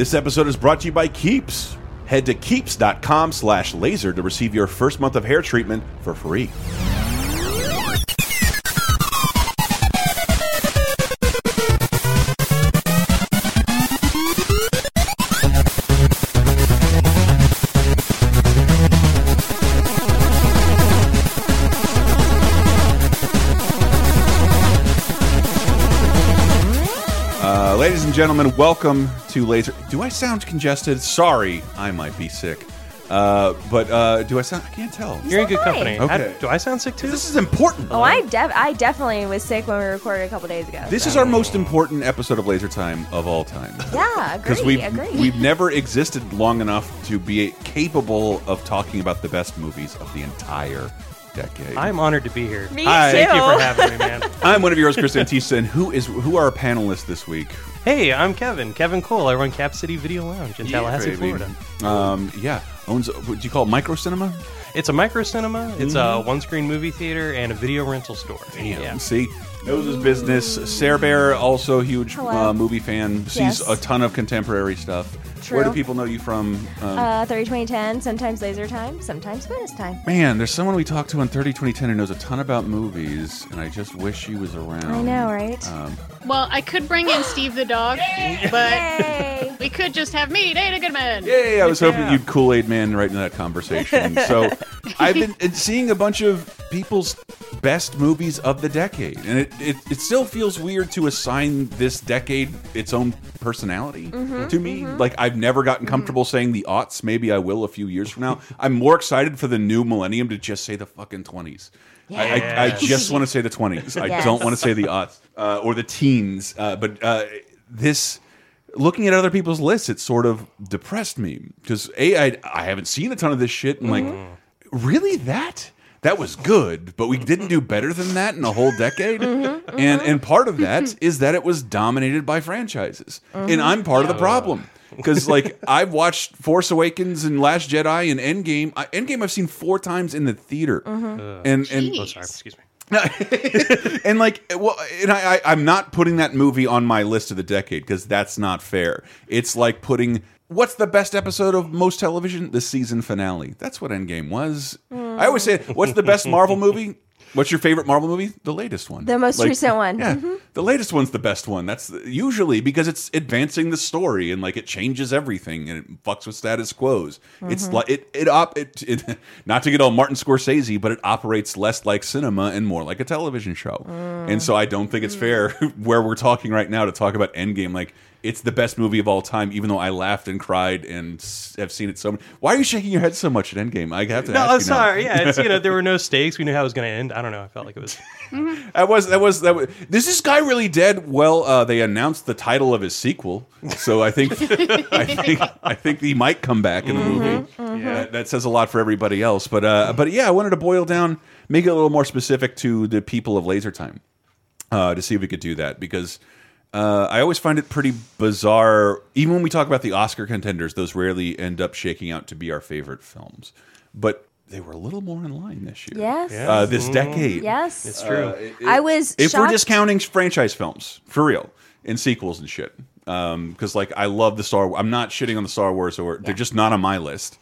This episode is brought to you by Keeps. Head to keeps.com slash laser to receive your first month of hair treatment for free. Gentlemen, welcome to Laser. Do I sound congested? Sorry, I might be sick. Uh, but uh, do I sound? I can't tell. You're in good company. Okay. How- do I sound sick too? This is important. Oh, I def I definitely was sick when we recorded a couple days ago. This so. is our most important episode of Laser Time of all time. yeah, agree, Because we've agree. we've never existed long enough to be capable of talking about the best movies of the entire decade. I'm honored to be here. Me Hi. too. Thank you for having me, man. I'm one of yours, hosts, Chris Antista, and who is who are our panelists this week? hey, I'm Kevin. Kevin Cole. I run Cap City Video Lounge in Tallahassee, baby. Florida. Um, yeah, owns. What do you call it? Micro cinema? It's a micro cinema. It's a one-screen movie theater and a video rental store. Yeah. See, knows his business. Sarah Bear, also a huge Hello. uh, movie fan. Sees Yes. a ton of contemporary stuff. Where do people know you from? Um, Uh, 30 2010, sometimes laser time, sometimes bonus time. Man, there's someone we talked to on 30 2010 who knows a ton about movies, and I just wish she was around. I know, right? Um, Well, I could bring in Steve the dog, but we could just have me, Dana Goodman. yay! I was hoping Yeah. you'd Kool Aid Man right in that conversation. so, I've been seeing a bunch of people's best movies of the decade, and it, it, it still feels weird to assign this decade its own personality Mm-hmm, to me. Like, I've never gotten comfortable saying the aughts. Maybe I will a few years from now. I'm more excited for the new millennium to just say the fucking 20s. I, I, I just want to say the 20s. I don't want to say the aughts uh, or the teens. Uh, but uh, this, looking at other people's lists, it sort of depressed me because a I, I haven't seen a ton of this shit. And like, really that that was good, but we didn't do better than that in a whole decade. And and part of that is that it was dominated by franchises, and I'm part of the problem. Because like I've watched Force Awakens and Last Jedi and Endgame. I, Endgame I've seen four times in the theater, and and Oh, sorry. Excuse me. and like well and I, I i'm not putting that movie on my list of the decade because that's not fair. It's like putting what's the best episode of most television? The season finale. That's what endgame was. I always say what's the best marvel movie what's your favorite marvel movie the latest one The most recent one. yeah Mhm. the latest one's the best one that's the- usually because it's advancing the story and like it changes everything and it fucks with status quos it's Mm-hmm. like it it op it, it not to get all martin scorsese but it operates less like cinema and more like a television show Mm. and so i don't think it's fair where we're talking right now to talk about endgame like it's the best movie of all time, even though I laughed and cried and have seen it so many. Why are you shaking your head so much at Endgame? I have to No, ask I'm you now. sorry. Yeah, it's you know there were no stakes. We knew how it was going to end. I don't know. I felt like it was. That was that was that. Was, is this guy really dead? Well, uh, they announced the title of his sequel, so I think I think I think he might come back in the movie. That, that says a lot for everybody else. But uh, but yeah, I wanted to boil down, make it a little more specific to the people of Laser Time, uh, to see if we could do that because. Uh, I always find it pretty bizarre. Even when we talk about the Oscar contenders, those rarely end up shaking out to be our favorite films. But they were a little more in line this year. Yes. Uh, this decade. Yes. It's true. Uh, it- I was if we're discounting franchise films for real and sequels and shit because like i love the star i'm not shitting on the star wars or they're just not on my list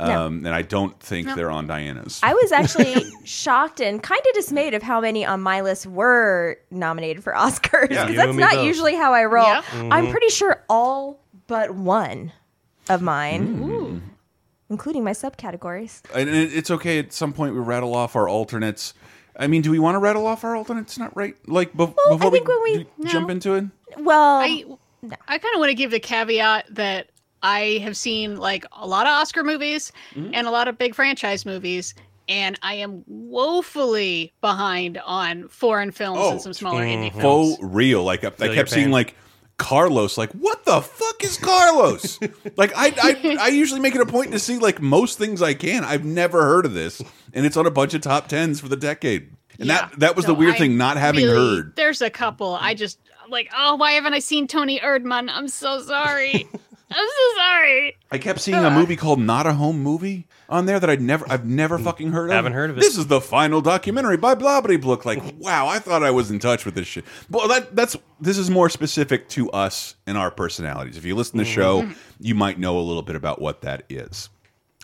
No. um, and i don't think they're on diana's I was actually shocked and kind of dismayed of how many on my list were nominated for Oscars because You that's not both. usually how I roll. Yeah. I'm pretty sure all but one of mine, including my subcategories. and it's okay at some point we rattle off our alternates i mean do we want to rattle off our alternates not right like bef I before think we, when we- d- jump into it Well, I, I kind of want to give the caveat that I have seen like a lot of Oscar movies Mm-hmm. and a lot of big franchise movies, and I am woefully behind on foreign films Oh. and some smaller indie films. faux real like i, I kept seeing like Carlos, like what the fuck is Carlos? like I, I, I usually make it a point to see like most things I can. I've never heard of this, and it's on a bunch of top tens for the decade. And Yeah. that that was the weird I thing, not having really- heard. There's a couple. I just like, oh, why haven't I seen Toni Erdmann? I'm so sorry. I'm so sorry. I kept seeing a movie called Not a Home Movie on there that I'd never, I've never mm. fucking heard of. Haven't heard of it. This is the final documentary by Blobbity Blook. Like, wow, I thought I was in touch with this shit. Well, that that's this is more specific to us and our personalities. If you listen to the show, mm-hmm. you might know a little bit about what that is.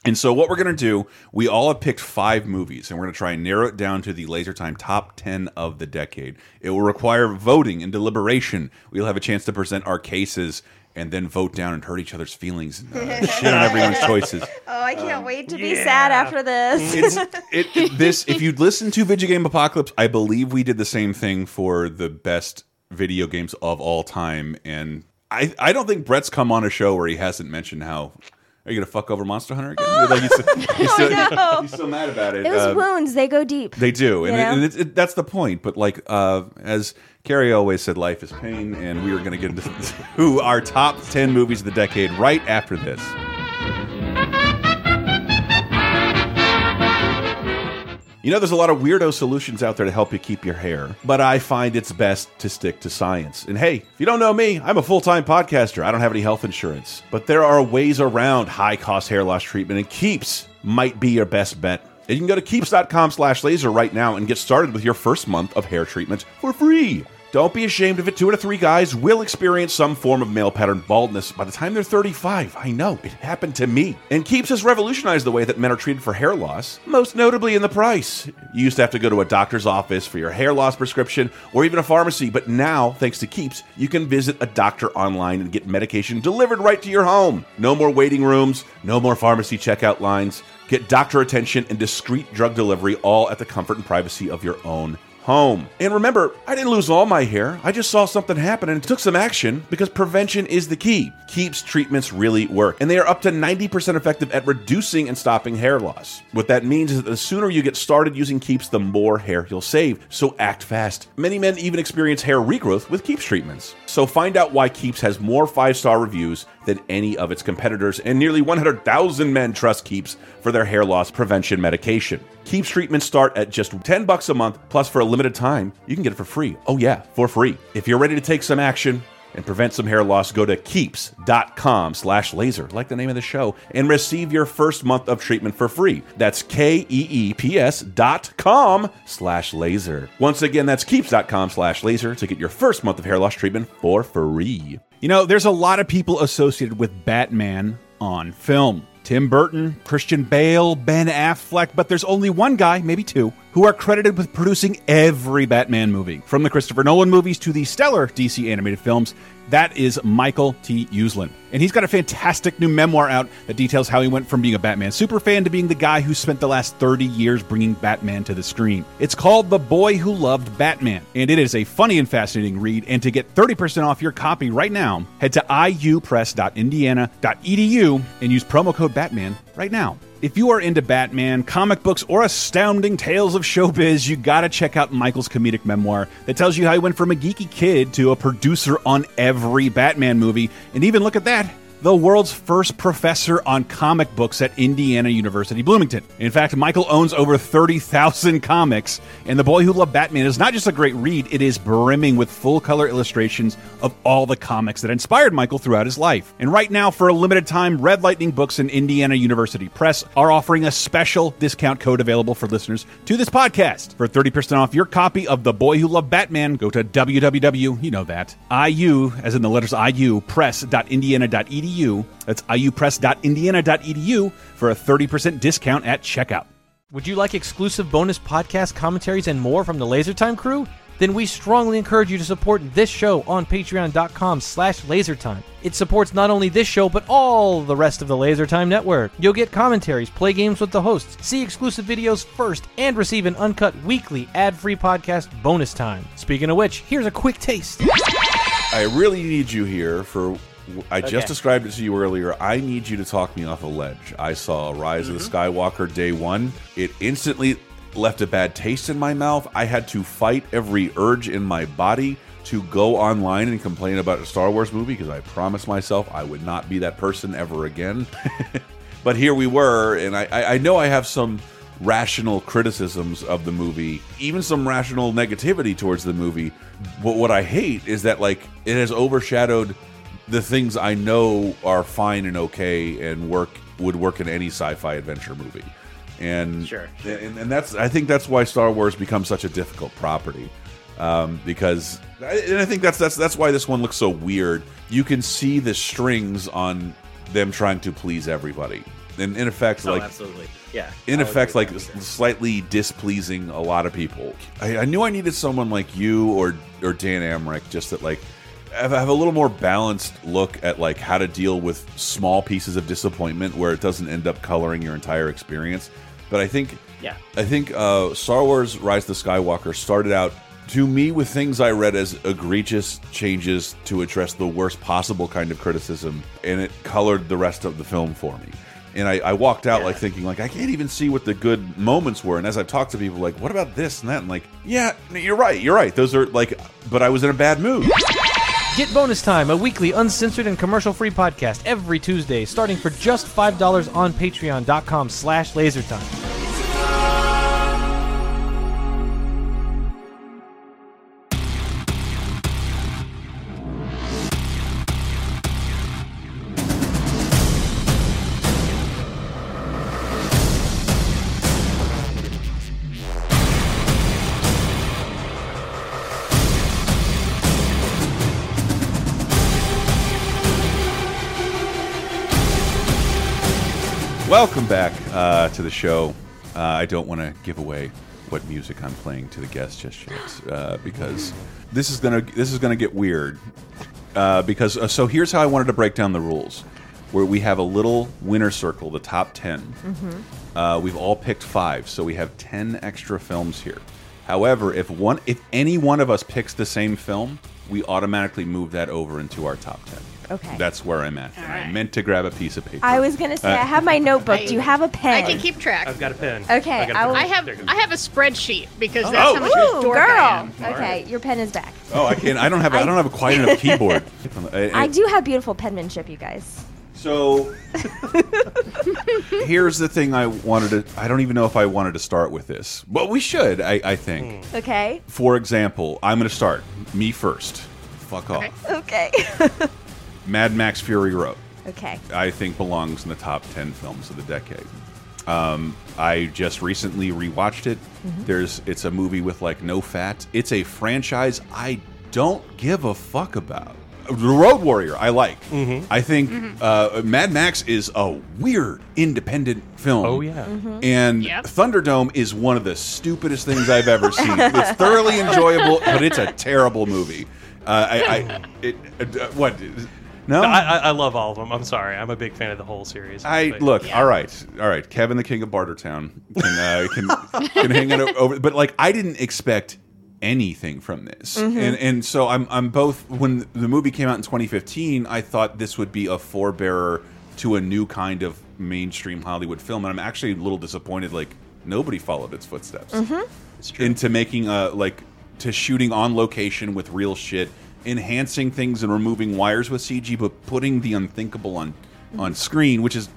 And so, what we're going to do, we all have picked five movies, and we're going to try and narrow it down to the Laser Time top 10 of the decade. It will require voting and deliberation. We'll have a chance to present our cases and then vote down and hurt each other's feelings and uh, shit on everyone's choices. Oh, I can't wait to be yeah. sad after this. It's it, it- this. If you'd listen to Video Game Apocalypse, I believe we did the same thing for the best video games of all time, and I I don't think Brett's come on a show where he hasn't mentioned how. Are you gonna fuck over Monster Hunter again? Like, he's, he's, still, no. he's still mad about it. Those Uh, wounds, they go deep. they do, and, it, and it's it, that's the point. But like, uh, as Carrie always said, life is pain, and we are going to get into who our top ten movies of the decade right after this. You know, there's a lot of weirdo solutions out there to help you keep your hair, but I find it's best to stick to science. And hey, if you don't know me, I'm a full time podcaster. I don't have any health insurance, but there are ways around high cost hair loss treatment, and Keeps might be your best bet. And you can go to keeps.com slash laser right now and get started with your first month of hair treatment for free. Don't be ashamed of it. Two out of three guys will experience some form of male pattern baldness by the time they're 35. I know, it happened to me. And Keeps has revolutionized the way that men are treated for hair loss, most notably in the price. You used to have to go to a doctor's office for your hair loss prescription or even a pharmacy, but now, thanks to Keeps, you can visit a doctor online and get medication delivered right to your home. No more waiting rooms, no more pharmacy checkout lines. Get doctor attention and discreet drug delivery all at the comfort and privacy of your own home. And remember, I didn't lose all my hair. I just saw something happen and took some action because prevention is the key. Keeps treatments really work, and they are up to 90% effective at reducing and stopping hair loss. What that means is that the sooner you get started using Keeps, the more hair you'll save. So act fast. Many men even experience hair regrowth with Keeps treatments. So find out why Keeps has more five-star reviews than any of its competitors, and nearly 100,000 men trust Keeps for their hair loss prevention medication. Keeps treatments start at just 10 bucks a month, plus for a limited time, you can get it for free. Oh yeah, for free. If you're ready to take some action and prevent some hair loss, go to keeps.com slash laser, like the name of the show, and receive your first month of treatment for free. That's K-E-E-P-S dot com slash laser. Once again, that's keeps.com slash laser to get your first month of hair loss treatment for free. You know, there's a lot of people associated with Batman on film. Tim Burton, Christian Bale, Ben Affleck, but there's only one guy, maybe two, who are credited with producing every Batman movie. From the Christopher Nolan movies to the stellar DC animated films, that is Michael T. Uslan. And he's got a fantastic new memoir out that details how he went from being a Batman superfan to being the guy who spent the last 30 years bringing Batman to the screen. It's called The Boy Who Loved Batman, and it is a funny and fascinating read. And to get 30% off your copy right now, head to iupress.indiana.edu and use promo code Batman right now. If you are into Batman, comic books, or astounding tales of showbiz, you gotta check out Michael's comedic memoir that tells you how he went from a geeky kid to a producer on every Batman movie. And even look at that, the world's first professor on comic books at Indiana University Bloomington. In fact, Michael owns over 30,000 comics, and The Boy Who Loved Batman is not just a great read, it is brimming with full color illustrations of all the comics that inspired Michael throughout his life. And right now, for a limited time, Red Lightning Books and Indiana University Press are offering a special discount code available for listeners to this podcast. For 30% off your copy of The Boy Who Loved Batman, go to www, you know that, IU, as in the letters IU, press.indiana.edu. That's iupress.indiana.edu for a 30% discount at checkout. Would you like exclusive bonus podcast commentaries and more from the LaserTime crew? Then we strongly encourage you to support this show on patreon.com slash lasertime. It supports not only this show, but all the rest of the LaserTime network. You'll get commentaries, play games with the hosts, see exclusive videos first, and receive an uncut weekly ad-free podcast bonus time. Speaking of which, here's a quick taste. I really need you here for. I just Okay. described it to you earlier. I need you to talk me off a ledge. I saw Rise of the mm-hmm. Skywalker day one. It instantly left a bad taste in my mouth. I had to fight every urge in my body to go online and complain about a Star Wars movie because I promised myself I would not be that person ever again. but here we were, and I, I I know I have some rational criticisms of the movie, even some rational negativity towards the movie. But what I hate is that like it has overshadowed the things I know are fine and okay and work would work in any sci-fi adventure movie. And Sure. and, and that's I think that's why Star Wars becomes such a difficult property um, because and I think that's that's that's why this one looks so weird. You can see the strings on them trying to please everybody, and in effect, Oh, like absolutely. Yeah. in I'll effect, like slightly displeasing a lot of people. I, I knew I needed someone like you or or Dan Amrich, just that like have, have a little more balanced look at like how to deal with small pieces of disappointment where it doesn't end up coloring your entire experience. But I think, Yeah. I think uh, Star Wars: Rise of the Skywalker started out to me with things I read as egregious changes to address the worst possible kind of criticism, and it colored the rest of the film for me. And I, I walked out Yeah. like thinking like I can't even see what the good moments were. And as I've talked to people, like, what about this and that? And like, yeah, you're right, you're right. Those are like, but I was in a bad mood. Get Bonus Time, a weekly uncensored and commercial-free podcast every Tuesday, starting for just $5 on patreon.com slash lasertime. Welcome back uh, to the show. Uh, I don't want to give away what music I'm playing to the guests just yet, uh, because this is gonna this is gonna get weird. Uh, because uh, so here's how I wanted to break down the rules, where we have a little winner circle, the top 10 Uh, we've all picked five, so we have ten extra films here. However, if one if any one of us picks the same film, we automatically move that over into our top ten. Okay. That's where I'm at. And I meant to grab a piece of paper. I was gonna say I uh, have my notebook. Do you have a pen? I can keep track. I've got a pen. Okay, I, got a I pen. will- I have There you go. I have a spreadsheet because that's Oh. how much of a Ooh, dork I girl. am. Okay, your pen is back. Oh, I can't. I don't have. I, don't have a quite enough keyboard. I, uh, uh, I do have beautiful penmanship, you guys. So here's the thing. I wanted to. I don't even know if I wanted to start with this, but we should. I, I think. Hmm. Okay. For example, I'm going to start me first. Fuck off. Okay. Okay. Mad Max Fury Road. okay. I think belongs in the top 10 films of the decade. Um, I just recently rewatched it. There's it's a movie with like no fat. It's a franchise I don't give a fuck about. The Road Warrior, I like. I think uh, Mad Max is a weird independent film. Oh yeah. And Yep. Thunderdome is one of the stupidest things I've ever seen. it's thoroughly enjoyable, but it's a terrible movie. Uh, I, I it, uh, what? No, I, I, I love all of them. I'm sorry. I'm a big fan of the whole series. I But- look. Yeah. All right, all right. Kevin, the king of Bartertown, can uh, can, can hang it over. But like, I didn't expect anything from this, and and so I'm I'm both. When the movie came out in 2015, I thought this would be a forebearer to a new kind of mainstream Hollywood film, and I'm actually a little disappointed. Like nobody followed its footsteps It's true. into making a like to shooting on location with real shit, enhancing things and removing wires with CG, but putting the unthinkable on on screen, which is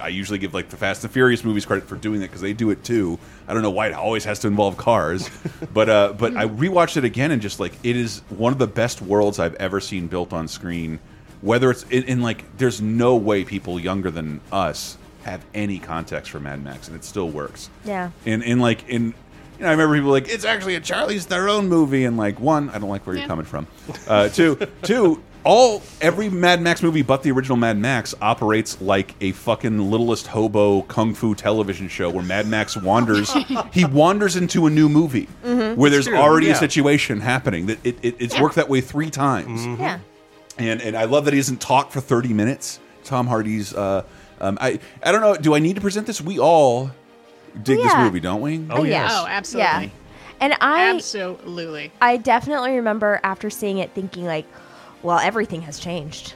I usually give like the Fast and Furious movies credit for doing that because they do it too. I don't know why it always has to involve cars, but uh, but I rewatched it again and just like it is one of the best worlds I've ever seen built on screen. Whether it's in, in like, there's no way people younger than us have any context for Mad Max, and it still works. Yeah. And in like in you know, I remember people like it's actually a Charlize Theron movie, and like one, I don't like where you're coming from. Uh, two, two, all every Mad Max movie but the original Mad Max operates like a fucking littlest hobo kung fu television show where Mad Max wanders. he wanders into a new movie where there's true, already a situation happening. That it, it, it's worked that way three times Yeah. and and I love that he doesn't talk for thirty minutes. Tom Hardy's. Uh, um, I I don't know. Do I need to present this? We all dig this movie, don't we? Oh, yeah. yes. Oh, absolutely. Yeah. And I Absolutely. I definitely remember after seeing it thinking like, well, everything has changed.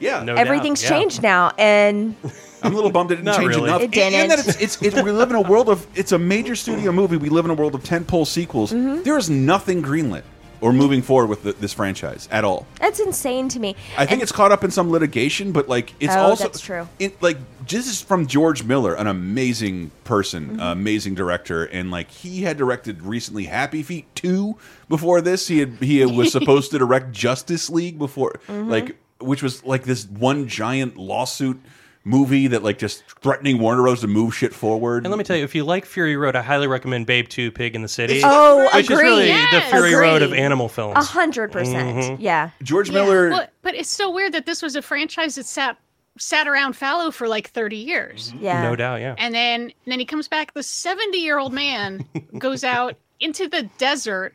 Yeah. No doubt, Everything's yeah. changed now, and I'm a little bummed it didn't Not change really. enough. It And- And that didn't. it's, it's, it, we live in a world of it's a major studio movie. We live in a world of tentpole sequels. Mm-hmm. There is nothing greenlit or moving forward with the, this franchise at all. that's insane to me. I think And- it's caught up in some litigation, but like it's Oh, also that's true. It like this is from George Miller, an amazing person, Mm-hmm. uh, amazing director, and like he had directed recently Happy Feet two. Before this, he had he was supposed to direct Justice League before Mm-hmm. like which was like this one giant lawsuit movie that like just threatening Warner Bros to move shit forward. And let me tell you, if you like Fury Road, I highly recommend Babe 2 Pig in the City. Oh, which is agree. really the Yes. Fury Road of animal films. A hundred percent. Mm-hmm. Yeah. George Yeah, Miller. well, but it's so weird that this was a franchise that sat sat around fallow for like 30 years. Mm-hmm. Yeah. No doubt, yeah. And then and then he comes back the 70-year-old man goes out into the desert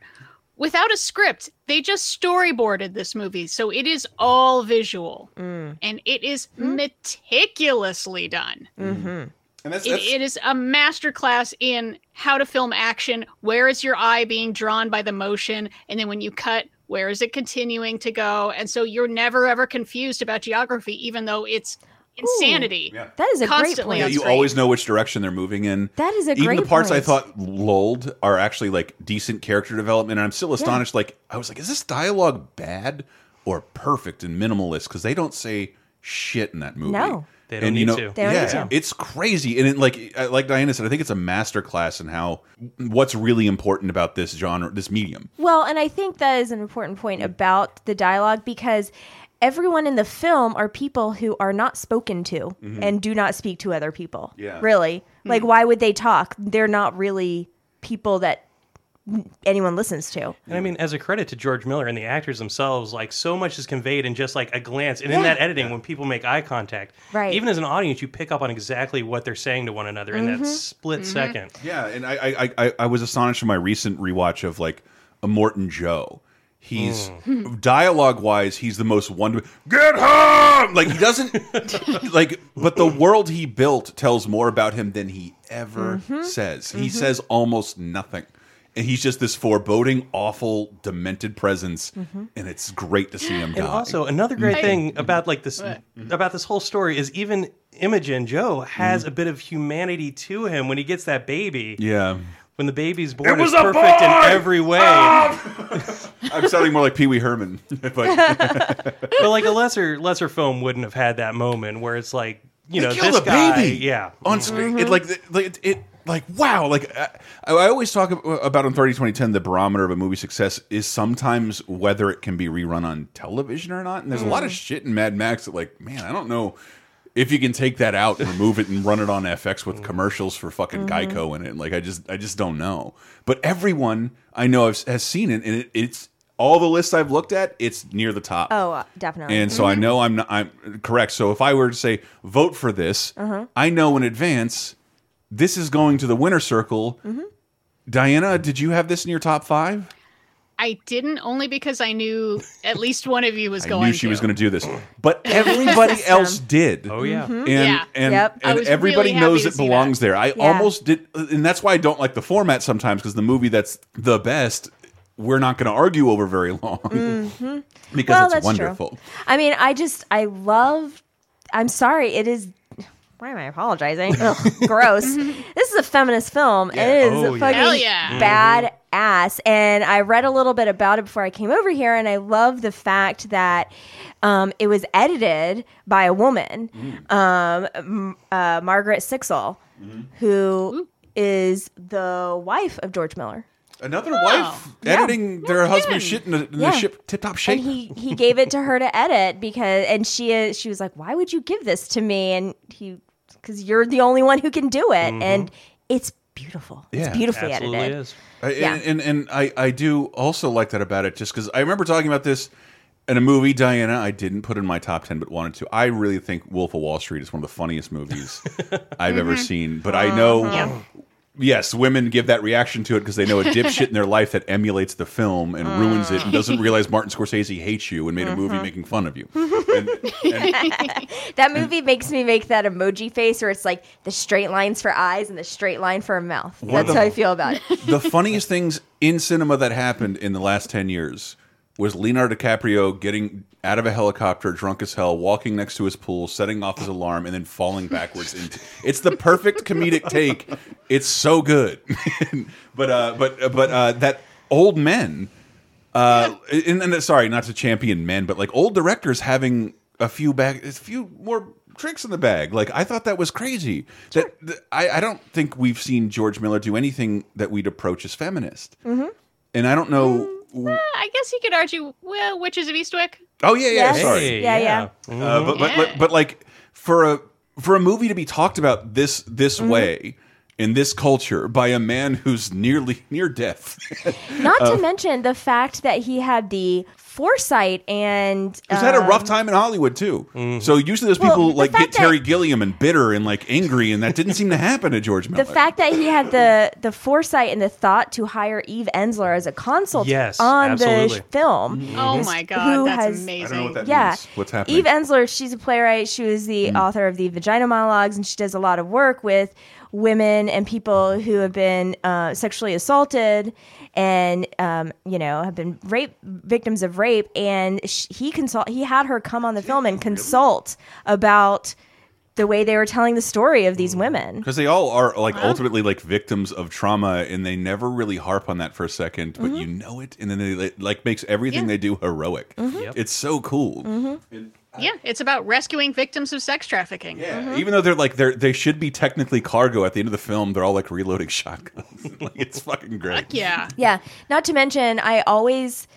without a script. They just storyboarded this movie. So it is all visual. Mm. And it is hmm? meticulously done. Mm-hmm. Mm-hmm. and that's, It, that's it is a masterclass in how to film action. Where is your eye being drawn by the motion? And then when you cut, where is it continuing to go? And so you're never ever confused about geography, even though it's insanity. Yeah. That is a great Constantly point. on you always know which direction they're moving in. That is a great idea. Even the parts I thought lulled are actually like decent character development, and I'm still astonished. Like I was like, is this dialogue bad or perfect and minimalist? Because they don't say shit in that movie. No. They don't And, you need know, to. They don't yeah, need to. it's crazy, and it, like like Diana said, I think it's a master class in how what's really important about this genre, this medium. Well, and I think that is an important point about the dialogue because everyone in the film are people who are not spoken to mm-hmm. and do not speak to other people. Yeah. Really. Hmm. Like, why would they talk? They're not really people that anyone listens to. And I mean, as a credit to George Miller and the actors themselves, like so much is conveyed in just like a glance. And in that editing, when people make eye contact, Right. even as an audience, you pick up on exactly what they're saying to one another in Mm-hmm. that split mm-hmm. second. Yeah, and I I, I I was astonished in my recent rewatch of like Immortan Joe. He's hmm. dialogue wise, he's the most one. Get home! Like he doesn't like, but the world he built tells more about him than he ever mm-hmm. says. He mm-hmm. says almost nothing. And he's just this foreboding, awful, demented presence, mm-hmm. and it's great to see him die. And also, another great I- thing about like this about this whole story is even Immortan Joe has a bit of humanity to him when he gets that baby. yeah, When the baby's born, it was is perfect boy! in every way. Ah! I'm sounding more like Pee Wee Herman, but but like a lesser lesser film wouldn't have had that moment where it's like you know this the guy, baby yeah. on screen. It like it, it, it like wow. Like I, I always talk about on 30 2010 the barometer of a movie success is sometimes whether it can be rerun on television or not. And there's a lot of mm. shit in Mad Max that like man, I don't know. If you can take that out and remove it and run it on FX with mm. commercials for fucking mm-hmm. Geico in it, like I just I just don't know. But everyone I know has, has seen it, and it, it's all the lists I've looked at. It's near the top. Oh, uh, definitely. And so I mm-hmm. know I'm not, I'm correct. So if I were to say vote for this, uh-huh. I know in advance this is going to the winner circle. Mm-hmm. Diana, did you have this in your top five? I didn't only because I knew at least one of you was I going knew she to. was going to do this, but everybody else did. Oh yeah. Mm-hmm. And Yeah. and, Yep. And everybody really knows it belongs that. there. I Yeah. almost did, and that's why I don't like the format sometimes because the movie that's the best, we're not going to argue over very long mm-hmm. because Mm-hmm. well, it's that's wonderful. true. I mean, I just, I love, I'm sorry, it is. Why am I apologizing? Ugh, gross. Mm-hmm. this is a feminist film. Yeah. It is Oh, yeah. fucking Hell yeah. Badass. And I read a little bit about it before I came over here, and I love the fact that um, it was edited by a woman, um, uh, Margaret Sixel, who is the wife of George Miller. Another wife editing their husband's shit in, a, in Yeah. the ship tip top shape. And he he gave it to her to edit because and she is she was like, "Why would you give this to me?" And he cuz you're the only one who can do it and it's beautiful. Yeah, it's beautifully Absolutely edited. is. I- Yeah. and, and and I I do also like that about it, just because I remember talking about this in a movie, Diana. I didn't put in my top ten, but wanted to. I really think Wolf of Wall Street is one of the funniest movies I've ever mm-hmm. seen. But I know. Uh-huh. Yes, women give that reaction to it because they know a dipshit in their life that emulates the film and ruins it and doesn't mm. realize Martin Scorsese hates you and made a movie mm-hmm. making fun of you. And, and That movie makes me make that emoji face where it's like the straight lines for eyes and the straight line for a mouth. That's the- how I feel about it. the funniest things in cinema that happened in the last 10 years was Leonardo DiCaprio getting out of a helicopter drunk as hell, walking next to his pool, setting off his alarm, and then falling backwards. Into, it's the perfect comedic take. It's so good. but uh, but but uh, that old men, uh, and, and sorry, not to champion men, but like old directors having a few bag, a few more tricks in the bag. Like I thought that was crazy. That, that- I, I don't think we've seen George Miller do anything that we'd approach as feminist. And I don't know I guess you could argue, well, Witches of Eastwick. Oh yeah, yeah. Yes. Sorry. Hey, Yeah, yeah. Uh, but, but, Yeah. but but like for a for a movie to be talked about this this Mm-hmm. way in this culture by a man who's nearly near death, Not to uh, mention the fact that he had the foresight and who's had a rough um, time in Hollywood too. Mm-hmm. So usually those people the like get Terry Gilliam and bitter and like angry, and that didn't seem to happen to George Miller. The fact that he had the the foresight and the thought to hire Eve Ensler as a consultant Yes, on absolutely. the film. Mm-hmm. Oh my god, who that's has- amazing. I don't know what that Yeah, means. What's happening? Eve Ensler, she's a playwright. She was the mm. author of the Vagina Monologues, and she does a lot of work with women and people who have been uh, sexually assaulted and um, you know have been rape victims of rape. And sh- he consult he had her come on the film and consult about the way they were telling the story of these women. because they all are like ultimately like victims of trauma, and they never really harp on that for a second, but Mm-hmm. you know it, and then they it, like makes everything Yeah. they do heroic. Mm-hmm. Yep. It's so cool. And- Yeah, it's about rescuing victims of sex trafficking. Yeah, Mm-hmm. even though they're like they're they should be technically cargo at the end of the film, they're all like reloading shotguns. like it's fucking great. Yeah. Yeah. Not to mention, I always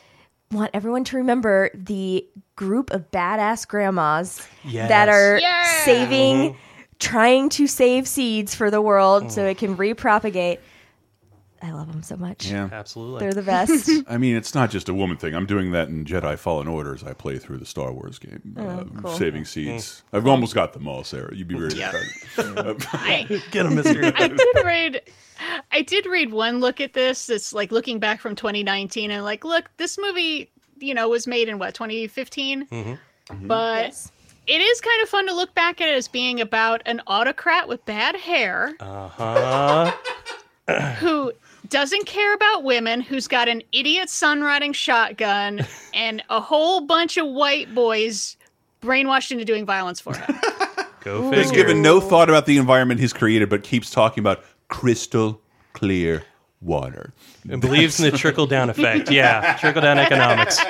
want everyone to remember the group of badass grandmas Yes. that are Yeah. saving, trying to save seeds for the world so it can repropagate. I love them so much. Yeah, Absolutely. They're the best. I mean it's not just a woman thing. I'm doing that in Jedi Fallen Order as I play through the Star Wars game, uh, Oh, cool. saving seeds. I've almost got them all, Sarah. You'd be very Yeah. proud. I, Get him, Mister. I did read I did read one look at this It's like looking back from 2019 and like look this movie you know was made in what 2015 Mm-hmm. but Yes. it is kind of fun to look back at it as being about an autocrat with bad hair Uh huh. who doesn't care about women who's got an idiot son riding shotgun and a whole bunch of white boys brainwashed into doing violence for him Go He's given no thought about the environment he's created, but keeps talking about crystal clear water. and believes in the trickle down effect. Yeah, trickle down economics.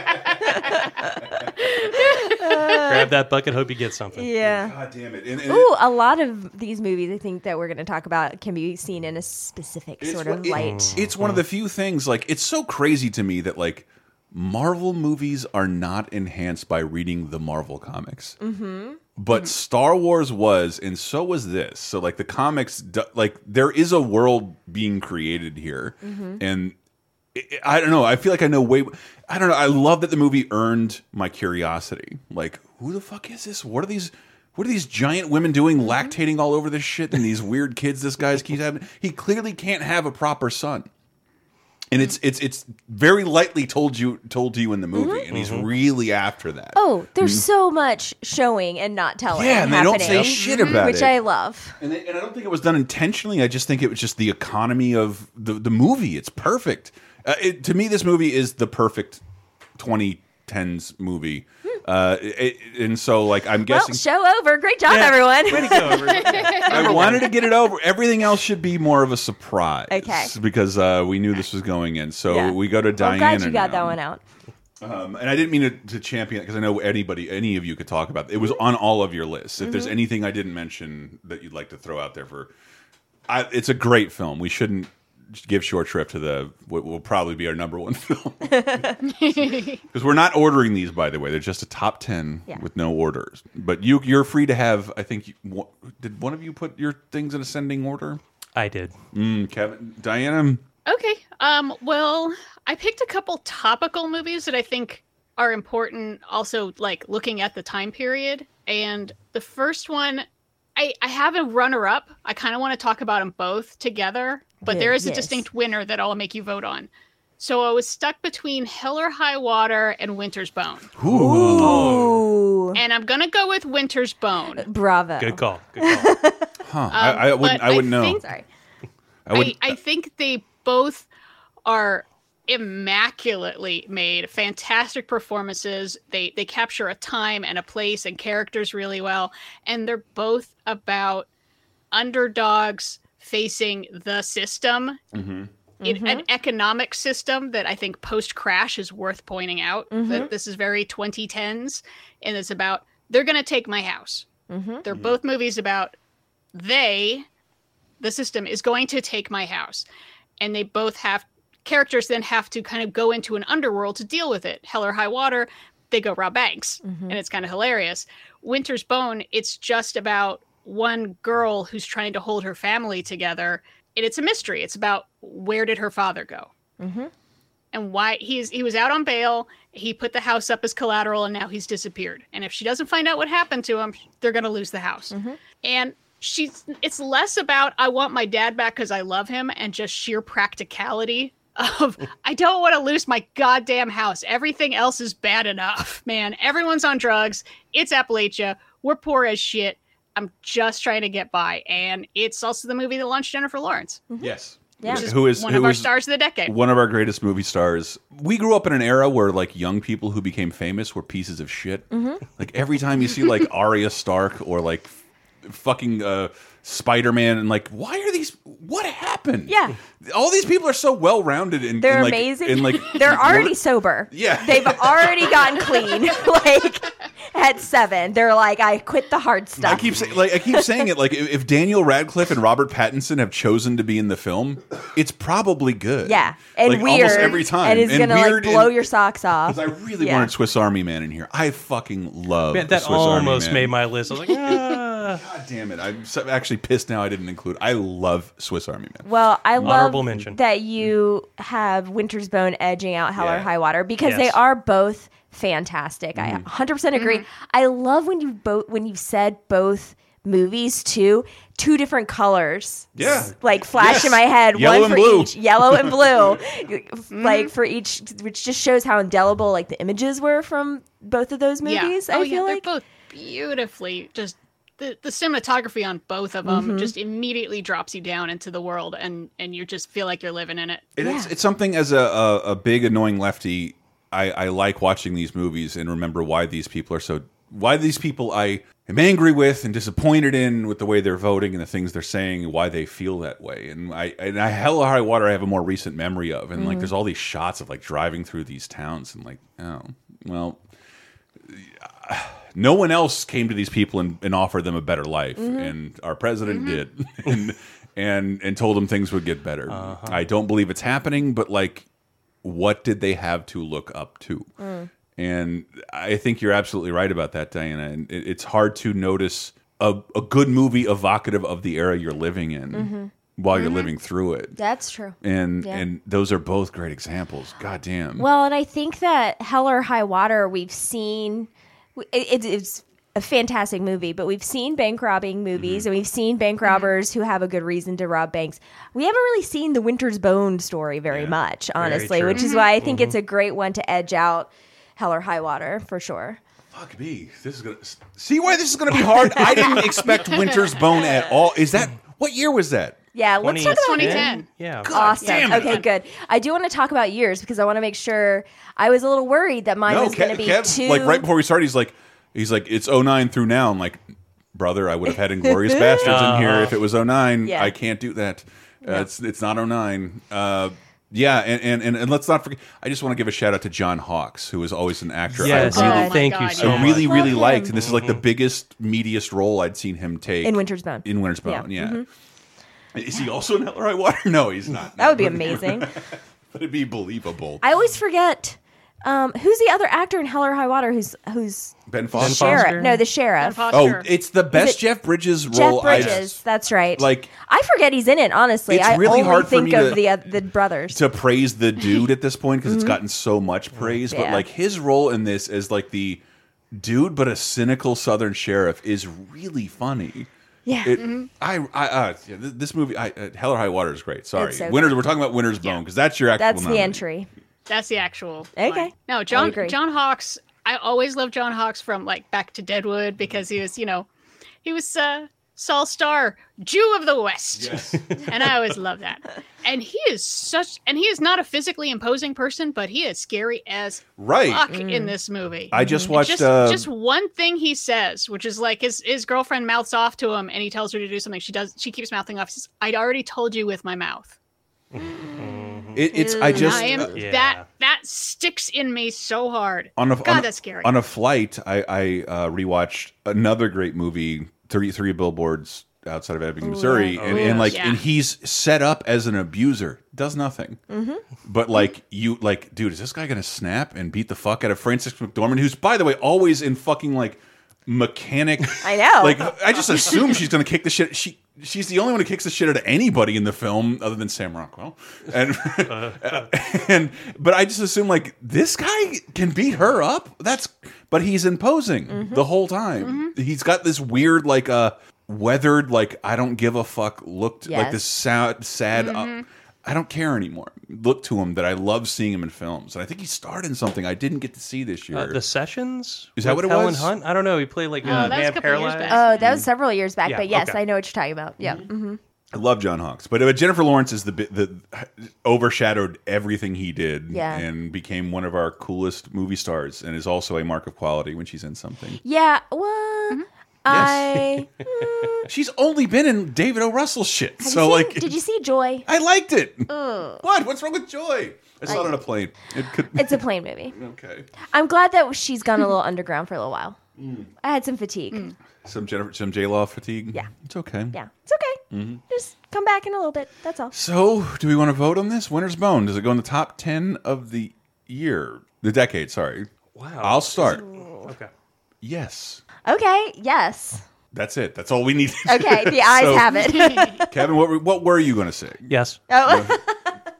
Grab that bucket, hope you get something. yeah. God damn it! And, and Ooh, a lot of these movies I think that we're going to talk about can be seen in a specific sort of it- light. it's one of the few things like it's so crazy to me that like Marvel movies are not enhanced by reading the Marvel comics. Mm-hmm. But Star Wars was, and so was this. So like the comics, like there is a world being created here, and I- I don't know. I feel like I know way. I don't know. I love that the movie earned my curiosity. Like, who the fuck is this? What are these? What are these giant women doing, mm-hmm. lactating all over this shit, and these weird kids this guy's keeps having? He clearly can't have a proper son, and it's it's it's very lightly told you told to you in the movie, mm-hmm. and he's mm-hmm. really after that. Oh, there's so much showing and not telling. Yeah, and they don't happening, say shit about which it. I love. And, they, and I don't think it was done intentionally. I just think it was just the economy of the the movie. It's perfect. Uh, it, to me, this movie is the perfect 2010s movie. Uh, it, and so, like, I'm Well, guessing show over. Great job, Yeah. everyone. Way to go. I wanted to get it over. Everything else should be more of a surprise. Okay. Because uh, we knew this was going in. So Yeah. we go to I'm glad you got now. that one out. Um, and I didn't mean to, to champion it because I know anybody, any of you could talk about it. It was on all of your lists. If Mm-hmm. there's anything I didn't mention that you'd like to throw out there for, I, it's a great film. We shouldn't give short shrift to the what will probably be our number one film because we're not ordering these. By the way, they're just a top ten Yeah. with no orders. But you, you're free to have. I think. You, did one of you put your things in ascending order? I did. Mm, Kevin, Diana. Okay. Um, well, I picked a couple topical movies that I think are important, also like looking at the time period. And the first one, I, I have a runner up. I kind of want to talk about them both together, but Yeah, there is a distinct winner that I'll make you vote on. So I was stuck between Hell or High Water and Winter's Bone. Ooh. And I'm going to go with Winter's Bone. Uh, bravo. Good call. Good call. Huh? Uh, I, I wouldn't. I wouldn't know. think- Sorry. I would. I, I uh, think they both are immaculately made fantastic performances they they capture a time and a place and characters really well and they're both about underdogs facing the system Mm-hmm. in an mm-hmm. economic system that i think post crash is worth pointing out that mm-hmm. this is very 2010s and it's about they're going to take my house. Mm-hmm. They're both movies about they the system is going to take my house. And they both have characters then have to kind of go into an underworld to deal with it. Hell or high water, they go rob banks, and it's kind of hilarious. Winter's Bone, it's just about one girl who's trying to hold her family together, and it's a mystery. It's about where did her father go, mm-hmm. and why he's he was out on bail. He put the house up as collateral, and now he's disappeared. And if she doesn't find out what happened to him, they're gonna lose the house. Mm-hmm. And she's it's less about I want my dad back because I love him, and just sheer practicality of I don't want to lose my goddamn house. Everything else is bad enough, man. Everyone's on drugs. It's Appalachia. We're poor as shit. I'm just trying to get by, and it's also the movie that launched Jennifer Lawrence, Yes. Yeah. is Who is one who of our stars of the decade. One of our greatest movie stars. We grew up in an era where like young people who became famous were pieces of shit. Mm-hmm. Like every time you see like Arya Stark or like f- fucking uh, Spider Man, and like, why are these? What happened? Yeah. all these people are so well rounded and They're and, like, amazing. And like They're already work- sober. Yeah. They've already gotten clean. like at seven. They're like, I quit the hard stuff. I stuff. keep saying, like I keep saying it. Like if if Daniel Radcliffe and Robert Pattinson have chosen to be in the film, it's probably good. yeah. And like, weird. almost every time. And is gonna weird like blow and- your socks off. 'cause I really Yeah. wanted Swiss Army Man in here. I fucking love Man, that Swiss Army almost Man. made my list. I was like, ah. God damn it! I'm so, actually pissed now. I didn't include. I love Swiss Army Man. Well, I love Honorable mention. that you have Winter's Bone edging out Hell or Yeah. High Water because they Yes. are both fantastic. I mm-hmm. 100% agree. Mm-hmm. I love when you both when you said both movies too, two different colors. Yeah. Like flash Yes. in my head, Yellow one and for blue. each, yellow and blue. Mm-hmm. Like for each which just shows how indelible like the images were from both of those movies, oh, yeah. I oh, feel yeah, like. they're both beautifully just the, the cinematography on both of Mm-hmm. them just immediately drops you down into the world and and you just feel like you're living in it. And It's, Yeah. it's something as a, a, a big annoying lefty. I, I like watching these movies and remember why these people are so. Why these people I am angry with and disappointed in with the way they're voting and the things they're saying and why they feel that way. And I and I Hell or High Water I have a more recent memory of. And like there's all these shots of like driving through these towns and like oh well no one else came to these people and, and offered them a better life, mm-hmm. and our president mm-hmm. did, and and and told them things would get better. Uh-huh. I don't believe it's happening, but like, what did they have to look up to? Mm. And I think you're absolutely right about that, Diana. And it, it's hard to notice a, a good movie evocative of the era you're living in mm-hmm. while you're living through it. That's true. And Yeah. and those are both great examples. God damn. Well, and I think that Hell or High Water, we've seen it, it's a fantastic movie, but we've seen bank robbing movies mm-hmm. and we've seen bank mm-hmm. robbers who have a good reason to rob banks. We haven't really seen the Winter's Bone story very much, honestly, true. which is mm-hmm. why I think it's a great one to edge out Hell or High Water for sure. Fuck me. This is gonna see why this is gonna be hard. I didn't expect Winter's Bone at all. Is that what year was that? Yeah, let's talk about 2010. Yeah. Awesome. damn it. Okay, good. I do want to talk about years because I want to make sure. I was a little worried that mine was going to be Kev, too. like right before we started, he's like, he's like, it's 09 through now. I'm like, brother, I would have had Inglourious Basterds in here if it was 09. Yeah. I can't do that. Uh, It's it's not 09. Uh, yeah, and, and, and, and let's not forget. I just want to give a shout out to John Hawkes, who is always an actor. Yes. I Oh really, my thank you God, so I really, really liked, and this is like the biggest, meatiest role I'd seen him take in Winter's Bone. in Winter's Yeah. Bone. Yeah. Is he also in Hell or High Water? No, he's not. that would be amazing. But it'd be believable. I always forget um, who's the other actor in Hell or High Water who's who's Ben Foster. sheriff? Foster? No, the sheriff. Ben Oh, it's the best it Jeff Bridges Jeff role I've Bridges. That's right. Like- I forget he's in it. Honestly, It's I really only hard for think me of to- the uh, the brothers. to praise the dude at this point because it's gotten so much praise. But Mm-hmm. Like his role in this as like the dude, but a cynical Southern sheriff is really funny. Yeah, It, I, I, uh, yeah, th- this movie, I, uh, Hell or High Water is great. Sorry, so Winners. We're talking about Winter's Bone because that's your actual. that's the nominee. entry. That's the actual. Okay. one. No, John agree. John Hawkes. I always loved John Hawkes from like Back to Deadwood because he was, you know, he was uh, Sol Star, Jew of the West, and I always love that. And he is such, and he is not a physically imposing person, but he is scary as Right. fuck Mm. in this movie. I just watched. just, uh, just one thing he says, which is like his his girlfriend mouths off to him, and he tells her to do something. She does. She keeps mouthing off. He says, "I'd already told you with my mouth." it, it's. I just I am uh, Yeah. that that sticks in me so hard. on a God, on, a- that's scary. On a flight, I, I uh, rewatched another great movie, Thirty Three Billboards outside of Ebbing, Missouri, and, yeah. and like Yeah. and he's set up as an abuser, does nothing. Mm-hmm. But like you, like, dude, is this guy gonna snap and beat the fuck out of Frances McDormand, who's by the way always in fucking like mechanic? I know. Like I just assume she's gonna kick the shit. She she's the only one who kicks the shit out of anybody in the film, other than Sam Rockwell. And and but I just assume like this guy can beat her up. That's but he's imposing Mm-hmm. the whole time. He's got this weird like uh weathered like I don't give a fuck look to, like this sad sad. Mm-hmm. Uh, I don't care anymore. Look to him that I love seeing him in films, and I think he starred in something I didn't get to see this year. Uh, the Sessions? Is that what it Helen was? Hunt? I don't know. He played like Oh, uh, that was a man paralyzed. Oh, that was several years back, Yeah, but yes, okay. I know what you're talking about. Yeah. hmm I love John Hawkes, but uh, Jennifer Lawrence is the bit that overshadowed everything he did, Yeah. and became one of our coolest movie stars, and is also a mark of quality when she's in something. Yeah. Well, I. mm, She's only been in David O. Russell shit, have you so seen- like, did you see Joy? I liked it. What? What's wrong with Joy? I saw it on a plane. It could. It's a plain movie. okay. I'm glad that she's gone a little underground for a little while. Mm. I had some fatigue. Mm. Some Jennifer, some J Law fatigue. Yeah. it's okay. Yeah, it's okay. Mm-hmm. Just come back in a little bit. That's all. So, do we want to vote on this? Winter's Bone. Does it go in the top ten of the year, the decade? Sorry. Wow. I'll start. Okay. Yes. Okay. Yes. That's it. That's all we need. Okay. The eyes So- have it. Kevin, what were, what were you going to say? Yes. oh.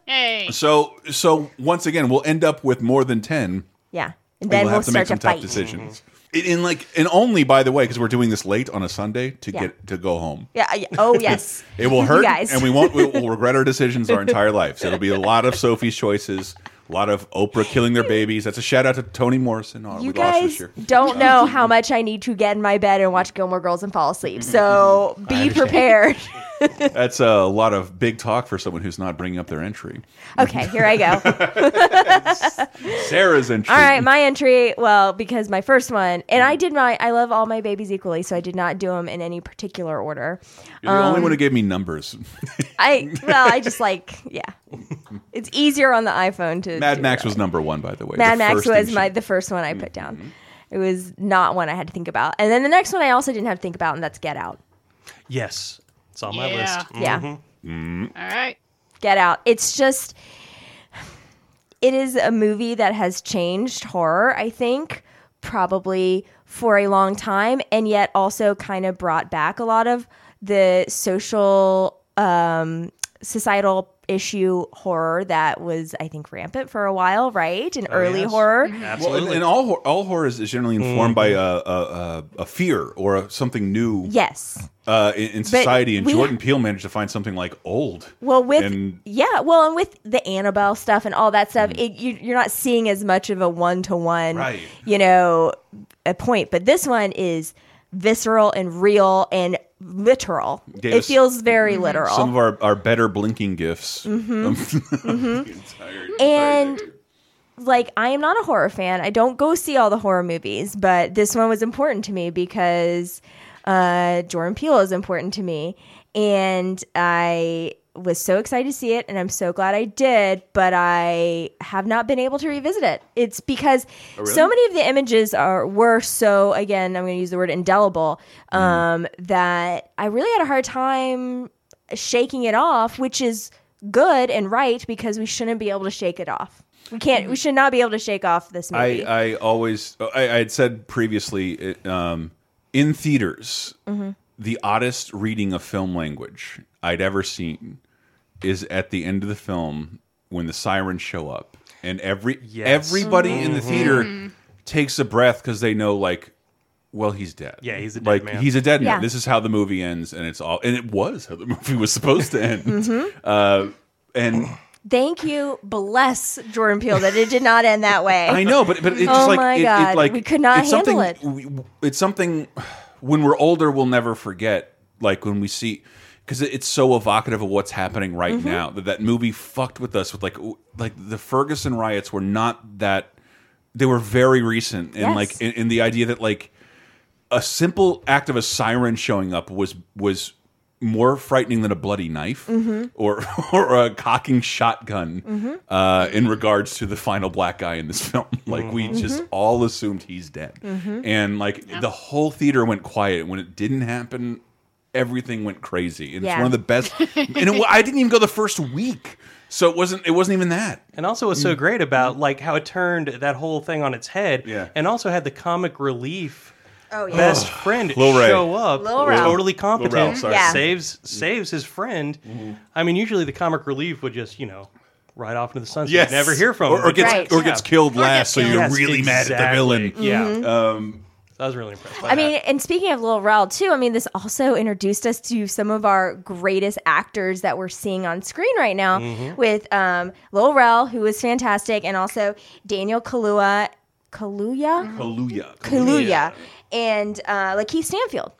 Hey. So, so once again, we'll end up with more than ten. yeah. And and then we'll we'll have to make some to tough fight. decisions. In, in like, and only by the way, because we're doing this late on a Sunday to Yeah. get to go home. Yeah. yeah. Oh yes. It will You hurt, guys. and we won't. We'll, we'll regret our decisions our entire lives. It'll be a lot of Sophie's choices, a lot of Oprah killing their babies. That's a shout out to Toni Morrison. Oh, You we lost this guys don't know how much I need to get in my bed and watch Gilmore Girls and fall asleep. So be prepared. That's a lot of big talk for someone who's not bringing up their entry. Okay, here I go. Sarah's entry. All right, my entry. Well, because my first one, and I did my, I love all my babies equally, so I did not do them in any particular order. You're the only um, one who gave me numbers. I, well, I just like, yeah, it's easier on the iPhone to. Mad do Max that. was number one, by the way. Mad The Max was my the first one I put down. It was not one I had to think about, and then the next one I also didn't have to think about, and that's Get Out. Yes. It's on my Yeah. list. Yeah. Mhm. All right. Get Out. It's just it is a movie that has changed horror, I think, probably for a long time and yet also kind of brought back a lot of the social um societal issue horror that was I think rampant for a while, right? In early yes. horror. Well, and, Absolutely. and all hor- all horror is, is generally informed by a, a, a, a fear or a, something new Yes. uh, in, in society. And we- Jordan Peele managed to find something like old. Well, with And- yeah, well, and with the Annabelle stuff and all that stuff, it, you, you're not seeing as much of a one to one, Right. you know, a point. But this one is visceral and real and literal. Gave it feels very mhm. literal. some of our, our better blinking gifts. Mm-hmm. Mm-hmm. and like I am not a horror fan. I don't go see all the horror movies, but this one was important to me because uh, Jordan Peele is important to me, and I was so excited to see it, and I'm so glad I did. But I have not been able to revisit it. It's because so many of the images are were so again. I'm going to use the word indelible. Um, That I really had a hard time shaking it off, which is good and right because we shouldn't be able to shake it off. We can't. We should not be able to shake off this movie. I, I always I, I had said previously um, in theaters Mm-hmm. The oddest reading of film language I'd ever seen is at the end of the film when the sirens show up and every Yes. everybody in the Mm-hmm. theater takes a breath because they know like well he's dead Yeah, he's a dead like man. he's a dead man Yeah. this is how the movie ends and it's all and it was how the movie was supposed to end Mm-hmm. uh, and Thank you, bless Jordan Peele that it did not end that way. I know, but but it's Oh just like my it, God, it, like we could not handle something, we- It's something when we're older we'll never forget. Like when we see because it's so evocative of what's happening right Mm-hmm. now that that movie fucked with us with like like the Ferguson riots were not that they were very recent and Yes. like in, in the idea that like a simple act of a siren showing up was was more frightening than a bloody knife Mm-hmm. or or a cocking shotgun uh, in regards to the final black guy in this film. Like we Mm-hmm. just all assumed he's dead, and like the whole theater went quiet when it didn't happen. everything went crazy, and it's one of the best. and it, I didn't even go the first week, so it wasn't. It wasn't even that. And also, what's so great about like how it turned that whole thing on its head, Yeah. and also had the comic relief Oh yeah. best friend Lil Ray. show up, Lil Rel. totally competent, Rel, sorry. Yeah. saves saves his friend. I mean, usually the comic relief would just you know ride off into the sunset, Yes. never hear from or, him. or But gets Right. or gets Yeah. killed last, so killed. you're Yes, really mad at the villain. exactly. Yeah, Um, I was really impressed. By I mean, and speaking of Lil Rel too, I mean, this also introduced us to some of our greatest actors that we're seeing on screen right now with um, Lil Rel, who is fantastic, and also Daniel Kaluuya, Kaluuya, Hallelujah. Kaluuya, and uh, Lakeith Stanfield.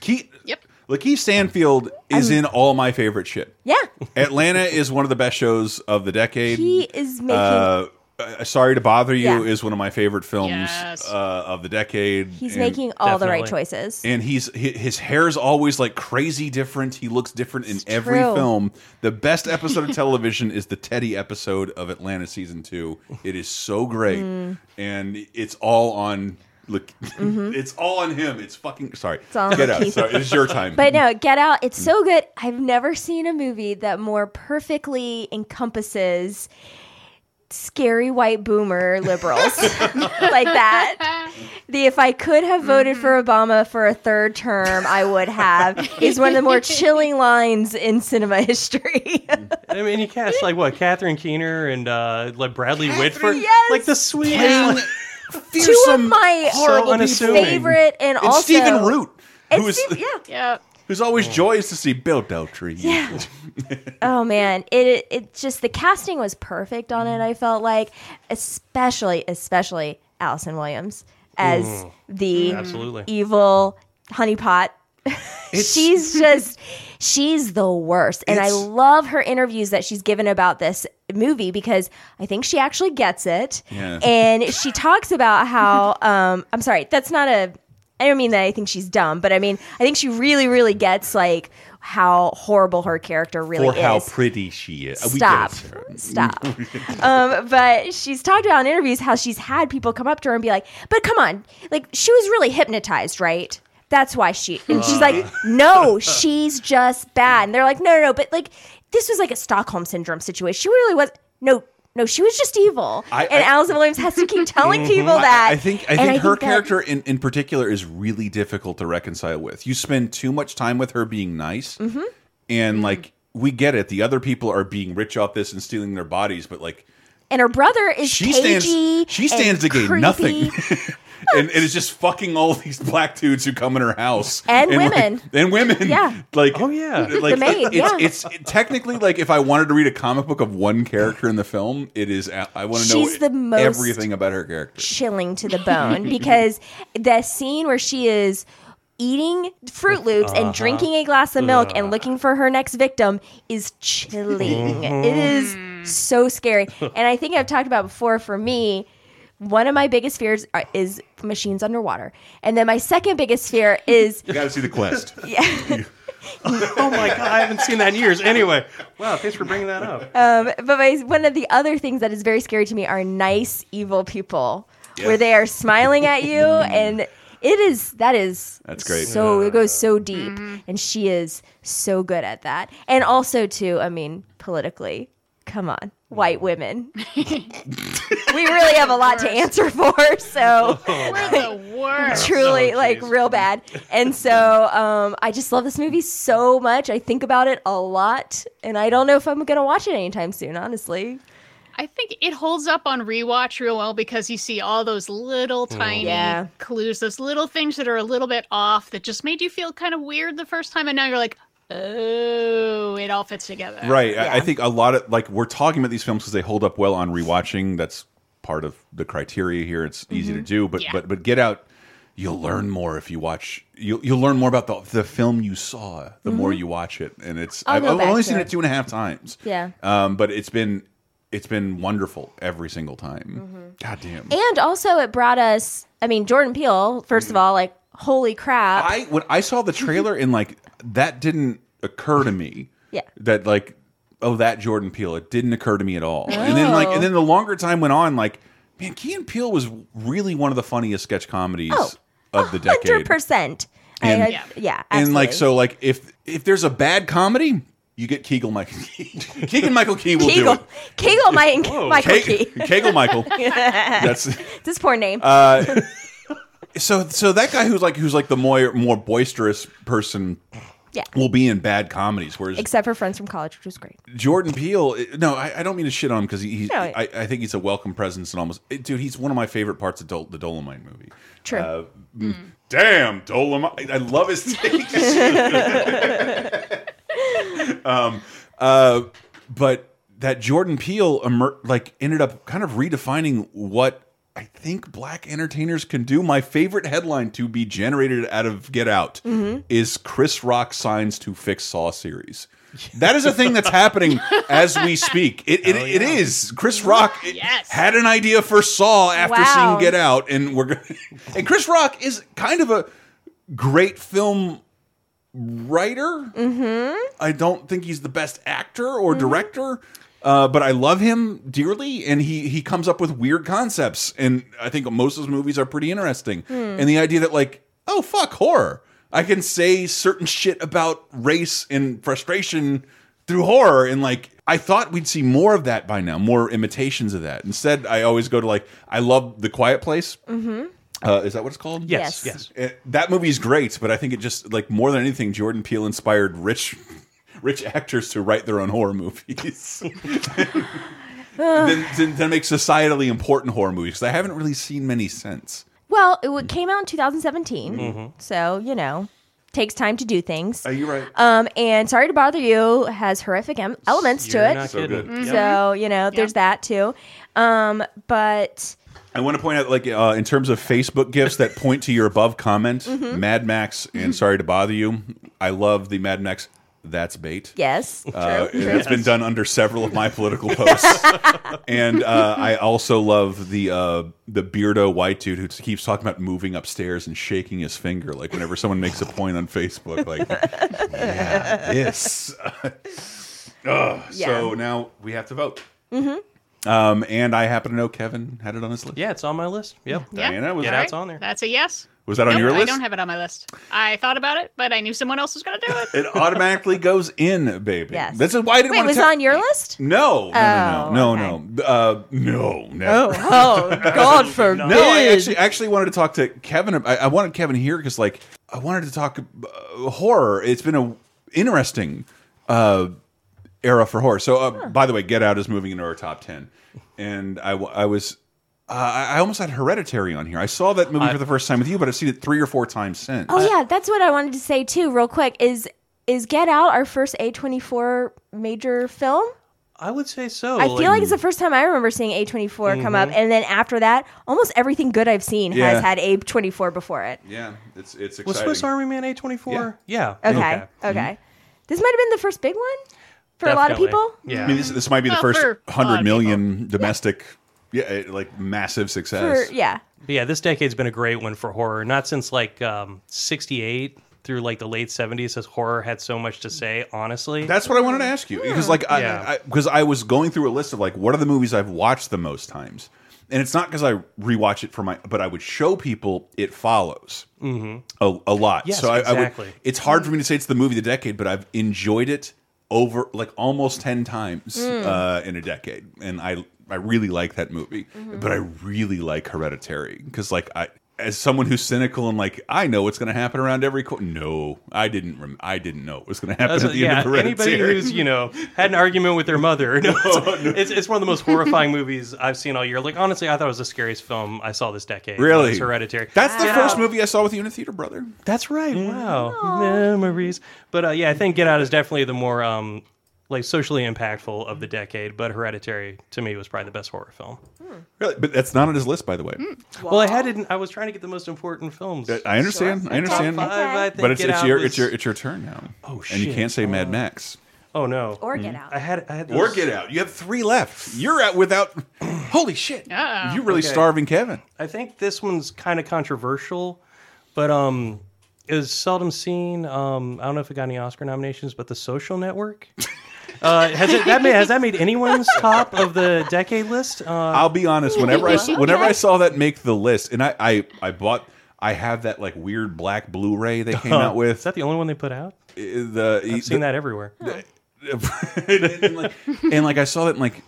Keith, Yep. Lakeith Stanfield is in all my favorite shit. Yeah, Atlanta is one of the best shows of the decade. he is making. uh, uh, Sorry to Bother You Yeah. is one of my favorite films Yes. uh, of the decade. he's And- making all the right Definitely. choices. and he's hi- his hair's always like crazy different. He looks different in every true. film. The best episode of television is the Teddy episode of Atlanta season two. It is so great, Mm. and it's all on. Look, it's all on him. It's fucking sorry. Mm-hmm. all Get out. Lakeith. Sorry, it's your time. But no, Get Out, it's so good. I've never seen a movie that more perfectly encompasses scary white boomer liberals like that. The if I could have voted for Obama for a third term, I would have is one of the more chilling lines in cinema history. I mean, you cast like what Catherine Keener and uh, like Bradley Whitford, yes! like the sweetest. Playing like- Two of my horrible unassuming. favorite and, And also Stephen Root, and who's Steve- yeah. Yeah. who's always oh. joyous to see Bill Deltry. Yeah. oh man, it, it it just the casting was perfect on it. I felt like, especially especially Allison Williams as mm. the Absolutely. evil honeypot. she's just she's the worst, and I love her interviews that she's given about this movie because I think she actually gets it, Yeah. and she talks about how um, I'm sorry, that's not a. I don't mean that I think she's dumb, but I mean I think she really, really gets like how horrible her character really is. For how pretty she is. Stop. We get it, Sarah. Stop. um, but she's talked about in interviews how she's had people come up to her and be like, "But come on, like she was really hypnotized, right? That's why she." And she's like, "No, she's just bad." And they're like, "No, no, no, but like this was like a Stockholm syndrome situation. She really was no." No, she was just evil, I- and I- Allison Williams has to keep telling people I- that. I, think I think her that- character in, in particular is really difficult to reconcile with. You spend too much time with her being nice, Mm-hmm. and like we get it. The other people are being rich off this and stealing their bodies, but like and her brother is she cagey. stands she stands to gain creepy. nothing. and, and is just fucking all these black dudes who come in her house And like- women. and women Yeah. like Oh, yeah. like The maid, it's, yeah. it's technically like if I wanted to read a comic book of one character in the film it is I want to know She's the most everything about her character chilling to the bone because the scene where she is eating Fruit Loops Uh-huh. and drinking a glass of milk and looking for her next victim is chilling. Mm-hmm. It is so scary. And I think I've talked about before for me, one of my biggest fears are, is machines underwater. And then my second biggest fear is you got to see the quest yeah. oh my god, I haven't seen that in years. Anyway, wow, thanks for bringing that up. Um, but my, one of the other things that is very scary to me are nice evil people, where they are smiling at you, mm. and it is that is That's great. So it goes so deep, mm-hmm. and she is so good at that, and also too. I mean, politically, come on, white women, we really have a lot to answer for. So. We're the worst. truly Oh, like real bad. And so um i just love this movie so much. I think about it a lot and i don't know if i'm gonna watch it anytime soon honestly. I think it holds up on rewatch real well because you see all those little tiny Yeah. clues, those little things that are a little bit off that just made you feel kind of weird the first time, and now you're like, oh, it all fits together. Right. I, I think a lot of like we're talking about these films because they hold up well on rewatching. That's part of the criteria here. It's easy Mm-hmm. to do, but Yeah. but but Get Out, you'll learn more if you watch. You'll you'll learn more about the the film you saw the more you watch it, and it's Mm-hmm. I'll I've, I've only seen it. two and a half times. Yeah. Um, but it's been it's been wonderful every single time. Mm-hmm. God damn. and also it brought us i mean jordan peele first of all like holy crap I when I saw the trailer and like that didn't occur to me. Yeah. That like oh that Jordan Peele it didn't occur to me at all. And then like Oh. and then the longer time went on like man Key and Peele was really one of the funniest sketch comedies Oh, of the decade. 100% I- And- I- Yeah. yeah, and like so like if if there's a bad comedy you get Kegel Michael Keegan Michael Key will Kegel, do it Kegel, Mike, Michael Ke- Key. Kegel Michael that's This poor name. uh so so that guy who's like who's like the more more boisterous person yeah. will be in bad comedies whereas Except for Friends from College, which was great. Jordan Peele no I, I don't mean to shit on him because he, he's No. I, I think he's a welcome presence and almost dude he's one of my favorite parts of Dol the Dolomite movie True. Uh, Damn, Dolomite. I love his takes. um, uh, but that Jordan Peele like ended up kind of redefining what I think black entertainers can do. My favorite headline to be generated out of Get Out is Chris Rock signs to fix Saw series. That is a thing that's happening as we speak. It, it, it is. Chris Rock Yes. had an idea for Saw after Wow. seeing Get Out, and we're gonna, and Chris Rock is kind of a great film writer. Mm-hmm. I don't think he's the best actor or director, uh, but I love him dearly, and he he comes up with weird concepts, and I think most of his movies are pretty interesting. And the idea that like, oh fuck, horror. I can say certain shit about race and frustration through horror and like I thought we'd see more of that by now, more imitations of that. Instead, I always go to like I love The Quiet Place. Mm-hmm. Uh, is that what it's called? Yes, Yes. yes. It- that movie's great, but I think it just like more than anything, Jordan Peele inspired rich, rich actors to write their own horror movies. then, then, then make societally important horror movies because I haven't really seen many since. Well, it came out in 2017, Mm-hmm. so you know, takes time to do things. Are you right? Um, and Sorry to Bother You has horrific em- elements to You're it. not So kidding. good. Yep. So you know, there's that too. Um, but I want to point out, like, uh, in terms of Facebook gifts that point to your above comment, Mm-hmm. Mad Max and Sorry to Bother You. I love the Mad Max. That's bait. yes, true, Uh, true. It's been done under several of my political posts, and uh, I also love the uh, the beardo white dude who keeps talking about moving upstairs and shaking his finger, like whenever someone makes a point on Facebook, like, yeah, this. Ugh, So now we have to vote. Um, and I happen to know Kevin had it on his list. Yeah, it's on my list. Yep. Yeah. Diana, was Get that, Out's on there. That's a yes. Was that on your list? I don't have it on my list. I thought about it, but I knew someone else was going to do it. it automatically goes in, baby. Yes. This is why I didn't Wait, want was to. it on your list? No, no, Oh, no, no, no, no, uh, no, never. oh, God forbid. No, I actually actually wanted to talk to Kevin. I, I wanted Kevin here because like I wanted to talk uh, horror. It's been a interesting uh, era for horror. So uh, by the way, Get Out is moving into our top ten, and I w- I was. Uh, I I almost had Hereditary on here. I saw that movie for the first time with you, but I've seen it three or four times since. Oh yeah, that's what I wanted to say too, real quick. Is is Get Out our first A24 major film? I would say so. I feel like it's the first time I remember seeing A24 come up, and then after that, almost everything good I've seen Yeah. has had A24 before it. Yeah, it's it's was. Swiss Army Man A24? Yeah. Okay, okay. This might have been the first big one for a lot of people. Yeah. I mean, this, this might be the Well, first hundred million a lot hundred of million domestic, yeah, eh, like massive success. For yeah, But yeah, this decade's been a great one for horror. Not since like um, 68 through like the late 70s has horror had so much to say, honestly. That's what I wanted to ask you because, like, Yeah. I because I, was going through a list of like what are the movies I've watched the most times, and it's not because I rewatch it for my, but I would show people it follows a, a lot. Yes, so I, I would. exactly. It's hard for me to say it's the movie of the decade, but I've enjoyed it over like almost ten times uh, in a decade, and I I really like that movie, but I really like Hereditary because like I. As someone who's cynical and like I know what's going to happen around every corner. No, I didn't. Rem I didn't know it was going to happen That's at what- the end yeah, of Hereditary. anybody who's you know had an argument with their mother, no, it's, it's, it's one of the most horrifying movies I've seen all year. Like honestly, I thought it was the scariest film I saw this decade. Really? was Hereditary. That's the Get first movie I saw with you in a theater, brother. That's right. Wow, memories. But uh, yeah, I think Get Out is definitely the more um, like socially impactful of the mm. decade. But Hereditary to me was probably the best horror film. Hmm. Really? But that's not on his list, by the way. Hmm. Well, I had to, I was trying to get the most important films. Uh, I understand. I understand. Top five, I think But it's, Get it's Out your was- it's your it's your turn now. Oh, shit. And you shit. can't say Mad oh. Max Oh no. or hmm. Get Out. I had I had or those- Get Out. You have three left. You're out without. Holy shit! Uh-oh. You're really Okay. starving Kevin. I think this one's kind of controversial, but um, it was seldom seen. Um, I don't know if it got any Oscar nominations, but The Social Network. Uh, has it that made, has that made anyone's top of the decade list? Uh, I'll be honest. Whenever I s- whenever I saw that make the list, and I I, I bought. I have that like weird black Blu-ray they came out with. Is that the only one they put out? the I've seen that everywhere. and, like, and like I saw that and like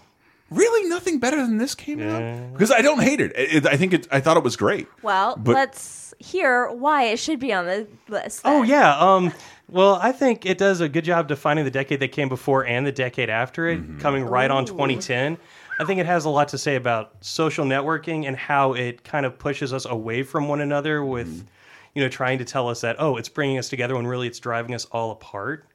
really nothing better than this came out because I don't hate it. It- I think it. I thought it was great. Well, But- let's hear why it should be on the list. Oh yeah. Um, well, I think it does a good job defining the decade that came before and the decade after it, Mm-hmm. coming right on 2010. I think it has a lot to say about social networking and how it kind of pushes us away from one another with, Mm-hmm. you know, trying to tell us that oh, it's bringing us together when really it's driving us all apart.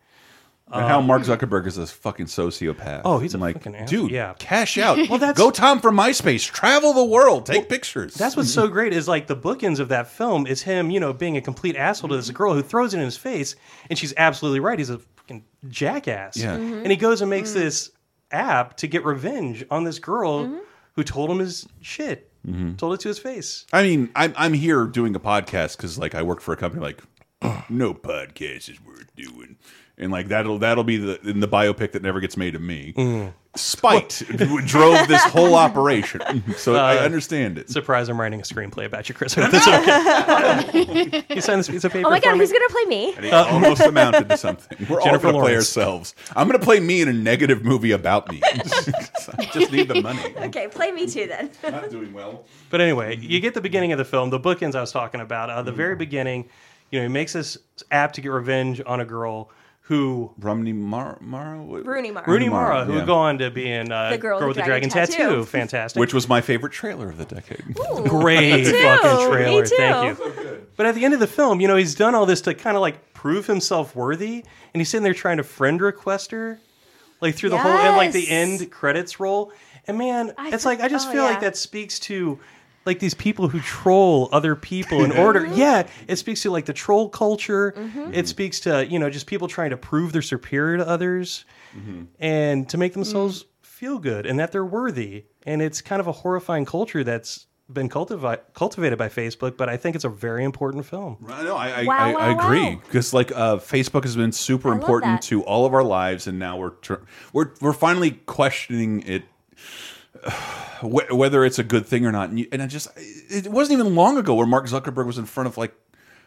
And how Mark Zuckerberg is a fucking sociopath. Oh, he's a I'm like, fucking asshole. dude. Yeah. cash out. well, that's- go Tom from MySpace. Travel the world. Take pictures. That's what's so great is like the bookends of that film is him, you know, being a complete asshole to this girl who throws it in his face, and she's absolutely right. He's a fucking jackass. Yeah. Mm-hmm. Mhm. And he goes and makes this app to get revenge on this girl Mm-hmm. who told him his shit, Mm-hmm. told it to his face. I mean, I'm I'm here doing a podcast because like I work for a company like no podcast is worth doing, and like that'll that'll be the in the biopic that never gets made of me. Mm. Spite drove this whole operation, so I Uh, understand it. Surprise! I'm writing a screenplay about you, Chris. That's okay. you signed this piece of paper Oh my for god, me? who's gonna play me? And it almost amounted to something. We're Jennifer all going to play ourselves. I'm going to play me in a negative movie about me. I just need the money. Okay, play me too then. Not doing well. But anyway, you get the beginning of the film, the bookends I was talking about. Uh, the Mm. very beginning, you know, he makes this app to get revenge on a girl who Romney Mar Mara, Rooney Mara. Rooney Mara, Mara, who yeah. would go on to be in uh, The Girl with the Dragon, Tattoo. Fantastic. which was my favorite trailer of the decade. great too. fucking Me trailer. too. Thank you. But at the end of the film, you know, he's done all this to kind of like prove himself worthy, and he's sitting there trying to friend request her, like through the whole and like the end credits roll. And man, I it's for- like I just oh, feel like that speaks to like these people who troll other people in order. Mm-hmm. Yeah, it speaks to like the troll culture. It speaks to you know just people trying to prove they're superior to others and to make themselves Mm. feel good and that they're worthy. And it's kind of a horrifying culture that's been cultivi- cultivated by Facebook, but I think it's a very important film. I know. I, I, Wow, I, I wow, agree wow. because like uh, Facebook has been super love important that. to all of our lives, and now we're tr we're we're finally questioning it. Wh- Whether it's a good thing or not, and, you, and I just it wasn't even long ago where Mark Zuckerberg was in front of like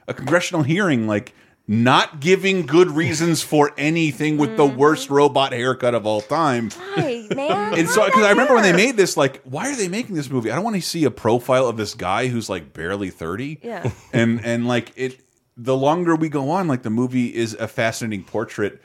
a congressional hearing, like not giving good reasons for anything with the Mm-hmm. worst robot haircut of all time. Hi, man. And so, because I remember when they made this, like, why are they making this movie? I don't want to see a profile of this guy who's like barely thirty. Yeah. And and like it, the longer we go on, like the movie is a fascinating portrait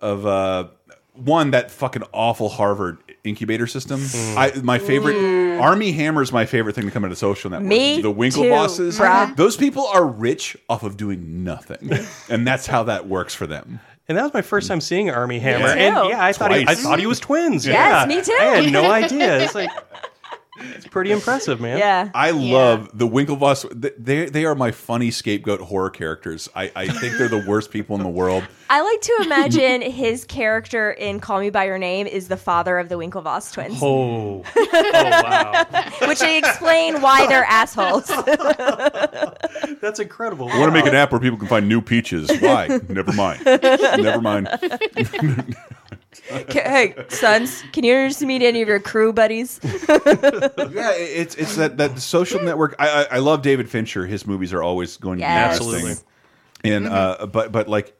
of uh one that fucking awful Harvard incubator system. Mm. I my favorite Armie Hammer's my favorite thing to come into social network. Me the Winkle too, bosses. bruh. Those people are rich off of doing nothing, and that's how that works for them. And that was my first time seeing Armie Hammer. too. And yeah, I thought he, I thought he was twins. Yes, yeah. me too. I had no idea. It's like it's pretty impressive, man. Yeah. I love the Winklevoss. They they are my funny scapegoat horror characters. I, I think they're the worst people in the world. I like to imagine his character in Call Me by Your Name is the father of the Winklevoss twins, Oh. oh wow. which they explain why they're assholes. That's incredible. I want to make an app where people can find new peaches. Why? Never mind. Never mind. hey, sons, can you introduce me to any of your crew buddies? Yeah, it's it's that that social network. I, I I love David Fincher. His movies are always going to be Yes. interesting. Absolutely. And uh, but but like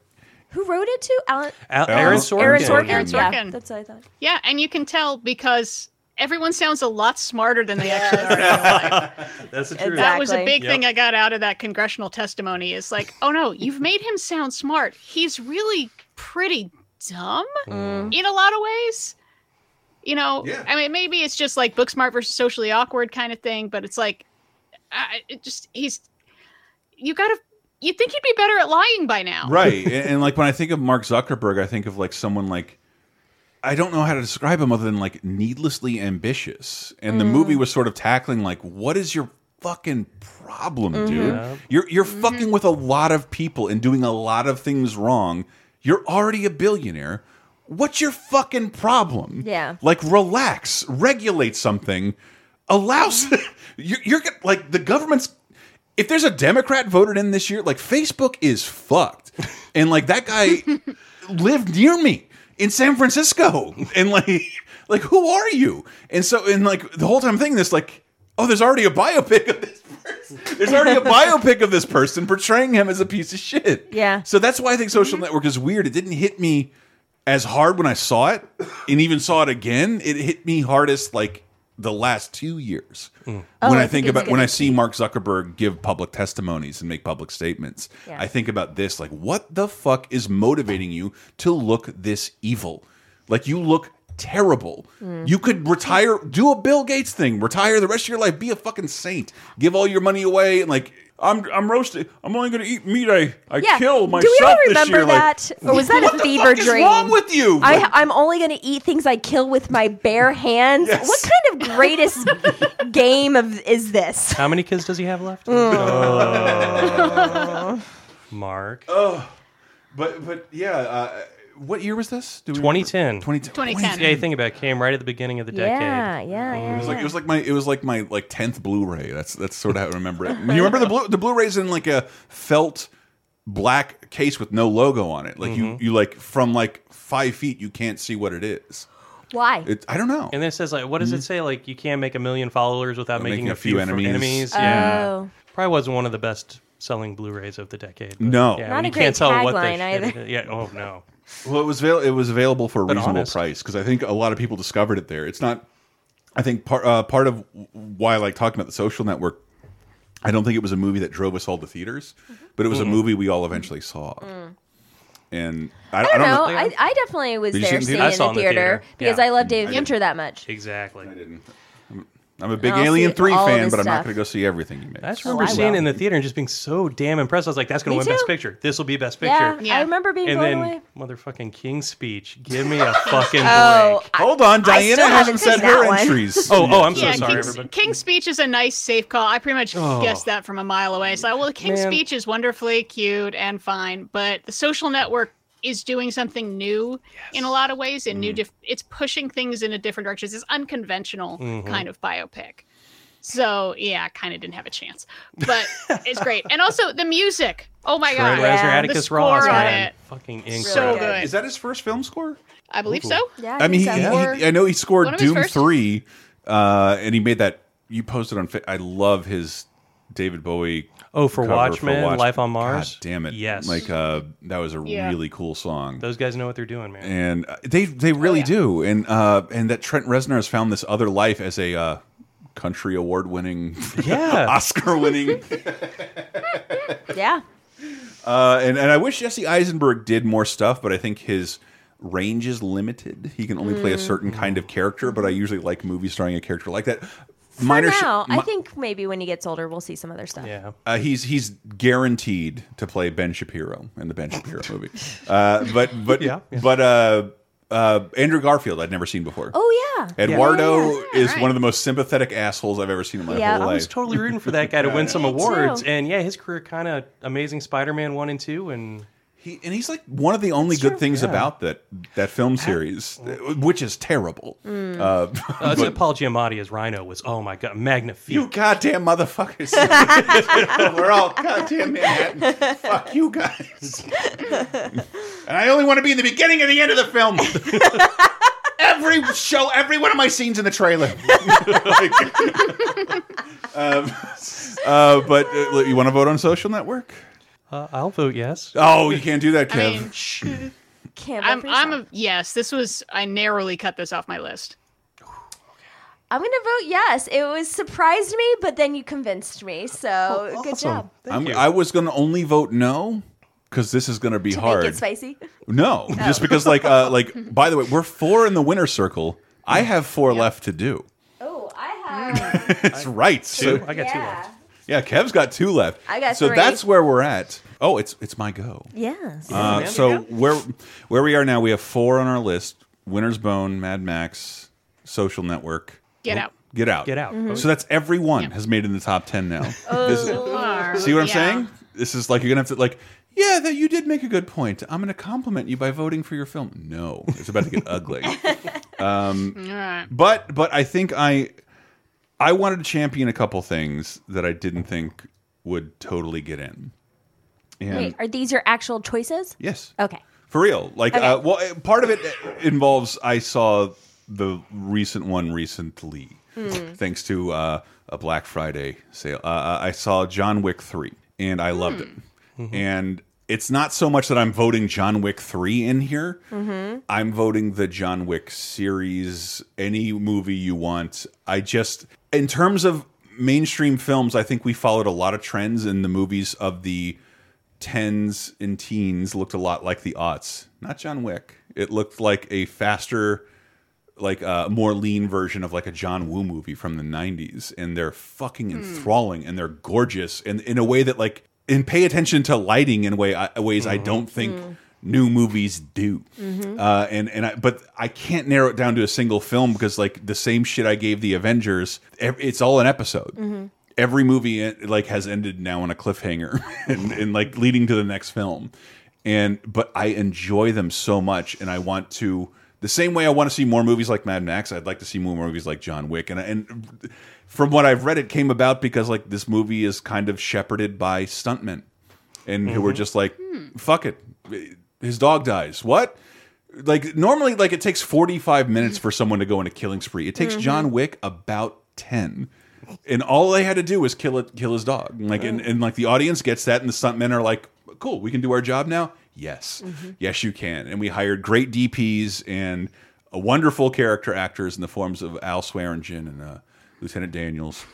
Who wrote it to? Alan, Al- Aaron Aaron Sorkin. Sorkin. Aaron Sorkin. Yeah, that's what I thought. Yeah, and you can tell because everyone sounds a lot smarter than they actually are. in real life. That's the truth. Exactly. That was a big Yep. thing I got out of that congressional testimony. Is like, oh no, you've made him sound smart. He's really pretty dumb mm. in a lot of ways. You know, Yeah. I mean, maybe it's just like book smart versus socially awkward kind of thing, but it's like, I it just he's. You gotta. You think he'd be better at lying by now, right and, and like when I think of Mark Zuckerberg, I think of like someone like I don't know how to describe him other than like needlessly ambitious. And the movie mm. was sort of tackling like, what is your fucking problem, dude? Yeah. You're you're mm-hmm. fucking with a lot of people and doing a lot of things wrong. You're already a billionaire. What's your fucking problem? Yeah. Like relax, regulate something. Allows mm-hmm. you're, you're like the government's if there's a Democrat voted in this year, like Facebook is fucked. And like that guy lived near me in San Francisco. And like like who are you? And so and like the whole time I'm thinking this, like, oh, there's already a biopic of this. There's already a biopic of this person portraying him as a piece of shit. Yeah. So that's why I think Social Network is weird. It didn't hit me as hard when I saw it, and even saw it again. It hit me hardest like the last two years hmm. Oh, when I I think think about when I see Mark Zuckerberg give public testimonies and make public statements. Yeah. I think about this like, what the fuck is motivating you to look this evil? Like you look terrible. Hmm. You could retire, do a Bill Gates thing, retire the rest of your life, be a fucking saint, give all your money away, and like I'm I'm roasted. I'm only going to eat meat I I Yeah. kill myself Do we all remember year. Like, that? or was that what a the fever fuck is dream? wrong with you? I, I'm only going to eat things I kill with my bare hands. Yes. What kind of greatest game of is this? How many kids does he have left? Mm. Oh. Mark. but but yeah, uh, what year was this? Do we 2010. 2010. 2010. Yeah, you think about it, came right at the beginning of the decade. Yeah, yeah, yeah. It was like it was like my it was like my like tenth Blu-ray. That's that's sort of how I remember it. You remember the Blu the Blu-rays in like a felt black case with no logo on it. Like Mm-hmm. you you like from like five feet you can't see what it is. Why? It I don't know. And then it says like, what does it say? Like, you can't make a million followers without making, a few, enemies. enemies. Oh. Yeah, probably wasn't one of the best selling Blu-rays of the decade. No. yeah, Not a great can't tell what tagline they either. edited- Yeah. Oh no. Well, it was avail it was available for a But reasonable honest. price because I think a lot of people discovered it there. It's not. I think part uh, part of why I like talking about the Social Network. I don't think it was a movie that drove us all to theaters, mm-hmm. but it was a mm-hmm. movie we all eventually saw. Mm. And I, I don't know. know. I, I definitely was Did there in seeing it in the it in the theater, theater. because Yeah. I love David I Fincher that much. Exactly. I didn't. I'm, I'm a big I'll Alien see Three all fan, this but I'm not stuff. going to go see everything you makes. I just Oh, remember I seeing it will. in the theater and just being so damn impressed. I was like, "That's going Me to win Best too. Picture. This will be Best Picture." Yeah, Yeah. I remember being And blown then away. motherfucking King's Speech. Give me a fucking Oh, break. Hold on, Diana still hasn't haven't said seen her that one. entries. Oh, oh, I'm so yeah, sorry, King's, everybody. King's Speech is a nice safe call. I pretty much Oh. guessed that from a mile away. So, well, King's Man. Speech is wonderfully cute and fine, but the social network is doing something new in a lot of ways. And new, Mm. dif- it's pushing things in a different direction. It's this unconventional Mm-hmm. kind of biopic. So yeah, kind of didn't have a chance, but it's great. And also the music. Oh my god, Trent Yeah. The Atticus score Ross, on man. it. Fucking So incredible. good. Is that his first film score? I believe so. Yeah, I mean, he, think he, I know he scored One of his Doom? Three, uh, and he made that. You posted on. I love his David Bowie. Oh, for cover Watchmen, Watch- Life on Mars. God damn it! Yes. like uh, that was a Yeah. really cool song. Those guys know what they're doing, man. and uh, they they really yeah. do, and uh, and that Trent Reznor has found this other life as a uh, country award winning, Yeah. Oscar winning, yeah. uh, and and I wish Jesse Eisenberg did more stuff, but I think his range is limited. He can only play a certain kind of character, but I usually like movies starring a character like that. For Minor sh- now, I think maybe when he gets older, we'll see some other stuff. Yeah. Uh, he's he's guaranteed to play Ben Shapiro in the Ben Shapiro movie. Uh, but but Yeah, yeah. but uh, uh, Andrew Garfield I'd never seen before. Oh yeah. Eduardo Yeah, yeah, is right. one of the most sympathetic assholes I've ever seen in my Yeah. whole I was totally rooting for that guy to win some awards. And yeah, his career kind of Amazing Spider-Man 1 and 2 and He, and he's like one of the only good things yeah. about that that film series, which is terrible. Mm. Uh, uh, Paul Giamatti as Rhino was oh my god, magnifique. you goddamn motherfuckers! We're all goddamn Manhattan. Fuck you guys. and I only want to be in the beginning and the end of the film. every show, every one of my scenes in the trailer. Like- um, uh, but uh, you want to vote on Social Network? Uh, I'll vote yes. Oh, you can't do that, I Kev. mean, Can't vote I'm for I'm yourself. a yes. This was I narrowly cut this off my list. I'm gonna vote yes. It was surprised me, but then you convinced me. So good job. I'm, I was going to only vote no because this is going to be To hard. make it spicy. No, just because like uh like by the way, we're four in the winner circle. I have four left to do. Oh, I have. That's right. Two. So I got two yeah. left. Yeah, Kev's got two left. I got So three. that's where we're at. Oh, it's it's my go. Yes. Uh, man. so where where we are now, we have four on our list: Winter's Bone, Mad Max, Social Network, Get out. Get Out. Get Out. So that's every one has made it in the top ten now. This is- See what I'm yeah. saying? This is like you're gonna have to like, yeah, that you did make a good point. I'm gonna compliment you by voting for your film. No, it's about to get ugly. All right. But but I think I I wanted to champion a couple things that I didn't think would totally get in. And Wait, are these your actual choices? yes, Okay. for real. Like, Okay. uh, well, uh, part of it involves I saw the recent one recently, Hmm. thanks to uh, a Black Friday sale. Uh, I saw John Wick three, and I loved it. And it's not so much that I'm voting John Wick three in here. I'm voting the John Wick series. Any movie you want. I just, in terms of mainstream films, I think we followed a lot of trends in the movies of the tens and teens looked a lot like the aughts. Not John Wick. It looked like a faster, like a more lean version of like a John Woo movie from the '90s, and they're fucking hmm. enthralling and they're gorgeous, and in a way that like and pay attention to lighting in way uh, ways I hmm. don't think hmm. New movies do. Uh, and and I, but I can't narrow it down to a single film because like the same shit I gave the Avengers, it's all an episode. Every movie eh, like has ended now on a cliffhanger and, and like leading to the next film. And but I enjoy them so much, and I want to the same way I want to see more movies like Mad Max. I'd like to see more movies like John Wick, and and from what I've read, it came about because like this movie is kind of shepherded by stuntmen, and who were just like, "Fuck it, his dog dies." What? Like normally, like it takes forty five minutes for someone to go on a killing spree. It takes John Wick about ten. And all they had to do was kill it, kill his dog. Like, and, and like the audience gets that, and the stuntmen are like, "Cool, we can do our job now." Yes, yes, you can. And we hired great DPs and wonderful character actors in the forms of Al Swearingen and uh, Lieutenant Daniels.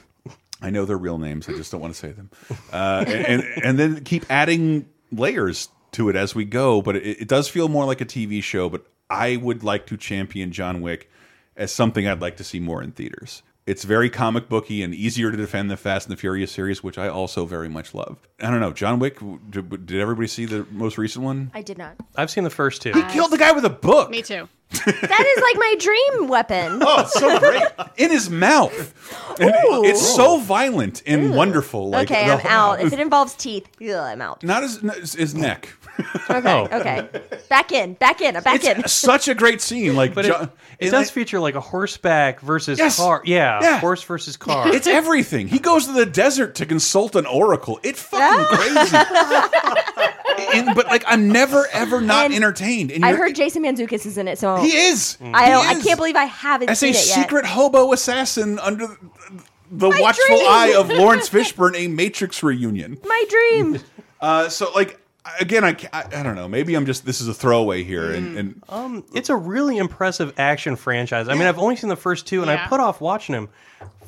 I know their real names. I just don't want to say them. Uh, and, and and then keep adding layers to it as we go. But it, it does feel more like a TV show. But I would like to champion John Wick as something I'd like to see more in theaters. It's very comic booky and easier to defend the Fast and the Furious series, which I also very much love. I don't know, John Wick. Did, did everybody see the most recent one? I did not. I've seen the first two. He killed the guy with a book. Me too. That is like my dream weapon. Oh, it's so great in his mouth. And Ooh. it's so violent and wonderful. Like okay, I'm whole- out. If it involves teeth, ugh, I'm out. Not his his- his neck. Okay, Oh. okay. Back in, back in, back in. It's such a great scene. Like, But John, it, it does I- feature like a horseback versus Yes. car. Yeah, Yeah. horse versus car. It's everything. He goes to the desert to consult an oracle. It's fucking Ah. crazy. and, but like, I'm never ever not And entertained. And I you're- heard Jason Mantzoukas is in it, so he is. I He don't, I can't believe I haven't as a seen it yet. secret hobo assassin under the, the watchful dream. eye of Laurence Fishburne, a Matrix reunion. My dream. Uh, so like again, I, I I don't know. Maybe I'm just this is a throwaway here, and, mm. and Um, it's a really impressive action franchise. I mean, I've only seen the first two, and I put off watching them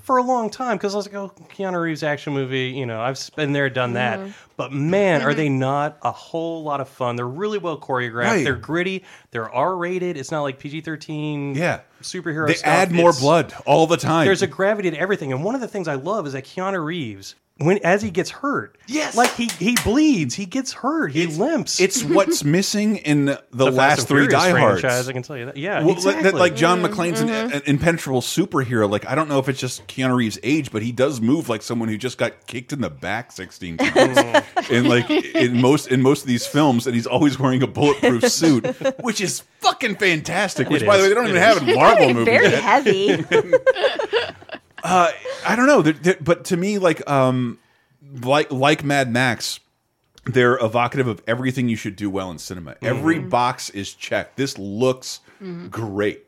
for a long time because I was like, "Oh, Keanu Reeves action movie." You know, I've been there, done that. Mm-hmm. But man, are they mm-hmm. not a whole lot of fun? They're really well choreographed. Right. They're gritty. They're R rated. It's not like PG thirteen. Yeah. superhero. they stuff. add more It's- blood all the time. There's a gravity to everything, and one of the things I love is that Keanu Reeves, when as he gets hurt, Yes. like he he bleeds, he gets hurt, he limps. it's what's missing in the, The Fast last and three Furious Die Hards. franchise. I can tell you that. Yeah, Well, like- exactly. that, like John McClane's an, mm-hmm. an impenetrable superhero. Like I don't know if it's just Keanu Reeves' age, but he does move like someone who just got kicked in the back sixteen times. and like in most in most of these films, and he's always wearing a bulletproof suit, which is fucking fantastic. Which, It by the is. way, they don't It even is. have in Marvel movies. Very yet. heavy. Uh, I don't know, They're- they're- but to me, like um, like like Mad Max, they're evocative of everything you should do well in cinema. Mm-hmm. Every box is checked. This looks mm-hmm. great.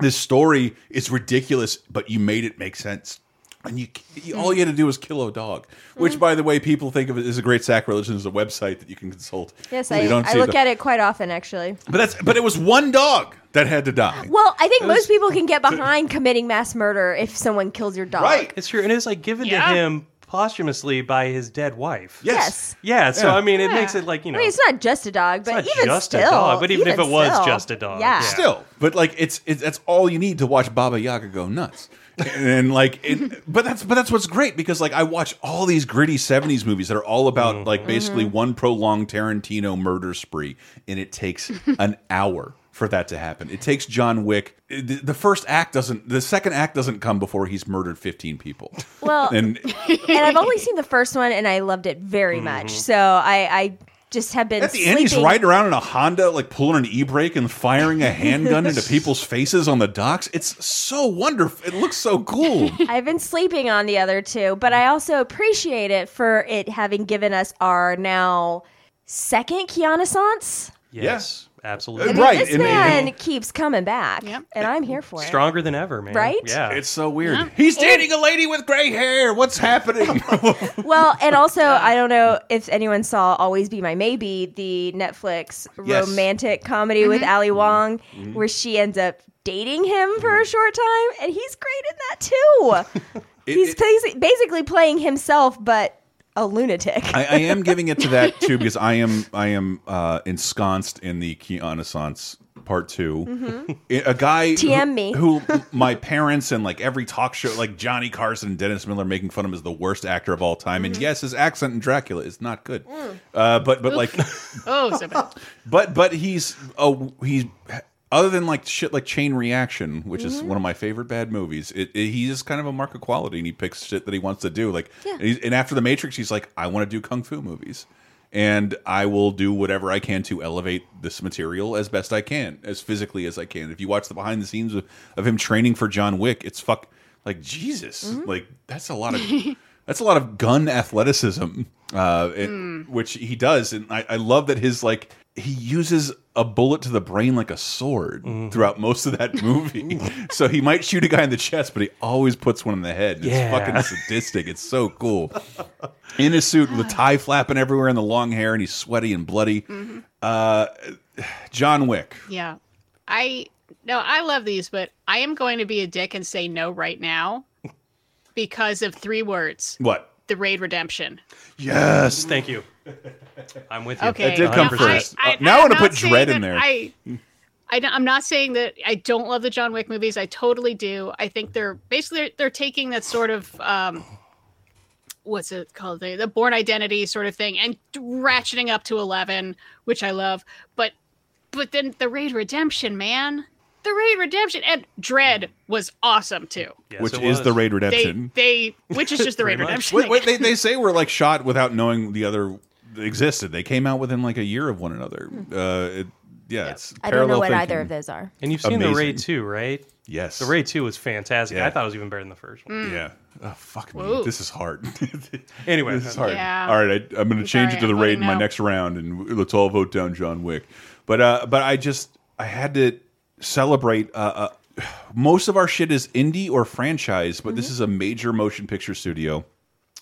This story is ridiculous, but you made it make sense. And you, you all hmm. you had to do was kill a dog, which, hmm. by the way, people think of it as a great sacrilege and as a website that you can consult. Yes, You I, don't I look at it quite often, actually. But that's but it was one dog that had to die. Well, I think most people can get behind committing mass murder if someone kills your dog. Right. It's true, and it's like given Yeah. to him posthumously by his dead wife. Yes. Yeah, so Yeah. I mean, it Yeah. makes it like you know, I mean, it's not just a dog, but not even just a still, dog, but even if it was just a dog, yeah. yeah. still but like it's, it's that's all you need to watch baba yaga go nuts and like it, but that's but that's what's great because like i watch all these gritty 70s movies that are all about Mm-hmm. like basically one prolonged tarantino murder spree and it takes an hour for that to happen. It takes john wick. The, the first act doesn't the second act doesn't come before he's murdered 15 people. Well, and and I've only seen the first one, and I loved it very much. So I, I just have been at the end he's riding around in a honda like pulling an e-brake and firing a handgun into people's faces on the docks. It's so wonderful. It looks so cool. I've been sleeping on the other two, but I also appreciate it for it having given us our now second Keanu Sans. yes, Absolutely. I mean, Right, This and- man and- keeps coming back, Yep. and I'm here for it. Stronger than ever, man. Right? Yeah. It's so weird. Yeah. He's dating a lady with gray hair. What's happening? Well, and also, I don't know if anyone saw "Always Be My Maybe," the Netflix Yes. romantic comedy with Ali Wong, Mm-hmm. where she ends up dating him for a short time, and he's great in that too. It- he's it- basically playing himself, but a lunatic. I, I am giving it to that too because I am I am uh, ensconced in the Keanu part 2 A guy TM who, me. who my parents and like every talk show, like Johnny Carson and Dennis Miller, making fun of him as the worst actor of all time. And yes, his accent in Dracula is not good, uh, but but like Oh, so bad. but but he's oh he's other than like shit like Chain Reaction, which is mm-hmm. one of my favorite bad movies. It, it, he is kind of a mark of quality, and he picks shit that he wants to do. Like, and, he's, and after the Matrix, he's like, I want to do kung fu movies, and I will do whatever I can to elevate this material as best I can, as physically as I can. If you watch the behind the scenes of, of him training for John Wick, it's fuck like Jesus, mm-hmm. like that's a lot of that's a lot of gun athleticism, uh, it- mm. which he does, and I, I love that his like he uses a bullet to the brain like a sword throughout most of that movie. so he might shoot a guy in the chest, but he always puts one in the head. Yeah. It's fucking sadistic. It's so cool. In a suit with the tie flapping everywhere and the long hair, and he's sweaty and bloody. Uh, John Wick. Yeah. I no, I love these, but I am going to be a dick and say no right now because of three words. What? The Raid Redemption. Yes. Thank you. I'm with you. Okay. That did come now, first. I, Uh, now I I'm wanna put Dredd in there. I, I, am not saying that I don't love the John Wick movies. I totally do. I think they're basically they're, they're taking that sort of um, what's it called the, the Bourne Identity sort of thing and ratcheting up to eleven, which I love. But but then the Raid Redemption, man, the Raid Redemption and Dredd was awesome too. Yes, Which is was. the Raid Redemption. they which is just the Raid Redemption. Wait, wait, they, they say we're like shot without knowing the other existed. They came out within like a year of one another. Uh, it, yeah, it's I don't know what thinking. either of those are. And you've seen the Raid 2, right? Yes, The Raid 2 was fantastic. Yeah. I thought it was even better than the first Mm. one. Yeah. Oh fuck me. Whoa. This is hard. Anyway, this is hard. Yeah. All right, I, I'm going to change Sorry, it to the I'm raid in my no. next round, and let's all vote down John Wick. But uh, but I just I had to celebrate. Uh, uh, most of our shit is indie or franchise, but Mm-hmm. this is a major motion picture studio.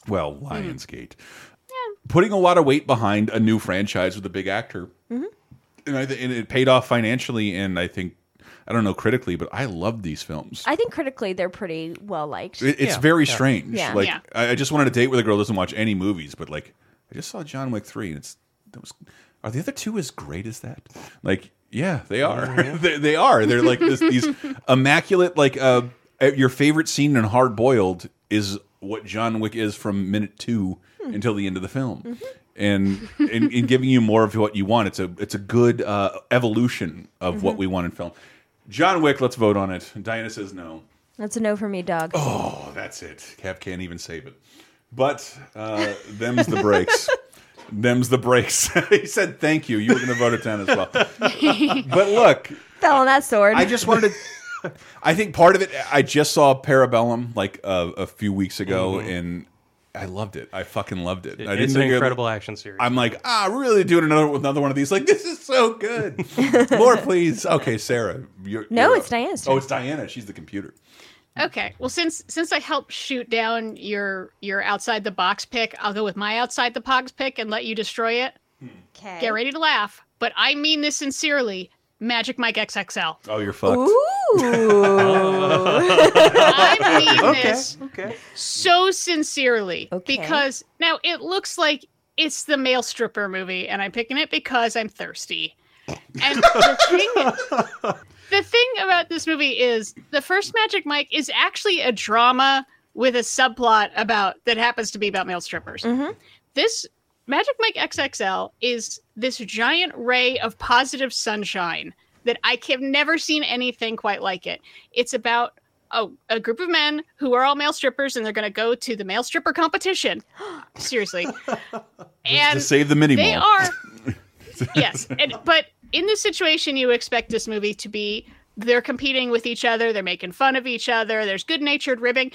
Well, Lionsgate. Mm. Putting a lot of weight behind a new franchise with a big actor, Mm-hmm. and, I, and it paid off financially, and I think I don't know critically, but I love these films. I think critically they're pretty well liked. It, it's Yeah, very yeah. strange. Yeah. Like Yeah. I, I just wanted a date with a girl who doesn't watch any movies, but like I just saw John Wick three, and it's that was. Are the other two as great as that? Like, yeah, they are. they, they are. They're like this, these immaculate. Like, uh, your favorite scene in Hard Boiled is what John Wick is from minute two until the end of the film. And in, in giving you more of what you want, it's a it's a good uh, evolution of what we want in film. John Wick, let's vote on it. Diana says no. That's a no for me, dog. Oh, that's it. Cap can't even save it. But uh, them's the breaks. Them's the breaks. he said thank you. You were going to vote it down as well. but look, Fell on that sword. I just wanted to. I think part of it. I just saw Parabellum like uh, a few weeks ago, and I loved it. I fucking loved it. I it's an think it- incredible action series. I'm like, ah, really doing another another one of these? Like, this is so good. More, please. Okay, Sarah. You're, No, you're it's up. Diana's Oh, it's Diana. She's the computer. Okay. Well, since since I helped shoot down your your outside the box pick, I'll go with my outside the box pick and let you destroy it. Hmm. Okay. Get ready to laugh, but I mean this sincerely. Magic Mike XXL. Oh, you're fucked. Ooh. I mean okay. this Okay. so sincerely Okay. because now it looks like it's the male stripper movie, and I'm picking it because I'm thirsty. And the thing, the thing about this movie is the first Magic Mike is actually a drama with a subplot about that happens to be about male strippers. Mm-hmm. This Magic Mike XXL is this giant ray of positive sunshine that I have never seen anything quite like it. It's about a, a group of men who are all male strippers and they're going to go to the male stripper competition. Seriously. and to save the mini they mall. are yes and, but in this situation you expect this movie to be they're competing with each other they're making fun of each other there's good natured ribbing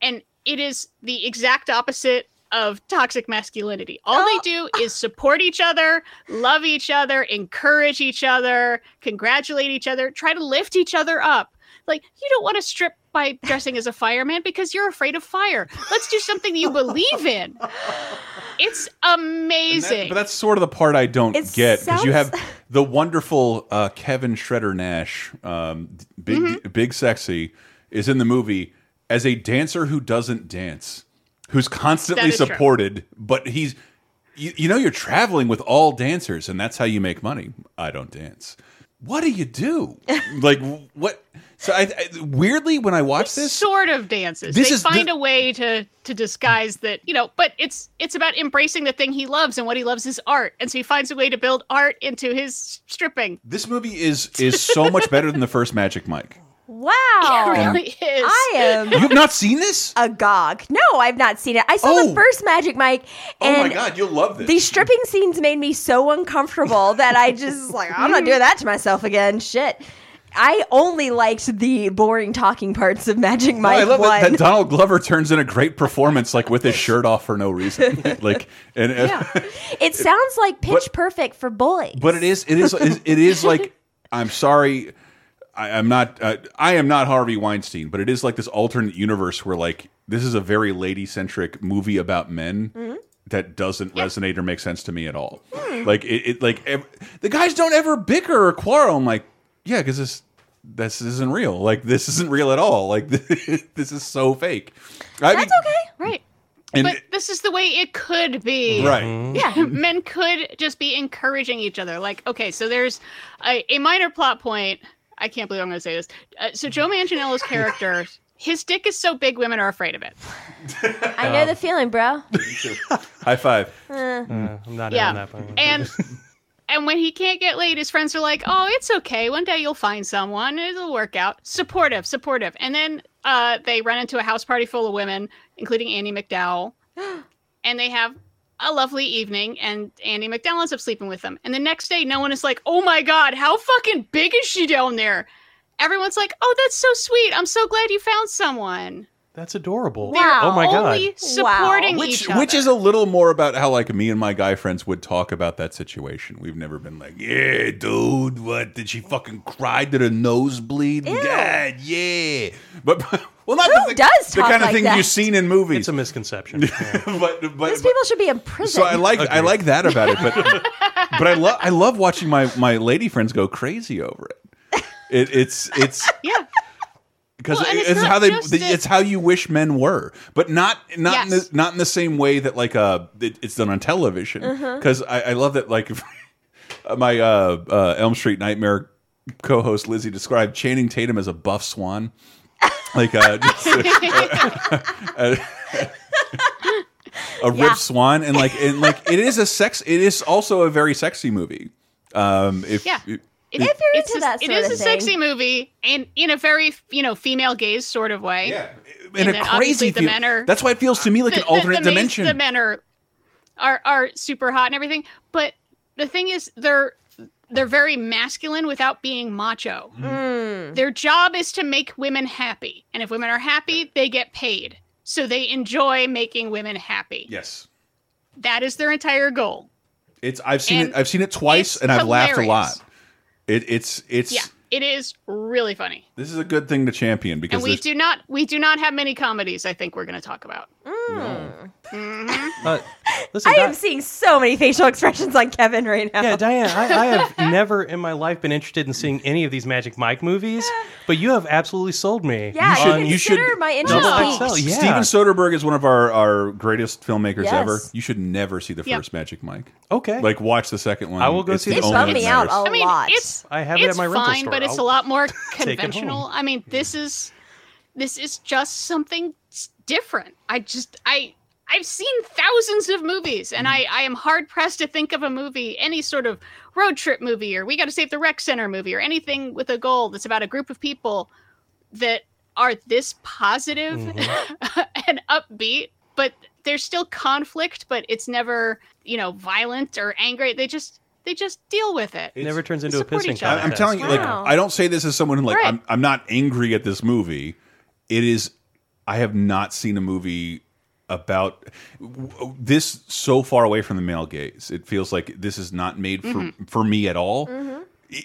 and it is the exact opposite of toxic masculinity. All they oh. do is support each other, love each other, encourage each other, congratulate each other, try to lift each other up. Like, you don't want to strip by dressing as a fireman because you're afraid of fire. Let's do something that you believe in. It's amazing. that- but that's sort of the part I don't It get because you have the wonderful uh, Kevin Shredder Nash, um, big Mm-hmm. big sexy, is in the movie as a dancer who doesn't dance, who's constantly That is true. supported, but he's you, you know you're traveling with all dancers and that's how you make money. I don't dance. What do you do? like what? So I, I weirdly when I watch this, sort of dances. This they is- find thi- a way to to disguise that, you know, but it's it's about embracing the thing he loves and what he loves is art. And so he finds a way to build art into his stripping. this movie is is so much better than the first Magic Mike. Wow. It really is. I am You have not seen this? agog. No, I've not seen it. I saw Oh. the first Magic Mike, and oh my god, you'll love this. the stripping scenes made me so uncomfortable that I just like I'm not doing that to myself again. Shit. I only liked the boring talking parts of Magic No, Mike I love one. that, that Donald Glover turns in a great performance, like with his shirt off for no reason. Like, and uh, yeah, it sounds like Pitch Perfect for boys. but it is, it is, it is like. I'm sorry, I, I'm not. Uh, I am not Harvey Weinstein, but it is like this alternate universe where like this is a very lady centric movie about men. Mm-hmm. That doesn't resonate or make sense to me at all. Hmm. Like it, it like ev the guys don't ever bicker or quarrel. I'm like, yeah, because this this isn't real. Like this isn't real at all. Like this is so fake. I That's mean, okay. right. And but this is the way it could be. right. Yeah. men could just be encouraging each other. Like, okay, so there's a, a minor plot point. I can't believe I'm going to say this. Uh, so Joe Manganiello's character, his dick is so big, women are afraid of it. I know the feeling, bro. High five. Uh, I'm not in Yeah, on that point. and and when he can't get laid, his friends are like, "Oh, it's okay. One day you'll find someone. It'll work out." Supportive, supportive. And then uh, they run into a house party full of women, including Andie MacDowell, and they have a lovely evening. And Andie MacDowell ends up sleeping with them. And the next day, no one is like, "Oh my god, how fucking big is she down there?" Everyone's like, "Oh, that's so sweet. I'm so glad you found someone." That's adorable. Wow. Oh my god. Only supporting Which each other. which is a little more about how like me and my guy friends would talk about that situation. We've never been like, yeah, dude, what did she fucking cry? Did her nose bleed? God, yeah. But well, not Who the, does the talk kind of like thing that? you've seen in movies. It's a misconception. Yeah. but but, Those but people should be in prison. so I like I like that about it, but but I love I love watching my my lady friends go crazy over it. It it's it's yeah. Because Well, it's, it's how they it's how you wish men were but not not in the, not in the same way that like uh it, it's done on television. Because I, I love that like my uh, uh elm street nightmare co-host lizzie described channing tatum as a buff swan. Like uh, just, a, a, Yeah. ripped swan. And like and like it is a sex it is also a very sexy movie. Um if Yeah. It- It- If you're it's into a- that it sort is of a thing. sexy movie, and in a very you know female gaze sort of way. yeah in And a crazy the men are- that's why it feels to me like The- an the- alternate the, mas- dimension The men are are are super hot and everything, but the thing is, they're they're very masculine without being macho. Mm. Their job is to make women happy, and if women are happy, they get paid. So they enjoy making women happy. yes That is their entire goal. It's I've seen And it I've seen it twice and I've laughed a lot. It it's it's Yeah, it is really funny. this is a good thing to champion because And we do not we do not have many comedies. I think we're going to talk about. Mm. Uh, listen, I Di- am seeing so many facial expressions on Kevin right now. yeah, Diane, I, I have never in my life been interested in seeing any of these Magic Mike movies, but you have absolutely sold me. Yeah, should- you you should consider my interest double yeah. Steven Soderbergh is one of our our greatest filmmakers Yes. ever. You should never see the Yeah. first Magic Mike. Okay. Like watch the second one. I will go It's see the the It only second bummed me out matters. a I mean, lot. it's I have it it's at my rental fine, store. but it's I'll a lot more conventional. I mean, this is this is just something s- different. I just I I've seen thousands of movies, and I mm-hmm. I am hard pressed to think of a movie, any sort of road trip movie, or we got to save the rec center movie, or anything with a goal that's about a group of people that are this positive mm-hmm. and upbeat, but there's still conflict, but it's never you know violent or angry. They just they just deal with it. It never turns into a support pissing each other. I- I'm telling you, like I don't say this as someone who like Right. I'm I'm not angry at this movie. It is I have not seen a movie about this so far away from the male gaze. It feels like this is not made for for me at all.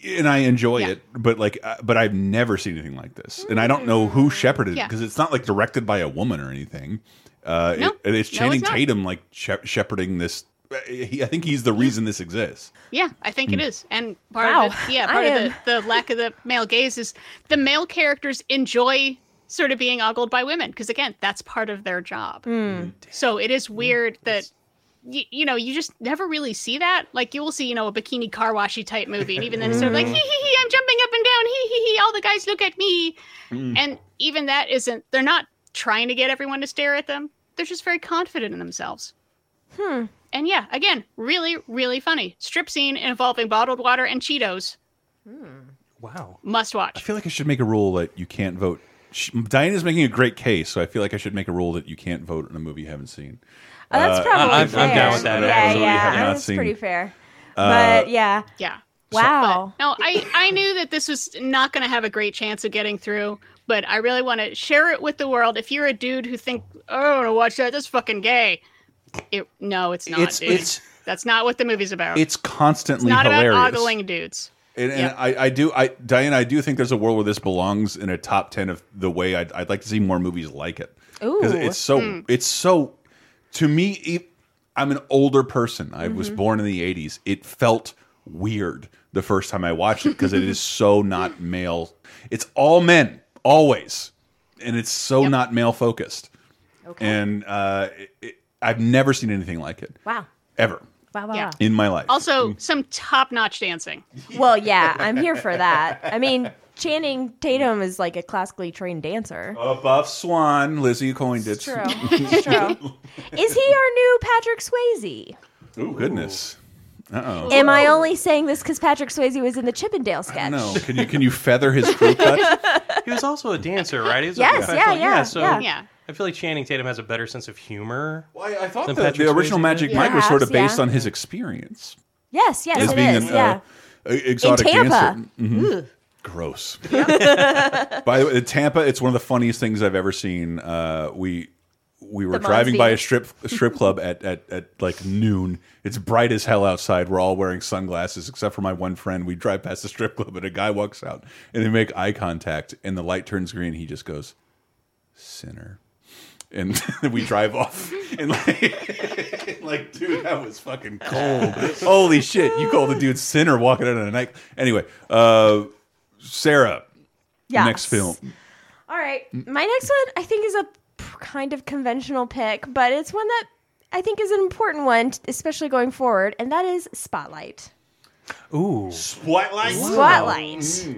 And I enjoy Yeah. it, but like, uh, but I've never seen anything like this, and I don't know who shepherded it Yeah. because it's not like directed by a woman or anything. Uh, No. it- and it's No, Channing it's. Tatum like shepherding this. uh, He, I think he's the reason this exists. Yeah, I think it is. And part Wow. of it, yeah, I part of the, the lack of the male gaze is the male characters enjoy sort of being ogled by women because again, that's part of their job. Hmm. Mm. Mm. So it is weird that you, you know you just never really see that. Like you will see you know a bikini car washy type movie, and even then it's sort of like mm. hee hee hee, I'm jumping up and down, hee hee hee, all the guys look at me, and even that isn't. They're not trying to get everyone to stare at them. They're just very confident in themselves. hmm And yeah, again, really, really funny. Strip scene involving bottled water and Cheetos. Hmm. Wow. Must watch. I feel like I should make a rule that you can't vote. Sh- Diana's making a great case, so I feel like I should make a rule that you can't vote in a movie you haven't seen. Oh, that's Uh, probably I'm- I'm down with that, Yeah, actually. yeah, Have not that's seen. pretty fair. Uh, but yeah, Yeah. wow. No, I, I knew that this was not going to have a great chance of getting through, but I really want to share it with the world. If you're a dude who think, oh, I want to watch that, that's fucking gay. It, no, it's not, It's- dude. it's- that's not what the movie's about. It's constantly not hilarious. about ogling dudes. And, and Yeah. I, I do, I Diane, I do think there's a world where this belongs in a top ten of the way I'd, I'd like to see more movies like it. Because it's so, it's so. To me, I'm an older person. I was Mm-hmm. born in the '80s. It felt weird the first time I watched it because it is so not male. It's all men always, and it's so not male focused. Okay. And uh, it, it, I've never seen anything like it Wow. ever Wow, wow, Yeah. wow. in my life. Also, some top notch dancing. Well, yeah, I'm here for that. I mean, Channing Tatum is like a classically trained dancer. A buff Swan, Lizzie coined it. It's true. It's true. Is he our new Patrick Swayze? Oh goodness. Uh oh. Am I only saying this because Patrick Swayze was in the Chippendale sketch? No. Can you can you feather his crew cut? He was also a dancer, right? He was a Yes, professional- yeah, yeah, so yeah. Yeah. I feel like Channing Tatum has a better sense of humor. Well, I, I thought Then the, the original Swayze Magic did? Mike was sort of based yeah. on his experience Yes, yes, as it being is. an yeah. uh, a- exotic Tampa. dancer. Mhm. Gross. By the way, Tampa, it's one of the funniest things I've ever seen. Uh, we we were The driving by a strip a strip club at, at at like noon. It's bright as hell outside. We're all wearing sunglasses except for my one friend. We drive past the strip club and a guy walks out and they make eye contact and the light turns green. He just goes, "Sinner." And we drive off, and like, like, dude, that was fucking cold. Holy shit! You call the dude sinner walking out of a night. Anyway, uh, Sarah, Yes. next film. All right. My next one, I think, is a kind of conventional pick, but it's one that I think is an important one, especially going forward, and that is Spotlight. Ooh. Spotlight. Spotlight.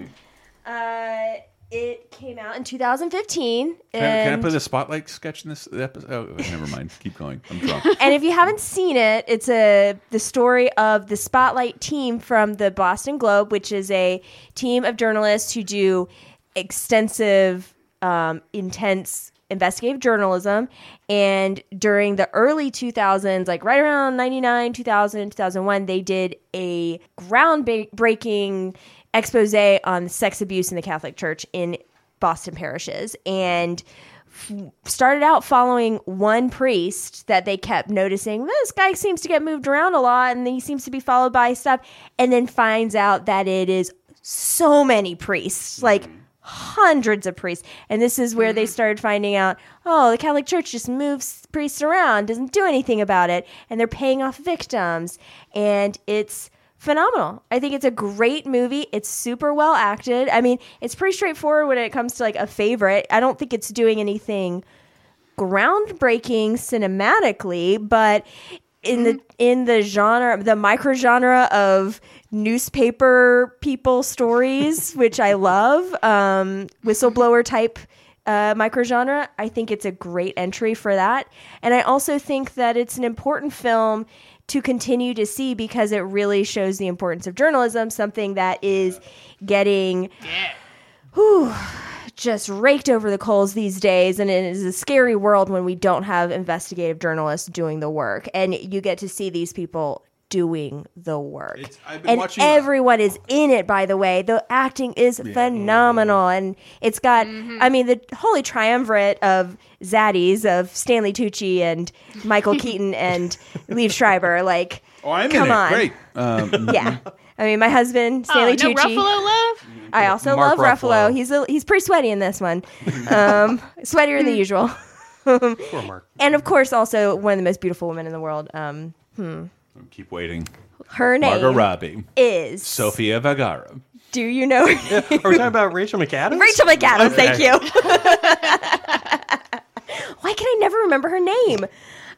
Uh, it came out in 2015. Can, I- can I and- play the spotlight sketch in this episode? Oh, never mind. Keep going. I'm drunk. and if you haven't seen it, it's a the story of the Spotlight team from the Boston Globe, which is a team of journalists who do extensive, um, intense investigative journalism. And during the early 2000s, like right around 99, 2000, 2001, they did a groundbreaking expose on sex abuse in the Catholic Church in Boston parishes. And started out following one priest that they kept noticing this guy seems to get moved around a lot and he seems to be followed by stuff and then finds out that it is so many priests mm. like hundreds of priests. And this is where they mm. started finding out oh the catholic church just moves priests around doesn't do anything about it and they're paying off victims. And it's phenomenal. I think it's a great movie. It's super well acted. I mean, it's pretty straightforward when it comes to like a favorite. I don't think it's doing anything groundbreaking cinematically, but in the in the genre, the micro genre of newspaper people stories, which I love, um, whistleblower type uh, micro genre. I think it's a great entry for that, and I also think that it's an important film to continue to see because it really shows the importance of journalism, something that is getting whew, just raked over the coals these days. And it is a scary world when we don't have investigative journalists doing the work. And you get to see these people doing the work. It's- I've been and watching- everyone is in it, by the way. The acting is phenomenal. And it's got, I mean, the holy triumvirate of zaddies of Stanley Tucci and Michael Keaton and Liev Schreiber. Like, Oh, I'm come in it. on. Great. Um, Yeah. I mean, my husband, Stanley oh, no Tucci. Ruffalo love? I also Mark love Ruffalo. Ruffalo. He's a, he's pretty sweaty in this one, um, sweatier than usual. Poor Mark. And of course, also one of the most beautiful women in the world. Um, keep waiting. her name Margot Robbie, is Sofia Vergara. Do you know her name? Are we talking about Rachel McAdams? Rachel McAdams? Thank you. Why can I never remember her name?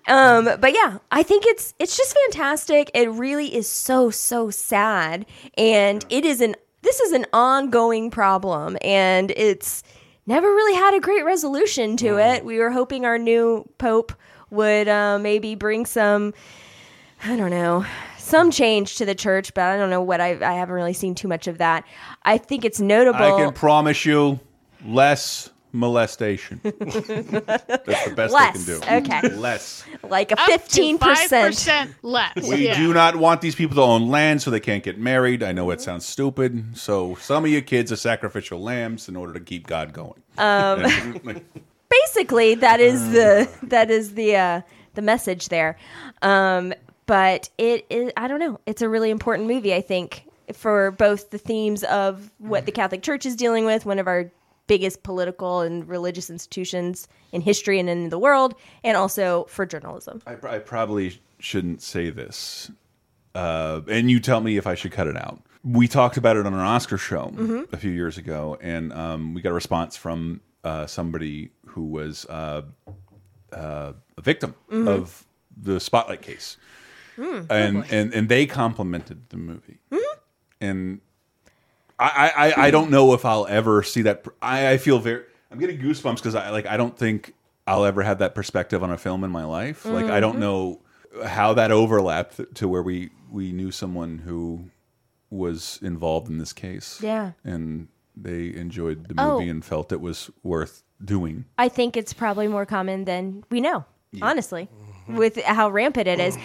Um, but yeah, I think it's it's just fantastic. It really is so so sad, and it is an this is an ongoing problem, and it's never really had a great resolution to it. We were hoping our new pope would uh, maybe bring some I don't know, some change to the church, but I don't know what I I haven't really seen too much of that. I think it's notable. I can promise you, less molestation. That's the best Less, they can do. okay. Less. like a Up fifteen percent. 5% less. We yeah. do not want these people to own land so they can't get married. I know it sounds stupid. So some of you kids are sacrificial lambs in order to keep God going. Um, Basically, that is the that is the uh, the message there. Um, but it is I don't know. It's a really important movie. I think for both the themes of what the Catholic Church is dealing with, one of our biggest political and religious institutions in history and in the world, and also for journalism. I, I probably shouldn't say this. Uh, and you tell me if I should cut it out. We talked about it on an Oscar show a few years ago, and um, we got a response from uh, somebody who was uh, uh, a victim of the Spotlight case, and, and and they complimented the movie, and I, I I don't know if I'll ever see that. I, I feel very. I'm getting goosebumps because I like. I don't think I'll ever have that perspective on a film in my life. Like I Mm-hmm. don't know how that overlapped to where we we knew someone who was involved in this case. Yeah. and they enjoyed the Oh. movie and felt it was worth doing. I think it's probably more common than we know, honestly, with how rampant it is.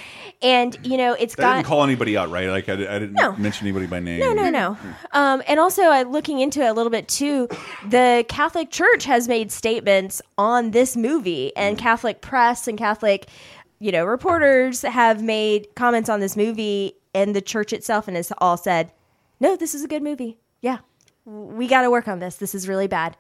And you know, it's I got didn't call anybody out, right? Like I, I didn't No. mention anybody by name. No, no, no. Um, and also, uh, looking into it a little bit too, the Catholic Church has made statements on this movie, and Catholic press and Catholic, you know, reporters have made comments on this movie, and the church itself, and has all said, "No, this is a good movie. Yeah, we got to work on this. This is really bad.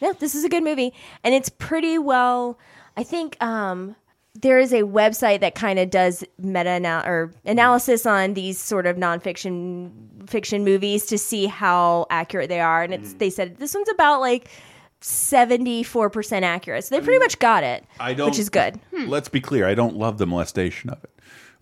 No, this is a good movie, and it's pretty well. I think um, there is a website that kind of does meta or analysis on these sort of nonfiction fiction movies to see how accurate they are, and it's mm-hmm. they said this one's about like seventy four percent accurate. So they pretty mm, much got it, I don't. which is good. Hmm. Let's be clear. I don't love the molestation of it,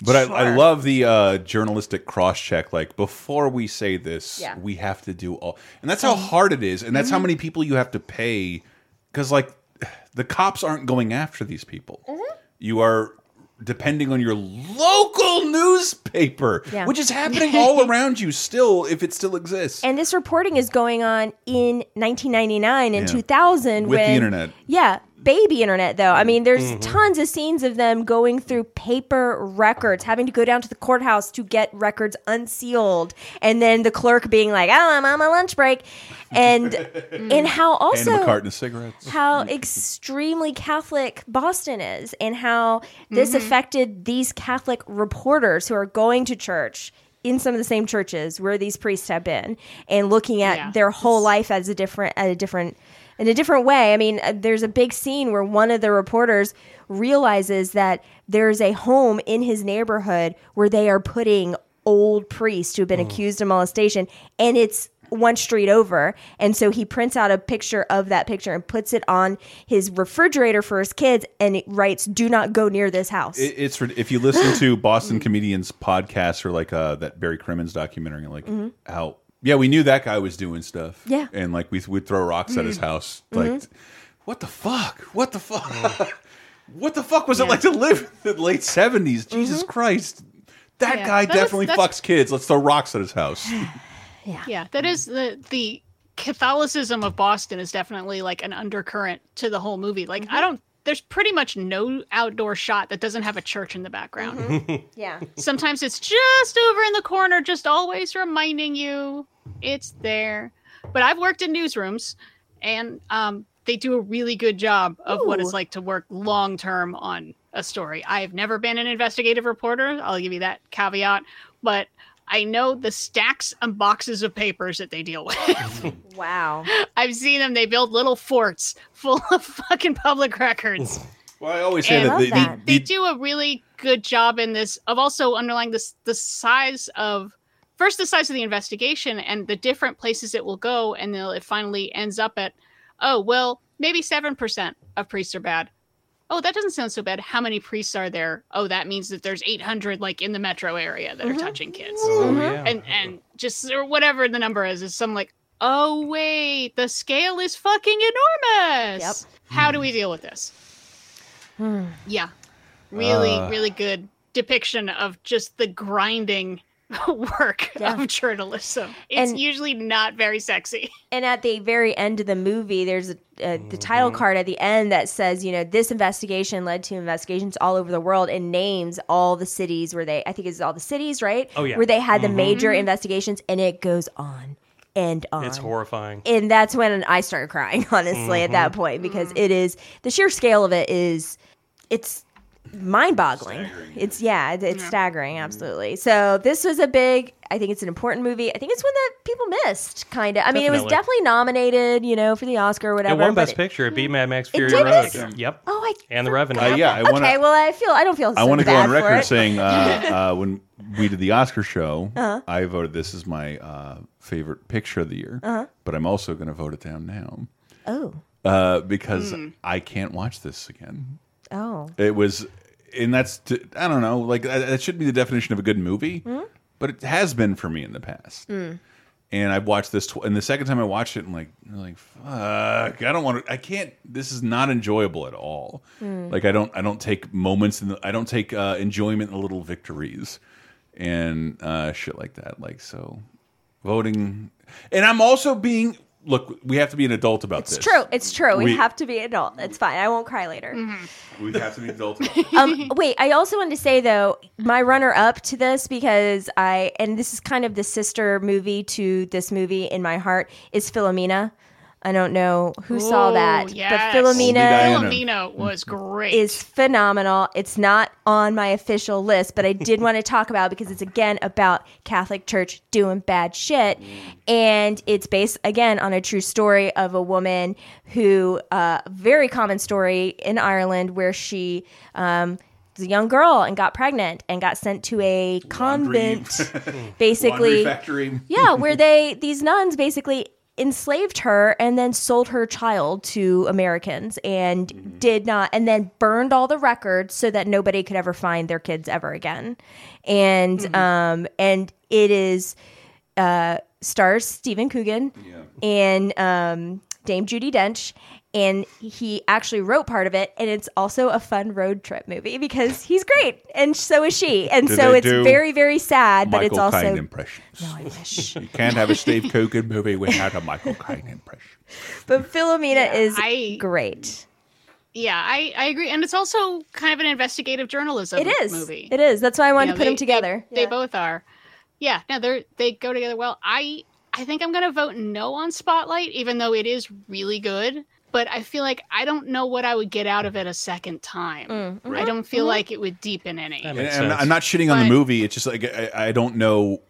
but I, I love the uh, journalistic cross check. Like before we say this, Yeah. we have to do all, and that's how hard it is, and that's how mm-hmm. many people you have to pay, because like the cops aren't going after these people. Mm-hmm. You are depending on your local newspaper, Yeah. which is happening all around you still, if it still exists. And this reporting is going on in 1999 and Yeah. 2000 With the internet. Yeah, baby internet though. I mean, there's mm-hmm. tons of scenes of them going through paper records, having to go down to the courthouse to get records unsealed, and then the clerk being like, "Oh, I'm on my lunch break," and and how also a carton of cigarettes. how extremely Catholic Boston is and how this affected these Catholic reporters who are going to church in some of the same churches where these priests have been and looking at Yeah. their whole life as a different at a different in a different way. I mean, uh, there's a big scene where one of the reporters realizes that there's a home in his neighborhood where they are putting old priests who have been accused of molestation and it's one street over and so he prints out a picture of that picture and puts it on his refrigerator for his kids and it writes do not go near this house It, it's if you listen to Boston comedians podcasts or like uh, that Barry Crimmins documentary, like how yeah we knew that guy was doing stuff, Mm-hmm. Yeah. Mm-hmm. and like we would throw rocks at his house, like what the fuck, what the fuck, what the fuck was it like to live in the late seventies? Jesus Mm-hmm. Christ, that Yeah, guy that definitely that's- fucks kids. Let's throw rocks at his house. Yeah, Yeah. that is the the Catholicism of Boston is definitely like an undercurrent to the whole movie. Like I don't there's pretty much no outdoor shot that doesn't have a church in the background. Mm-hmm. Yeah. Sometimes it's just over in the corner, just always reminding you it's there. But I've worked in newsrooms, and um, they do a really good job of what it's like to work long term on a story. I've never been an investigative reporter. I'll give you that caveat, but I know the stacks and boxes of papers that they deal with. Wow. I've seen them. They build little forts full of fucking public records. Well, I always say And that Love the, that. the, they do a really good job in this of also underlying this the size of first the size of the investigation and the different places it will go and then it finally ends up at oh well maybe 7% of priests are bad oh that doesn't sound so bad. How many priests are there? Oh that means that there's 800 like in the metro area that are mm-hmm. touching kids. Oh, mm-hmm. yeah. and and just or whatever the number is is some like oh wait the scale is fucking enormous! Yep. how do hmm. we deal with this? Hmm. Yeah. Really Uh. really good depiction of just the grinding work Yeah. of journalism it's And- usually not very sexy And at the very end of the movie, there's a, a, the Mm-hmm. title card at the end that says, you know, this investigation led to investigations all over the world and names all the cities where they, I think it's all the cities, right? Oh, yeah. Where they had the Mhm. major investigations and it goes on and on. It's horrifying. and that's when I started crying, honestly, at Mm-hmm. that point, because it is the sheer scale of it is it's mind boggling. It's yeah, it- it's staggering, absolutely. So this was a big. I think it's an important movie. I think it's one that people missed, kind of. I mean, it was Definitely. definitely nominated, you know, for the Oscar or It whatever. won Best it- Picture. It beat Mad Max Fury did Road. this? Yep. Oh, I And The Revenant. Uh, yeah, I okay. wanna- well, I feel I don't feel. So I want to go on record saying uh, uh, when we did the Oscar show, Uh-huh. I voted this is my uh, favorite picture of the year. But I'm also going to vote it down now Oh, uh, because Hmm. I can't watch this again. Oh, It was, and that's I don't know, like that should be the definition of a good movie, Hmm? but it has been for me in the past. And I've watched this, tw and the second time I watched it, I'm like, I'm like, fuck, I don't want to, I can't. This is not enjoyable at all. Hmm. Like I don't, I don't take moments, in the, I don't take uh, enjoyment in the little victories and uh, shit like that. Like so, voting, and I'm also being. Look, we have to be an adult about this. it's this. true. It's true. We, We- have to be adult. It's fine. I won't cry later. We have to be adult. Um, wait, I also wanted to say though, my runner up to this because I and this is kind of the sister movie to this movie in my heart is Philomena. I don't know who saw that, yes. but Only Philomena Philomena was great is phenomenal. It's not on my official list, but I did want to talk about it because it's again about Catholic Church doing bad shit, and it's based again on a true story of a woman who, uh, very common story in Ireland where she. Um, was a young girl and got pregnant and got sent to a convent Laundry basically factory. yeah, where they these nuns basically enslaved her and then sold her child to Americans and did not and then burned all the records so that nobody could ever find their kids ever again. And um and it is uh stars Stephen Coogan yeah. and um Dame Judi Dench and he actually wrote part of it and it's also a fun road trip movie because he's great and so is she and Do so it's very very sad but it's also Caine impressions. no, I wish. You can't have a Steve Coogan movie without a Michael Caine impression. But Philomena is I- great. yeah I, I agree and it's also kind of an investigative journalism It is. movie It is. That's why I wanted You to know, put them together. They, they both are. Yeah, no, they're they go together well. I I think I'm gonna vote no on Spotlight, even though it is really good. But I feel like I don't know what I would get out of it a second time. Mm, I don't feel like it would deepen any. And, and I'm, not shitting on the movie. It's just like I, I don't know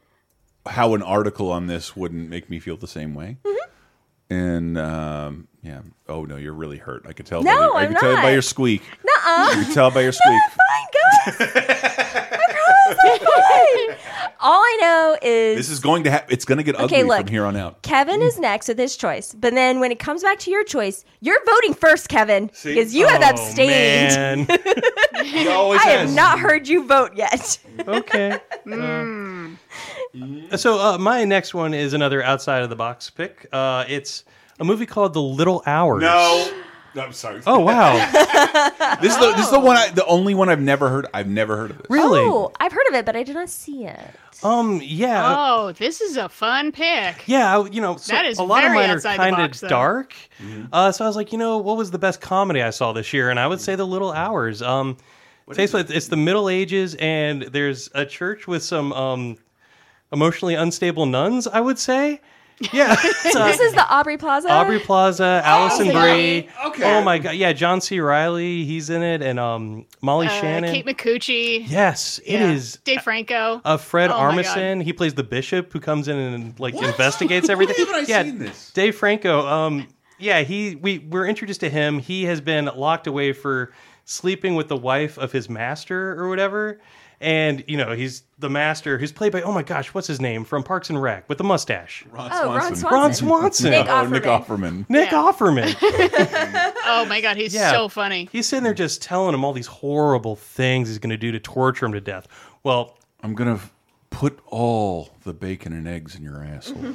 how an article on this wouldn't make me feel the same way. Mm-hmm. And um, yeah, oh no, you're really hurt. I could tell. No, by your, I I'm could tell by your squeak. Nuh-uh. You could tell by your squeak. Fine, guys. I promise I'm fine. All I know is This is going to happen. It's going to get ugly Okay, look. from here on out. Kevin is next with his choice. But then when it comes back to your choice, you're voting first, Kevin, See? because you have Oh, abstained. man. He always I have not heard you vote yet. okay. Mm. Uh, so uh, my next one is another outside of the box pick. Uh, it's a movie called The Little Hours. No. I'm sorry. Oh wow, this is the this is the one I, the only one I've never heard. I've never heard of this. really? Oh, I've heard of it, but I did not see it. Um, yeah, Oh, this is a fun pick. yeah. I- You know, so That is a lot of very mine are outside the kind box, though. of dark. Uh, so I was like, you know, what was the best comedy I saw this year? And I would say The Little Hours. Um, takes place- it's the Middle Ages, and there's a church with some um, emotionally unstable nuns. I would say, yeah. It's, uh, This is the Aubrey Plaza. Aubrey Plaza, Alison okay. Brie. Okay. Oh my god, yeah, John C. Reilly, he's in it, and um, Molly Uh, Shannon. Kate Micucci. yes, it Yeah. is. Dave Franco. Uh, Fred Oh Armisen, he plays the bishop who comes in and like investigates everything. haven't I yeah, seen this? Dave Franco. Um, yeah, he we we're introduced to him. He has been locked away for sleeping with the wife of his master or whatever. And you know he's the master who's played by oh my gosh what's his name from Parks and Rec with the mustache Ron Oh, Ron Swanson. Ron Swanson Nick Oh, Nick Offerman. Offerman. Nick Yeah. Offerman oh my god, he's Yeah. so funny. he's sitting there just telling him all these horrible things he's going to do to torture him to death well I'm gonna f- put all the bacon and eggs in your asshole.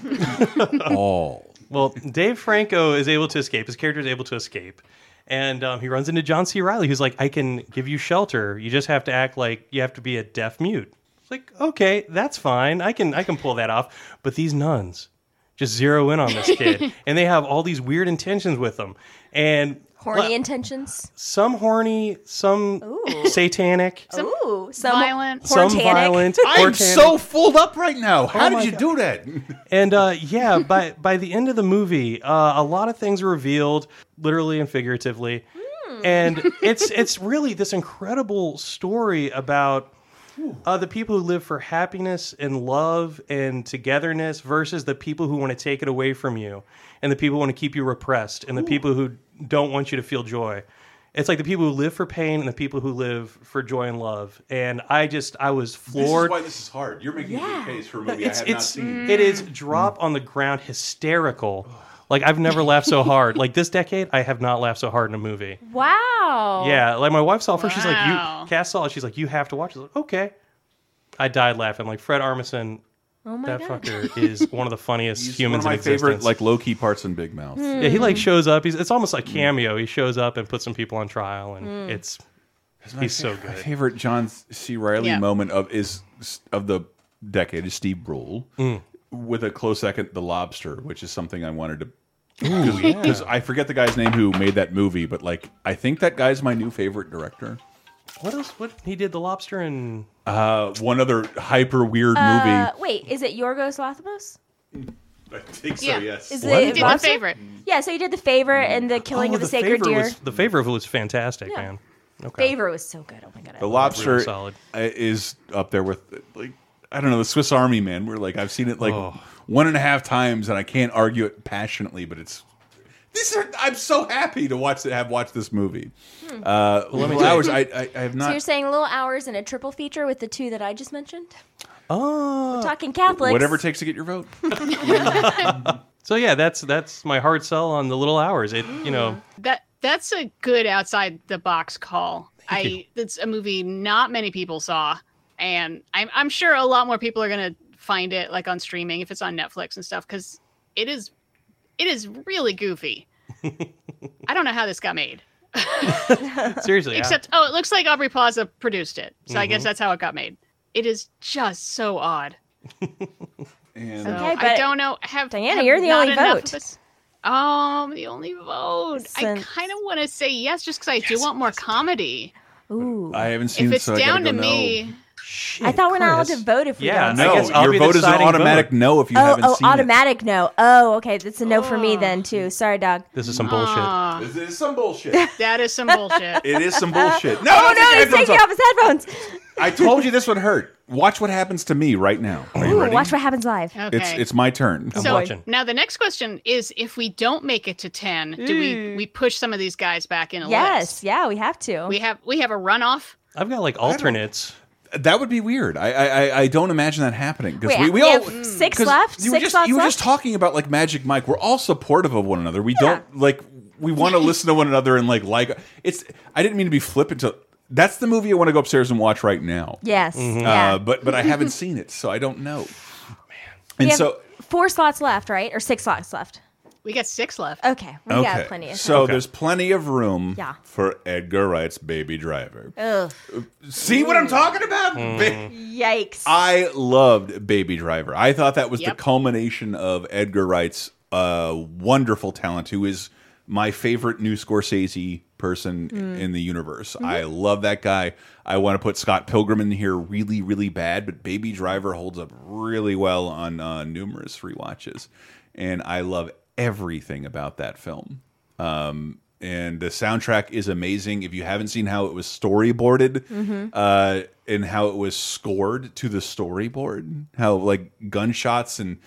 all. Well, Dave Franco is able to escape. His character is able to escape. And um, he runs into John C. Reilly, who's like, I can give you shelter. You just have to act like you have to be a deaf mute. It's like, okay, that's fine. I can I can pull that off. But these nuns just zero in on this kid. and they have all these weird intentions with them. And Horny well, intentions. some horny, some Ooh. satanic, Ooh, some Violent. some Hortanic. violent. I'm hortanic. so fooled up right now. How my did you God. do that? And uh, yeah, by by the end of the movie, uh, a lot of things are revealed, literally and figuratively, and it's it's really this incredible story about uh, the people who live for happiness and love and togetherness versus the people who want to take it away from you, and the people who want to keep you repressed, and the people who don't want you to feel joy. It's like the people who live for pain and the people who live for joy and love. And I just I was This is floored. why this is hard. You're making a Yeah. good case for a movie It's I have not seen. it is drop on the ground hysterical. Like I've never laughed so hard. Like this decade, I have not laughed so hard in a movie. Wow. Yeah, like my wife saw it first. She's like, Wow. "You Cass saw it." She's like, "You have to watch." it. I was like, "Okay." I died laughing. Like Fred Armisen, Oh my that god. fucker is one of the funniest He's humans one of my in existence. favorite, like low key parts in Big Mouth. yeah, he like hmm. shows up. He's it's almost like hmm. cameo. He shows up and puts some people on trial, and hmm. it's he's so good. My good. favorite John C. Reilly Yeah. moment of is of the decade is Steve Brule Mm. with a close second, The Lobster, which is something I wanted to. Because I forget the guy's name who made that movie, but like I think that guy's my new favorite director. What else? What he did? The Lobster and Uh, one other hyper weird Uh, movie. wait, is it Yorgos Lanthimos? I think so. Yeah. Yes. Is What? it He did the Lobster? favorite. Yeah, so he did the favor and the killing Oh, of the, sacred favorite deer. Was, the favorite was fantastic, Yeah. man. Okay. Favor was so good. Oh my god. I the love Lobster Really solid. uh, is up there with like I don't know the Swiss Army Man. We're like I've seen it like Oh. One and a half times, and I can't argue it passionately, but it's. These are. I'm so happy to watch have watched this movie. Uh, Little hours. I, I I have So not. you're saying Little Hours in a triple feature with the two that I just mentioned? Oh, Talking Catholics. Whatever it takes to get your vote. So yeah, that's that's my hard sell on the little hours. It you know That that's a good outside the box call. you. I it's a movie not many people saw, and I'm I'm sure a lot more people are gonna find it like on streaming if it's on Netflix and stuff because it is it is really goofy. I don't know how this got made. seriously. I- Except oh, it looks like Aubrey Plaza produced it, so I Mm-hmm. guess that's how it got made. It is just so odd. And So Okay, I but don't know. Have Diana, have you're the only vote. us- Oh, I'm the only vote. I kind of want to say yes, just because I do want more comedy. Ooh. I haven't seen If it, it's so I gotta down go to no. me, Shit, I thought we're not allowed to vote if we Yeah, don't. I No, guess I'll your be vote is an deciding automatic vote. no if you Oh, haven't oh, seen automatic no. Oh, okay. That's a no for me Oh. then too. Sorry, dog. This is some bullshit. Aw, it. This is some bullshit. that is some bullshit. it is some bullshit. No, Oh no, he's taking off. off his headphones. I told you this would hurt. Watch what happens to me right now. Are you Ooh, ready? watch what happens live. Okay. It's it's my turn. I'm so watching. now the next question is: If we don't make it to ten, do we we push some of these guys back in a Yes, list? yeah, we have to. We have we have a runoff. I've got like alternates. That would be weird. I I, I- I don't imagine that happening because we, we we all have six 'cause left? You were Six just slots you were left? just talking about like Magic Mike. We're all supportive of one another. We Yeah. don't like we want to listen to one another and like like it's. I didn't mean to be flippant. To that's the movie I want to go upstairs and watch right now. yes. Mm-hmm. Yeah. Uh, but but I haven't seen it, so I don't know. we And have so four slots left, right? Or six slots left. We got six left. Okay, we got plenty of time. So there's plenty of room Yeah. for Edgar Wright's Baby Driver. Ugh, See what I'm talking about? Mm. Ba- yikes. I loved Baby Driver. I thought that was the culmination of Edgar Wright's uh, wonderful talent, who is my favorite new Scorsese person in the universe. I love that guy. I want to put Scott Pilgrim in here really, really bad, but Baby Driver holds up really well on uh, numerous rewatches. And I love everything about that film. Um, and the soundtrack is amazing. If you haven't seen how it was storyboarded uh, and how it was scored to the storyboard, how like gunshots and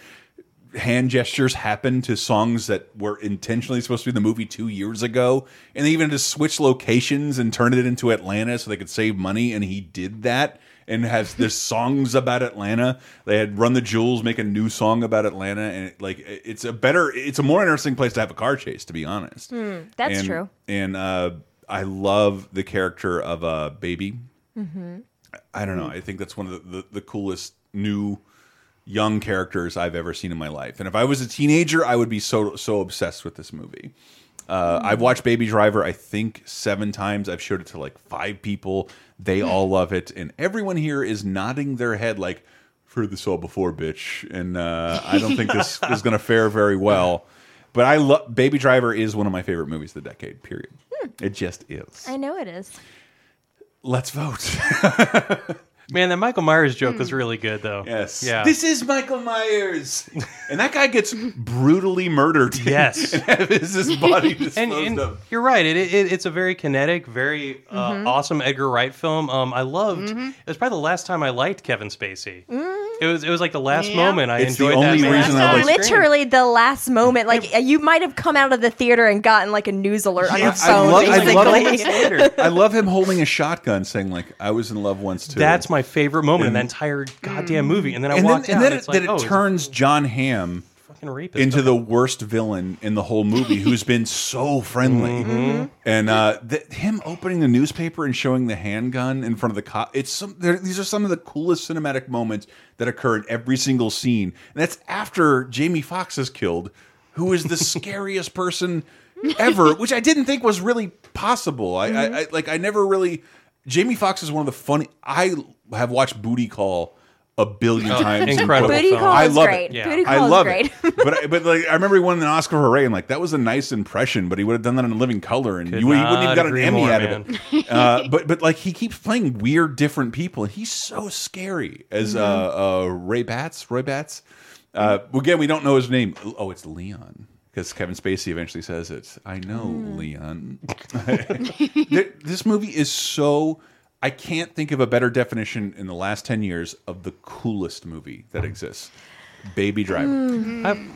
hand gestures happen to songs that were intentionally supposed to be in the movie two years ago, and they even had to switch locations and turn it into Atlanta so they could save money, and he did that. And has there's songs about Atlanta. They had Run the Jewels make a new song about Atlanta, and it, like it's a better, it's a more interesting place to have a car chase, to be honest. That's and, true. And uh, I love the character of a uh, baby. Mm-hmm. I don't know. I think that's one of the, the, the coolest new young characters I've ever seen in my life. And if I was a teenager, I would be so so obsessed with this movie. Uh, I've watched Baby Driver, I think seven times. I've showed it to like five people. They all love it, and everyone here is nodding their head like, "I've heard this all before, bitch." And uh, I don't think this is going to fare very well. But I love Baby Driver is one of my favorite movies of the decade. Period. It just is. I know it is. Let's vote. Man, that Michael Myers joke was really good, though. Yes. Yeah. This is Michael Myers. and that guy gets brutally murdered. Yes. and has his body disposed and, and of. you're right. It, it, it's a very kinetic, very uh, Mm-hmm. awesome Edgar Wright film. Um, I loved. It was probably the last time I liked Kevin Spacey. It was. It was like the last Yeah. moment I It's the enjoyed. only that man reason on I the like- Literally the last moment. Like uh, you might have come out of the theater and gotten like a news alert on Yeah, your I phone. love- I love I love him holding a shotgun saying, like, I was in love once too. That's my favorite moment in that And- entire goddamn movie. And then I and then, walked and then, and it, it's like, then it oh, turns Jon Hamm fucking rapist. into the worst villain in the whole movie who's been so friendly. Mm-hmm. and uh th him opening the newspaper and showing the handgun in front of the cop it's some these are some of the coolest cinematic moments that occur in every single scene. And that's after jamie Foxx is killed who is the scariest person ever which i didn't think was really possible. I, I, I like i never really jamie Foxx is one of the funny i have watched booty call a billion times incredible Booty film. call I love great. it. Yeah. Booty call I love is great. it. but but like I remember he won an Oscar for Ray, and like that was a nice impression. But he would have done that in Living Color, and Could you, you wouldn't even got an Emmy more, out of it. Uh, but but like he keeps playing weird, different people, and he's so scary as uh, uh, Ray Bats. Roy Bats. Uh, again, we don't know his name. Oh, it's Leon. Because Kevin Spacey eventually says it. I know, Leon. This movie is so. I can't think of a better definition in the last 10 years of the coolest movie that mm. exists Baby mm. Driver. I,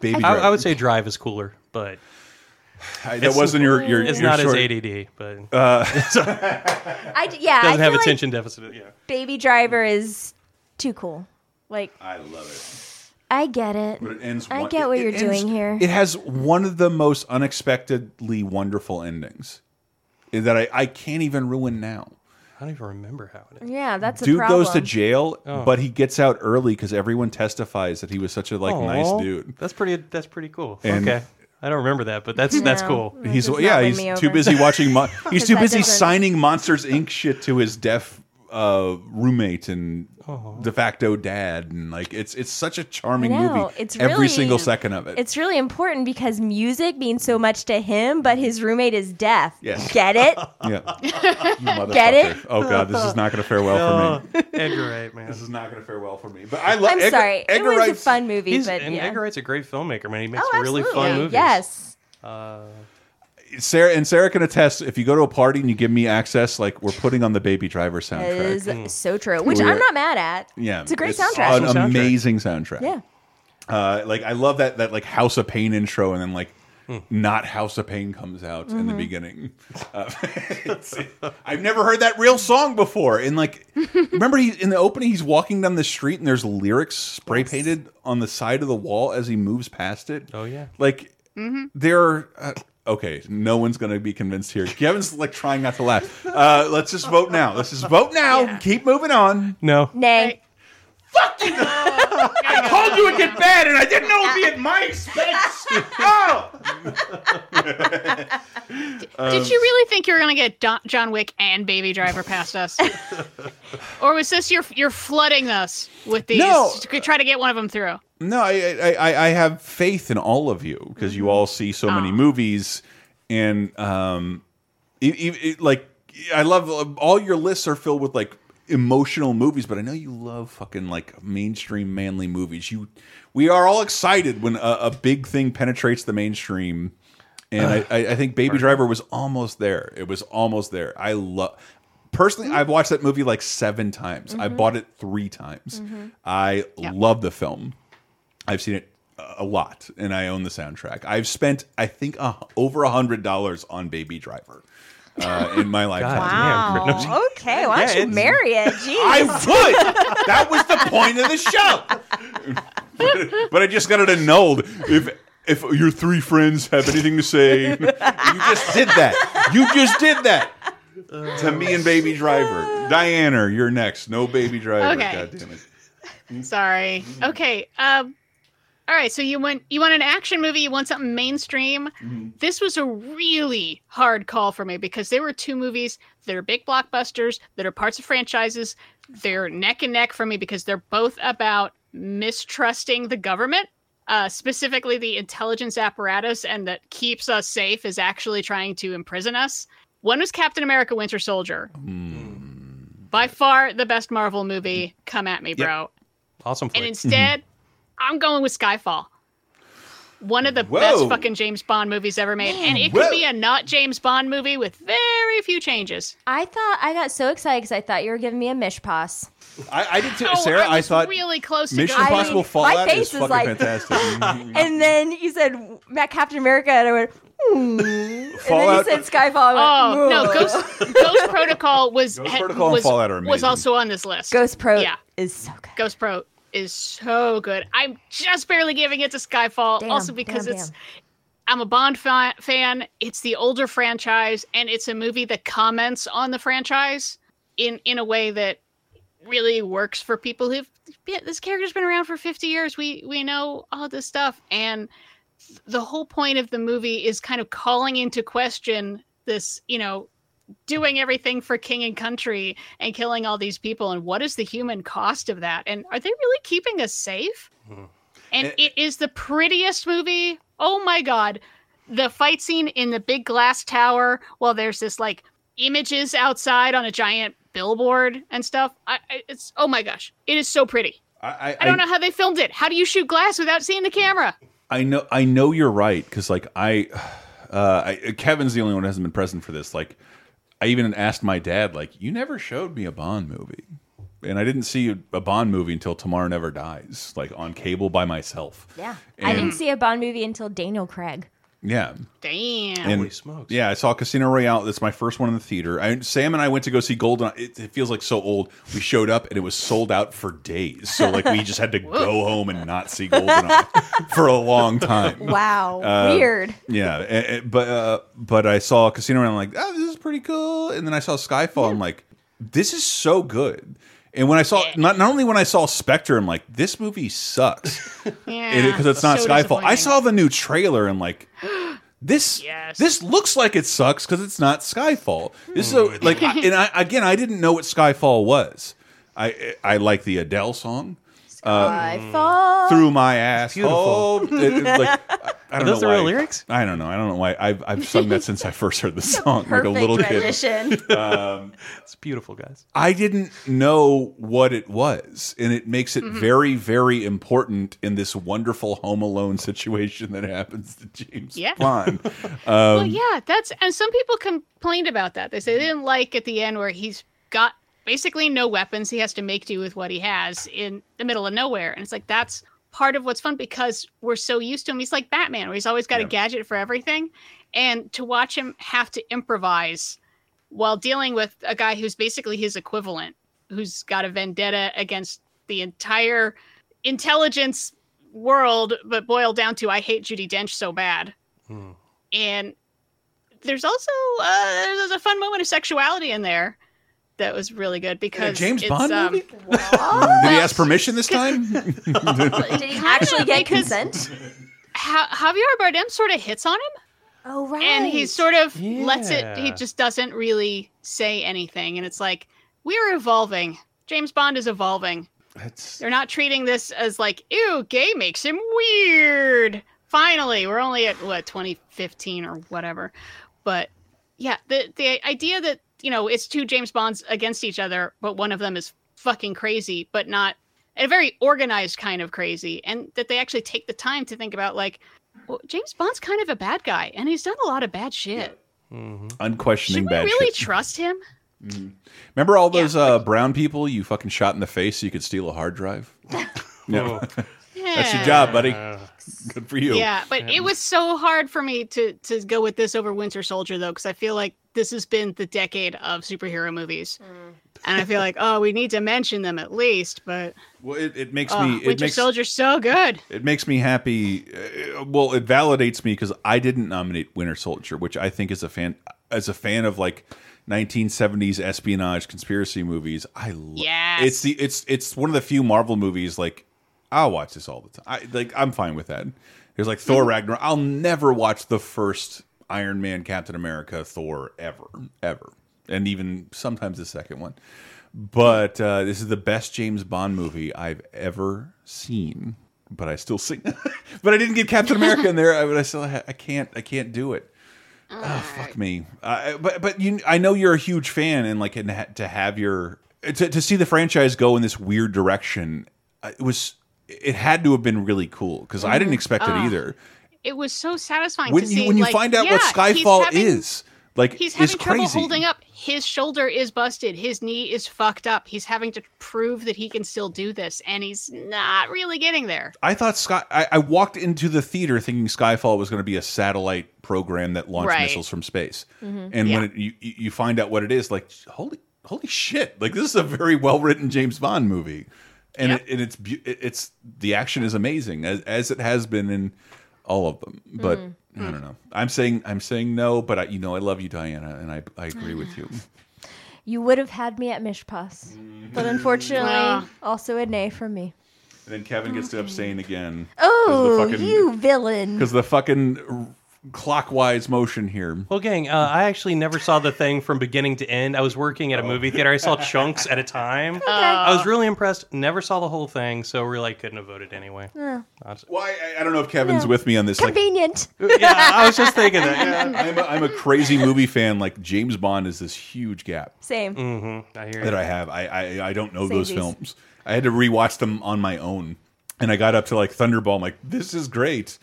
Baby I, Driver. I would say Drive is cooler, but I- that wasn't your. your it's your not short- as ADD. But uh, I d- yeah, I doesn't feel have like attention deficit. Yeah. Baby Driver is too cool. Like I love it. I get it. But it ends. I get what it you're ends- doing here. It has one of the most unexpectedly wonderful endings that I, I can't even ruin now. I don't even remember how it is. Yeah, that's a Dude problem. goes to jail, Oh. but he gets out early because everyone testifies that he was such a like nice dude. That's pretty. That's pretty cool. And- okay, I don't remember that, but that's that's No. cool. He's does yeah, not win he's me too busy watching. Mo he's too That busy doesn't- signing Monsters Inc. shit to his deaf uh, roommate and de facto dad, and like it's it's such a charming movie. It's every really- single second of it. It's really important because music means so much to him, but his roommate is deaf. Yes. Get it? yeah. Get it? Oh god, this is not going to fare well for me. Edgar Wright, man. This is not going to fare well for me. But I love. I'm Edgar, sorry. Edgar it was Wright's- a fun movie, but and yeah. Edgar Wright's a great filmmaker, man. He makes oh, really fun movies. Yes. Sarah and Sarah can attest. If you go to a party and you give me access, like we're putting on the Baby Driver That is soundtrack. so true. Which We're- I'm not mad at. Yeah, It's a great An soundtrack. Awesome soundtrack. amazing soundtrack. Yeah. Uh, like I love that that like House of Pain intro, and then like not House of Pain comes out in the Mm-hmm. beginning. Uh, I've never heard that real song before. And like, remember he in the opening, he's walking down the street, and there's lyrics spray painted on the side of the wall as he moves past it. Oh, yeah. like there. Uh, okay, no one's gonna be convinced here. Kevin's like trying not to laugh. Uh, let's just vote now. Let's just vote now. Keep moving on. No, Nay. I told you it'd get bad, and I didn't know it'd be at my expense. Oh! Did you really think you were going to get Don- John Wick and Baby Driver past us, or was this your you're flooding us with these No. to try to get one of them through? No, I, I, I, I have faith in all of you because you all see so many ah. movies, and um, it, it, it- like I love uh, all your lists are filled with like emotional movies, but I know you love fucking like mainstream manly movies. You, we are all excited when a, a big thing penetrates the mainstream, and I, I, I think Baby Driver was almost there. It was almost there. I love. Personally, I've watched that movie like seven times. I mm-hmm. bought it three times. Mm-hmm. I love the film. I've seen it a lot, and I own the soundtrack. I've spent, I think, uh, over a hundred dollars on Baby Driver uh, in my lifetime. God. Damn, Wow. okay, why don't Yeah, you marry it? Jeez. I would. That was the point of the show. but, but I just got it annulled. If if your three friends have anything to say, you just did that. You just did that to me and Baby Driver. Diana, you're next. No Baby Driver. Okay. God damn it. Sorry. Okay. Um. All right. So you want you want an action movie? You want something mainstream? This was a really hard call for me because there were two movies that are big blockbusters that are parts of franchises. They're neck and neck for me because they're both about mistrusting the government. Uh, specifically, the intelligence apparatus and that keeps us safe is actually trying to imprison us. One was Captain America: Winter Soldier. By far the best Marvel movie. Come at me, bro. Awesome And instead, I'm going with Skyfall. One of the Whoa. best fucking James Bond movies ever made. And it could Whoa. be a not James Bond movie with very few changes. I thought I got so excited because I thought you were giving me a mishpass. I, I did too. Oh, Sarah, I, I, was thought really close to Mission going. I Impossible mean, my Fallout face is is fucking like- fantastic. And then you said Matt Captain America, and I went, hmm. And then you said Skyfall. I Oh went, no, "Ugh." Ghost Ghost Protocol was Ghost Protocol and was, Fallout are was amazing. also on this list. Ghost Pro Yeah. is so good. Ghost Pro is so good. I'm just barely giving it to Skyfall, Damn, also because damn, it's damn. I'm a Bond fa- fan. It's the older franchise, and it's a movie that comments on the franchise in in a way that really works for people who've been, this character's been around for 50 years. We we know all this stuff, and the whole point of the movie is kind of calling into question this, you know, doing everything for king and country and killing all these people and what is the human cost of that? And are they really keeping us safe? And Eh. it is the prettiest movie. Oh my god. The fight scene in the big glass tower while there's this like images outside on a giant billboard and stuff. I, I, it's oh my gosh. It is so pretty. I, i don't know how they filmed it. How do you shoot glass without seeing the camera? I know I know you're right because like I, uh, I Kevin's the only one who hasn't been present for this. Like I even asked my dad like you never showed me a Bond movie, and I didn't see a Bond movie until Tomorrow Never Dies like on cable by myself. Yeah. I didn't see a Bond movie until Daniel Craig. Yeah. damn And Holy smokes. yeah, I saw Casino Royale. That's my first one in the theater. I, Sam and I went to go see Golden. It, it feels like so old. We showed up and it was sold out for days. So like we just had to go home and not see Golden for a long time. Wow. Uh, Weird. Yeah, a- a- but uh, but I saw Casino and I'm like, oh, this is pretty cool. And then I saw Skyfall. I'm like, this is so good. And when I saw not not only when I saw Spectre, I'm like, this movie sucks yeah because it's not so Skyfall. I saw the new trailer and like. This Yes. this looks like it sucks because it's not Skyfall. This is a, hmm. like, I, and I, again, I didn't know what Skyfall was. I I like the Adele song I fall. through my ass. beautiful. Oh, it- it- like, I, I don't those know the real why- lyrics? I don't know. I don't know why. I've I've sung that since I first heard the song, like a Perfect little kid. rendition. It's beautiful, guys. I didn't know what it was, and it makes it Mm-hmm. very, very important in this wonderful Home Alone situation that happens to James Yeah. Bond. well, Um, yeah, that's and some people complained about that. They say they didn't like at the end where he's got basically no weapons. He has to make do with what he has in the middle of nowhere, and it's like that's part of what's fun because we're so used to him. He's like Batman, where he's always got Yeah. a gadget for everything, and to watch him have to improvise while dealing with a guy who's basically his equivalent, who's got a vendetta against the entire intelligence world, but boiled down to I hate Judi Dench so bad. Hmm. And there's also uh, there's a fun moment of sexuality in there that was really good because James it's, Bond um, movie? Did he ask permission this time? Did he actually get consent? ha- Javier Bardem sort of hits on him, Oh right. and he sort of lets it. He just doesn't really say anything, and it's like we're evolving. James Bond is evolving. That's They're not treating this as like, ew, gay makes him weird. Finally, we're only at what 2015 or whatever, but yeah, the the idea that you know it's two James Bonds against each other, but one of them is fucking crazy, but not a very organized kind of crazy, and that they actually take the time to think about like, well, James Bond's kind of a bad guy, and he's done a lot of bad shit. unquestioning Should we bad really shit. trust him? Remember all those Yeah. uh, brown people you fucking shot in the face so you could steal a hard drive? no, that's your job, buddy. Good for you. Yeah, but it was so hard for me to to go with this over Winter Soldier though, because I feel like this has been the decade of superhero movies, and I feel like oh, we need to mention them at least. But Well, it, it makes oh, me it Winter makes Soldier's so good. it makes me happy. Uh, well, it validates me because I didn't nominate Winter Soldier, which I think is a fan as a fan of like 1970s espionage conspiracy movies. I love. Yes. It's the it's it's one of the few Marvel movies like I'll watch this all the time. I like I'm fine with that. There's like Thor Ragnarok. I'll never watch the first Iron Man, Captain America, Thor ever, ever, and even sometimes the second one. But uh, this is the best James Bond movie I've ever seen. But I still sing. but I didn't get Captain America in there. I, but I still ha I can't I can't do it. Oh fuck me. Uh, but but you I know you're a huge fan and like and ha to have your to to see the franchise go in this weird direction. uh, It was it had to have been really cool because I didn't mm-hmm. expect it ah. either. It was so satisfying When to you see. when you like, find out what yeah, he's Skyfall having- is, like He's having trouble crazy. holding up. His shoulder is busted. His knee is fucked up. He's having to prove that he can still do this, and he's not really getting there. I thought Sky. I, I walked into the theater thinking Skyfall was going to be a satellite program that launched Right. missiles from space, mm-hmm. and Yeah. when it, you you you find out what it is, like holy holy shit! Like this is a very well written James Bond movie, and Yep. it, and it's it's the action is amazing as as it has been in all of them. But I don't know. I'm saying I'm saying no, but I you know I love you, Diana, and I I agree with you. you would have had me at Mishpas, but unfortunately, Ah. also a nay from me. And then Kevin gets to abstain again. Oh, fucking- you villain! because the fucking clockwise motion here. Well, gang, uh, I actually never saw the thing from beginning to end. I was working at a movie theater. I saw chunks at a time. I was really impressed. Never saw the whole thing, so really couldn't have voted anyway. That's- Well, I, I don't know if Kevin's Yeah. with me on this. Like, Convenient. yeah, I was just thinking that. Yeah. I'm a, I'm a crazy movie fan. Like James Bond is this huge gap Same. Mm-hmm. I hear that you. I have. I I, I don't know those Samesies. films. I had to rewatch them on my own, and I got up to like Thunderball. I'm like, this is great.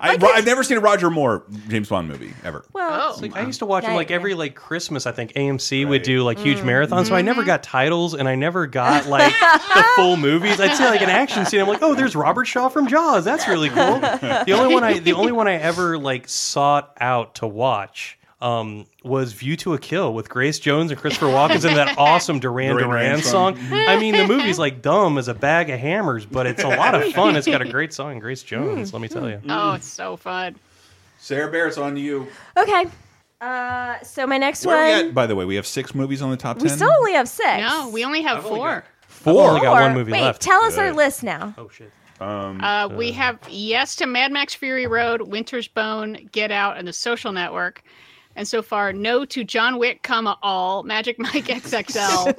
I, I've never seen a Roger Moore James Bond movie ever. Well, Oh, Like, I used to watch them like yeah. every like Christmas. I think AMC would do like huge marathons, so I Mm-hmm. never got titles and I never got like the full movies. I'd see like an action scene. I'm like, oh, there's Robert Shaw from Jaws. That's really cool. The only one I the only one I ever like sought out to watch um, was View to a Kill with Grace Jones and Christopher Walken and that awesome Duran Duran Duran Duran song. song. I mean, the movie's like dumb as a bag of hammers, but it's a lot of fun. It's got a great song, Grace Jones. Let me tell you. Oh, it's so fun. Sarah Bear, it's on you. okay. Uh, so my next Where are we one. at? By the way, we have six movies on the top We ten. still only have six. No, we only have only four. I've only got one movie Wait, left. tell us our Good. list now. oh shit. Uh, we have yes to Mad Max Fury Road, Winter's Bone, Get Out, and The Social Network. And so far, no to John Wick, comma all, Magic Mike XXL,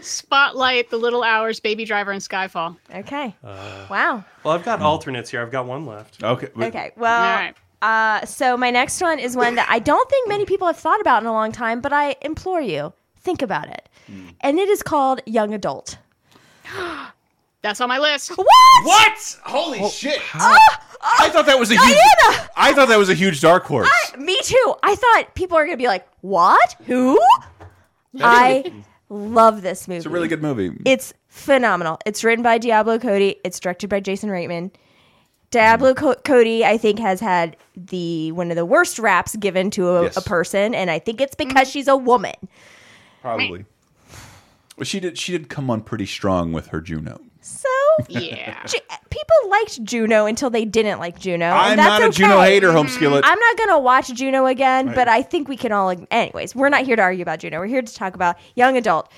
Spotlight, The Little Hours, Baby Driver, and Skyfall. Okay. Uh, wow. Well, I've got alternates here. I've got one left. Okay. but- Okay. Well. All right. Uh, so my next one is one that I don't think many people have thought about in a long time, but I implore you, think about it. And it is called Young Adult. That's on my list. What? What? Holy shit! I uh, thought that was a huge. Diana! I thought that was a huge dark horse. Me too. I thought people are going to be like, "What? Who?" I love this movie. It's a really good movie. It's phenomenal. It's written by Diablo Cody. It's directed by Jason Reitman. Diablo Co- Cody, I think, has had the one of the worst raps given to a, Yes. a person, and I think it's because mm. she's a woman. Probably. Well, she did. She did come on pretty strong with her Juno. So Yeah. Ju- people liked Juno until they didn't like Juno. and I'm that's not a okay. Juno hater, home skillet. I'm not gonna watch Juno again, but I think we can all. Anyways, we're not here to argue about Juno. We're here to talk about young adult.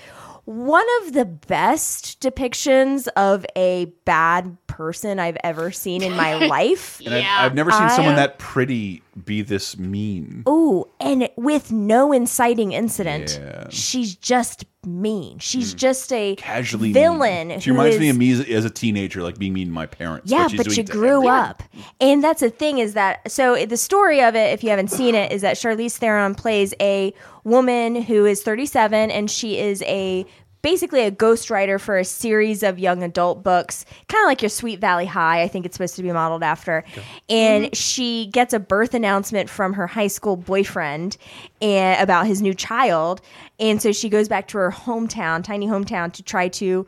One of the best depictions of a bad person I've ever seen in my life. And I've- Yeah. I've, never seen someone that pretty be this mean. Oh, and with no inciting incident. Yeah. She's just mean. She's hmm. just a Casually villain. Mean. She who reminds me of me as, as a teenager, like being mean to my parents. Yeah, she's but doing you grew up. And that's the thing is that so the story of it, if you haven't seen it, is that Charlize Theron plays a woman who is 37 and she is a basically a ghostwriter for a series of young adult books, kind of like your Sweet Valley High, I think it's supposed to be modeled after. And she gets a birth announcement from her high school boyfriend and about his new child. And so she goes back to her hometown, tiny hometown to try to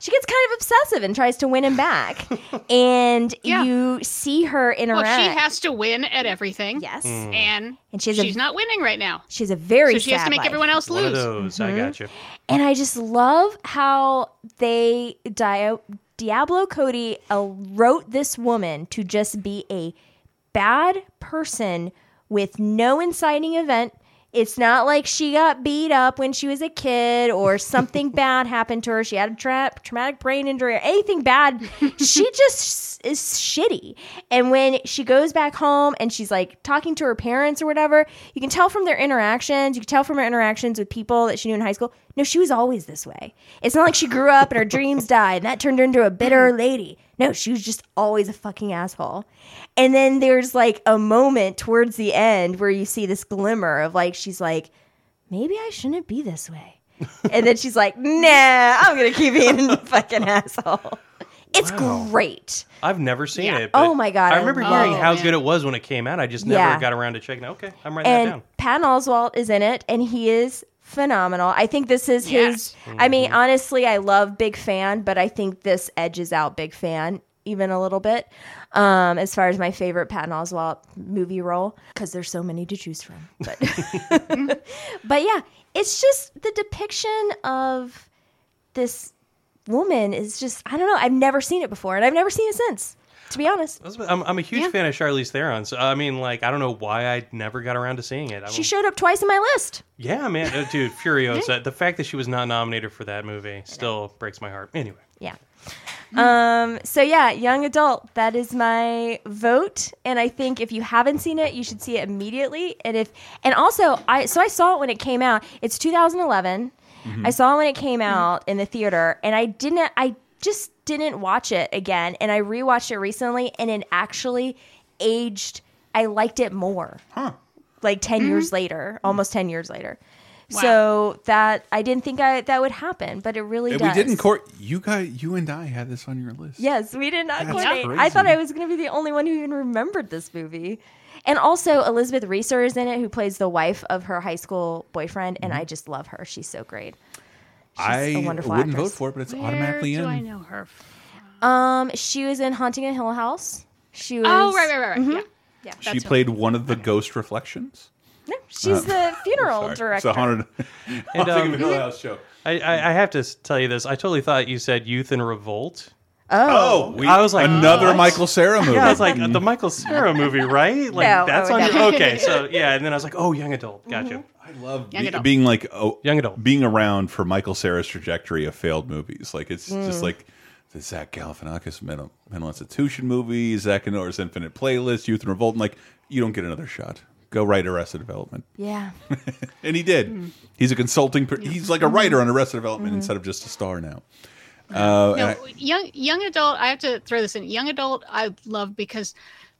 she gets kind of obsessive and tries to win him back. and Yeah. you see her in her. Well, she has to win at everything. yes. And, And she has a- she's not winning right now. She's a very So she has to make life. everyone else One of lose. those. I got you. And I just love how they Dia- Diablo Cody uh, wrote this woman to just be a bad person with no inciting event. It's not like she got beat up when she was a kid or something bad happened to her. She had a tra- traumatic brain injury or anything bad. she just is shitty. And when she goes back home and she's like talking to her parents or whatever, you can tell from their interactions, you can tell from her interactions with people that she knew in high school. No, she was always this way. It's not like she grew up and her dreams died and that turned her into a bitter mm. lady. No, she was just always a fucking asshole. And then there's like a moment towards the end where you see this glimmer of like, she's like, maybe I shouldn't be this way. and then she's like, nah, I'm going to keep being a fucking asshole. It's great. I've never seen Yeah. it. Oh my God, I I remember love hearing it. how good it was when it came out. I just never Yeah. got around to checking. it. Okay, I'm writing that and down. Patton Oswalt is in it, and he is phenomenal. I think this is his. Yes. I mean, honestly, I love Big Fan, but I think this edges out Big Fan even a little bit um, as far as my favorite Patton Oswalt movie role because there's so many to choose from. But but yeah, it's just the depiction of this woman is just I don't know. I've never seen it before, and I've never seen it since. To be honest, I'm, I'm a huge Yeah. fan of Charlize Theron. So I mean, like, I don't know why I never got around to seeing it. I she don't- showed up twice in my list. yeah, man, uh, dude, Furiosa. The fact that she was not nominated for that movie still breaks my heart. Anyway, Yeah. Um, so yeah, young adult, that is my vote. And I think if you haven't seen it, you should see it immediately. And if and also I so I saw it when it came out. It's 2011. I saw it when it came out in the theater and I didn't I just didn't watch it again and I rewatched it recently and it actually aged I liked it more. Huh. Like 10 years mm-hmm. later, almost 10 years later. So that I didn't think I that would happen, but it really And does. we didn't court. You guys, you and I had this on your list. Yes, we did not That's coordinate. I thought I was going to be the only one who even remembered this movie. And also, Elizabeth Reaser is in it, who plays the wife of her high school boyfriend, and mm-hmm. I just love her. She's so great. She's I a wonderful wouldn't actress. vote for it, but it's Where automatically do in. I know her? Um, she was in Haunting a Hill House. She was. Oh, right, right, right, right. Mm-hmm. Yeah. Yeah, She That's played one of the ghost reflections. No, she's the funeral director. It's a haunted. And, Haunting um, Hill House show. I, I, I have to tell you this. I totally thought you said Youth in Revolt. Oh, we, I was like, another what? Michael Cera movie. Yeah, I was like the Michael Cera movie, right? Like No, that's oh, on your okay. So yeah, and then I was like, oh, young adult, gotcha. I love Young be- adult. being like oh, Young adult. being around for Michael Cera's trajectory of failed movies. Like it's Mm. just like the Zach Galifianakis mental, mental institution movie, Zach and Norah's Infinite Playlist, Youth in Revolt. And like you don't get another shot. Go write Arrested Development, yeah. and he did. Mm. He's a consulting. per- He's like a writer on Arrested Development Mm-hmm. instead of just a star now. Uh, No, I- young young adult. I have to throw this in. Young adult, I love because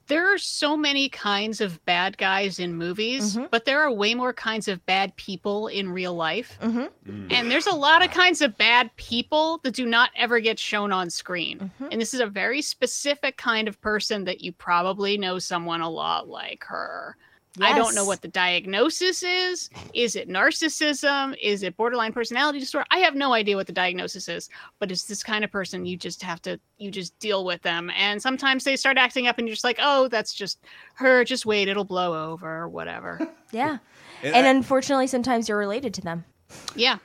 there are so many kinds of bad guys in movies, Mm-hmm. but there are way more kinds of bad people in real life. Mm-hmm. And there's a lot of kinds of bad people that do not ever get shown on screen. Mm-hmm. And this is a very specific kind of person that you probably know someone a lot like her. I don't know what the diagnosis is. Is it narcissism? Is it borderline personality disorder? I have no idea what the diagnosis is, but it's this kind of person you just have to you just deal with them. And sometimes they start acting up and you're just like, "Oh, that's just her. Just wait, it'll blow over or whatever." Yeah. and And I- unfortunately, sometimes you're related to them. yeah.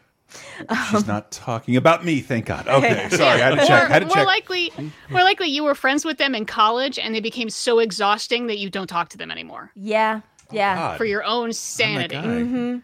Um, she's not talking about me. Thank God. Okay, sorry. I had to check. Or Had to more check. likely, more likely you were friends with them in college and they became so exhausting that you don't talk to them anymore Yeah. Yeah. God. for your own sanity. Mm-hmm.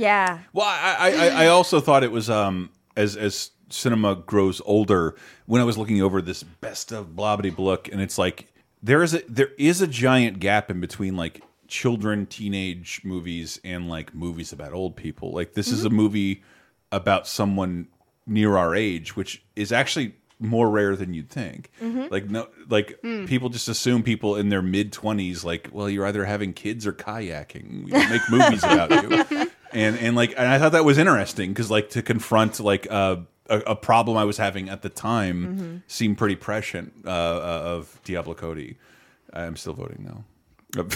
Yeah. Well, I, I, I- I also thought it was um as as cinema grows older, when I was looking over this best of blobbity book, and it's like there is a there is a giant gap in between like children, teenage movies, and like movies about old people. Like this is a movie about someone near our age, which is actually more rare than you'd think. Like no, like people just assume people in their mid twenties, like, well, you're either having kids or kayaking. We don't make movies about you. And and like, and I thought that was interesting because like to confront like uh, a, a problem I was having at the time seemed pretty prescient uh, uh, of Diablo Cody. I'm still voting no. but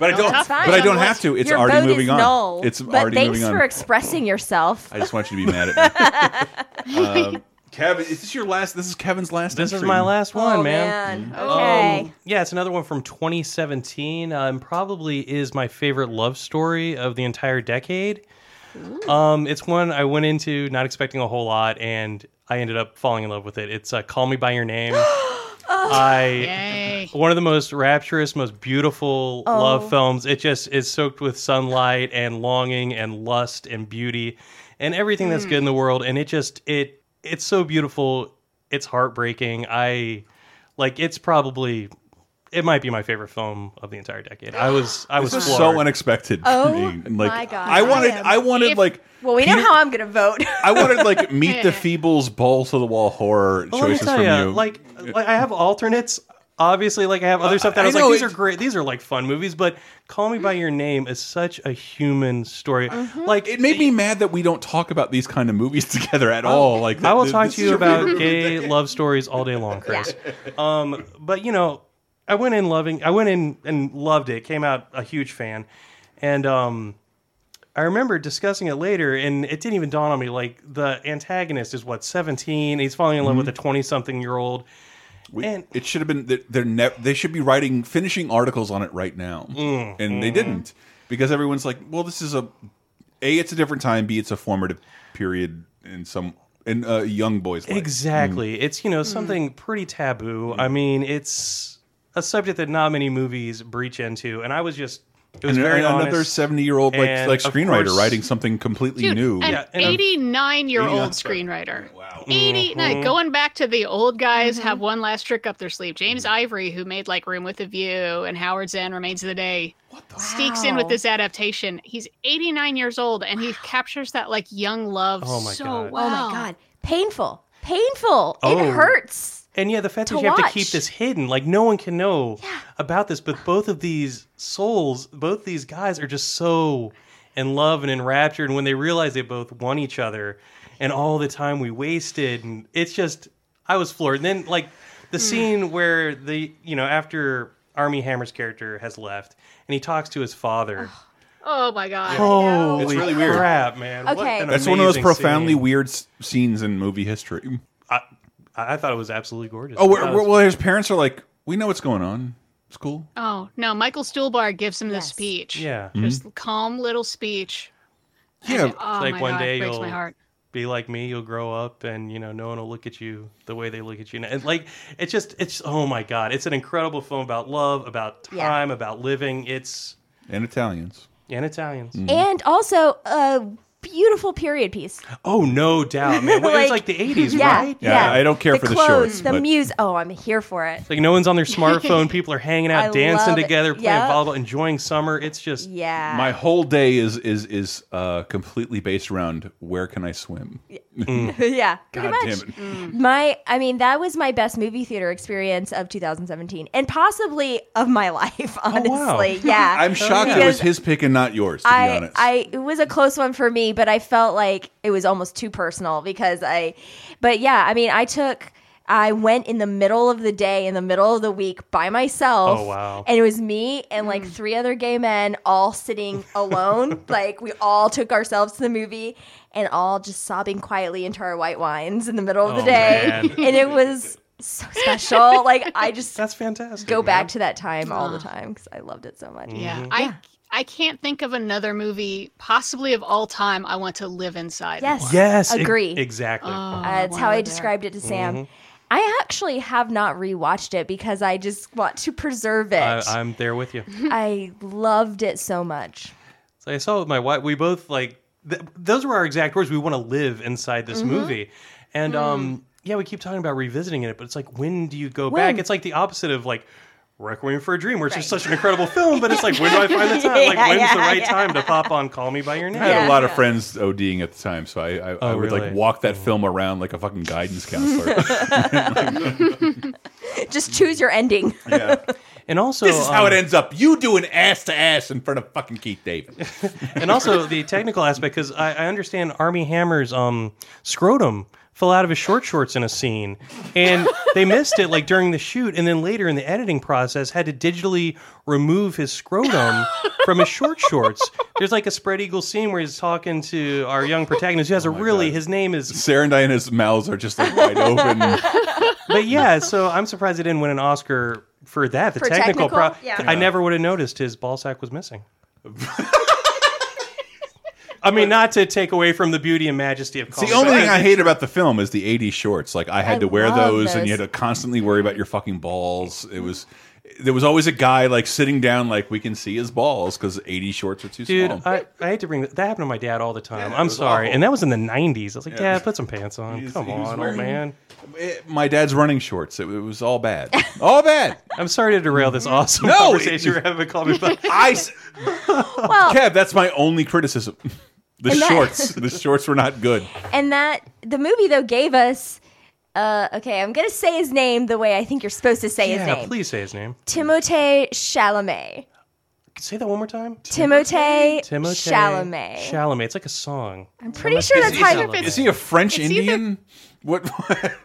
I don't. But I don't have to. It's Your already moving on. null. It's already moving on. Thanks for expressing yourself. I just want you to be mad at me. um, Kevin, is this your last? This is Kevin's last. This is my last one, oh man. man. Okay. Um, yeah, it's another one from 2017. Um, probably is my favorite love story of the entire decade. Um, it's one I went into not expecting a whole lot, and I ended up falling in love with it. It's uh, "Call Me by Your Name." I Yay. one of the most rapturous, most beautiful Oh. love films. It just is soaked with sunlight and longing and lust and beauty and everything that's good in the world. And it just it it's so beautiful. It's heartbreaking. I like it's probably it might be my favorite film of the entire decade. I was I was This is floored. so unexpected for Oh, me. Like, my God. I wanted, I I wanted If- like, Well, we know how I'm going to vote. I wanted like meet the Feebles balls to the wall horror Well, choices from ya, you. Like, like I have alternates. Obviously, like I have other stuff that I, I was know like, these are great. These are like fun movies. But Call Me by Your Name is such a human story. Mm-hmm. Like it made me mad that we don't talk about these kind of movies together at all. Like, I will th- talk to you about gay love stories all day long, Chris. Um, but you know, I went in loving. I went in and loved it. Came out a huge fan, and um, I remember discussing it later, and it didn't even dawn on me. Like the antagonist is what seventeen. He's falling in love with a twenty-something-year-old. We- And- it should have been they're, they're ne they should be writing finishing articles on it right now. Mm, and they didn't. Because everyone's like well this is a a it's a different time. B it's a formative period in some in a young boy's life. Exactly. Mm. It's, you know, mm. something pretty taboo. I mm. mean, it's a subject that not many movies breach into. And I was just, it was and very another 70 year old like like screenwriter course- writing something completely Dude, new an Yeah, and eighty-nine-year-old screenwriter. wow 80 Mm-hmm. no, going back to the old guys have one last trick up their sleeve. James Ivory, who made like Room with a View and Howard's End Remains of the Day, sneaks in with this adaptation. He's 89 years old and he captures that like young love Oh my so God. well. Oh my god, painful, painful. Oh. It hurts. And yeah, the fact to that you have to keep this hidden, like no one can know about this, but both of these souls, both these guys are just so in love and enraptured. And when they realize they both won each other and all the time we wasted, and it's just, I was floored. And then, like, the hmm. scene where the, you know, after Armie Hammer's character has left and he talks to his father. Oh my god. Holy It's really weird. crap, man. What Okay. an that's one of those profoundly scene. weird s- scenes in movie history I, I thought it was absolutely gorgeous. oh we're, was- well his parents are like we know what's going on it's cool Oh no, Michael Stuhlbarg gives him the speech. yeah. Mm-hmm. Just calm little speech. yeah Oh like one God, day you'll- my heart. be like me you'll grow up and you know no one will look at you the way they look at you now. And like it's just it's oh my god it's an incredible film about love about Yeah. time about living it's and Italians and italians mm-hmm. And also a beautiful period piece. oh no doubt man Well, it was like Like, the 80s Yeah, right Yeah, I don't care the for the clothes, shorts, the but- music. Oh, I'm here for it. like no one's on their smartphone people are hanging out dancing love it. together playing Yep. volleyball enjoying summer it's just Yeah. my whole day is is is uh completely based around where can I swim yeah. Pretty God much. damn it. My, I mean, that was my best movie theater experience of 2017, and possibly of my life. Honestly, wow. yeah. I'm shocked it was his pick and not yours to be I, honest I, it was a close one for me, but I felt like it was almost too personal because I, but yeah, I mean, I took. I went in the middle of the day, in the middle of the week by myself. Oh, wow. And it was me and like three other gay men all sitting alone. like we all took ourselves to the movie and all just sobbing quietly into our white wines in the middle of the Oh, day. man. And it was so special. like I just that's fantastic go man. back to that time all the time because I loved it so much. Yeah. Mm-hmm. I I can't think of another movie, possibly of all time, I want to live inside. Yes. more. yes e- Agree. exactly Oh, Uh, that's I how I wanna described it to Sam. I actually have not rewatched it because I just want to preserve it. I, I, i'm there with you I loved it so much. So I saw it with my wife. We both like th- those were our exact words. We want to live inside this Mm-hmm. movie, and Mm. um, yeah, we keep talking about revisiting it, but it's like, when do you go When? back? It's like the opposite of like. Requiem for a Dream, which is such an incredible film, but it's like, when do I find the time? Like, Yeah, when's yeah, the right yeah. time to pop on "Call Me by Your Name"? I had a lot of friends ODing at the time, so I I, I Oh, would really? like walk that film around like a fucking guidance counselor. Just choose your ending. yeah. And also, This is how um, it ends up. You doing ass to ass in front of fucking Keith David. and also the technical aspect because I, I understand Armie Hammer's um, scrotum fell out of his short shorts in a scene, and they missed it like during the shoot, and then later in the editing process had to digitally remove his scrotum from his short shorts. There's like a spread eagle scene where he's talking to our young protagonist who has a oh really God. his name is Sarah and his mouths are just like wide open. but yeah so I'm surprised he didn't win an Oscar for that the For technical, technical? pro Yeah. I never would have noticed his ball sack was missing. I mean, not to take away from the beauty and majesty of. It's the only thing I hate about the film is the 80s shorts. Like I had I to wear love those, and you had to constantly worry about your fucking balls. It was there was always a guy like sitting down like we can see his balls because 80 shorts are too Dude, small. I, I hate to bring that. That happened to my dad all the time. Yeah, I'm sorry. awful. And that was in the 90s. I was like, Yeah. Dad, put some pants on. He's- Come he was on, old man. Eh, My dad's running shorts. It, it was all bad. All bad. I'm sorry to derail this awesome No, conversation it- we're having. Call me back. I s- Well, Kev, that's my only criticism. The And that- shorts. the shorts were not good. and that the movie though gave us. Uh, okay, I'm gonna say his name the way I think you're supposed to say his name. Yeah, name. please say his name. Timothée Chalamet. Say that one more time. Timothée Timothée Chalamet. Chalamet. It's like a song. I'm pretty sure that's Is- how is- you. if Is he a French It's either- Indian? What?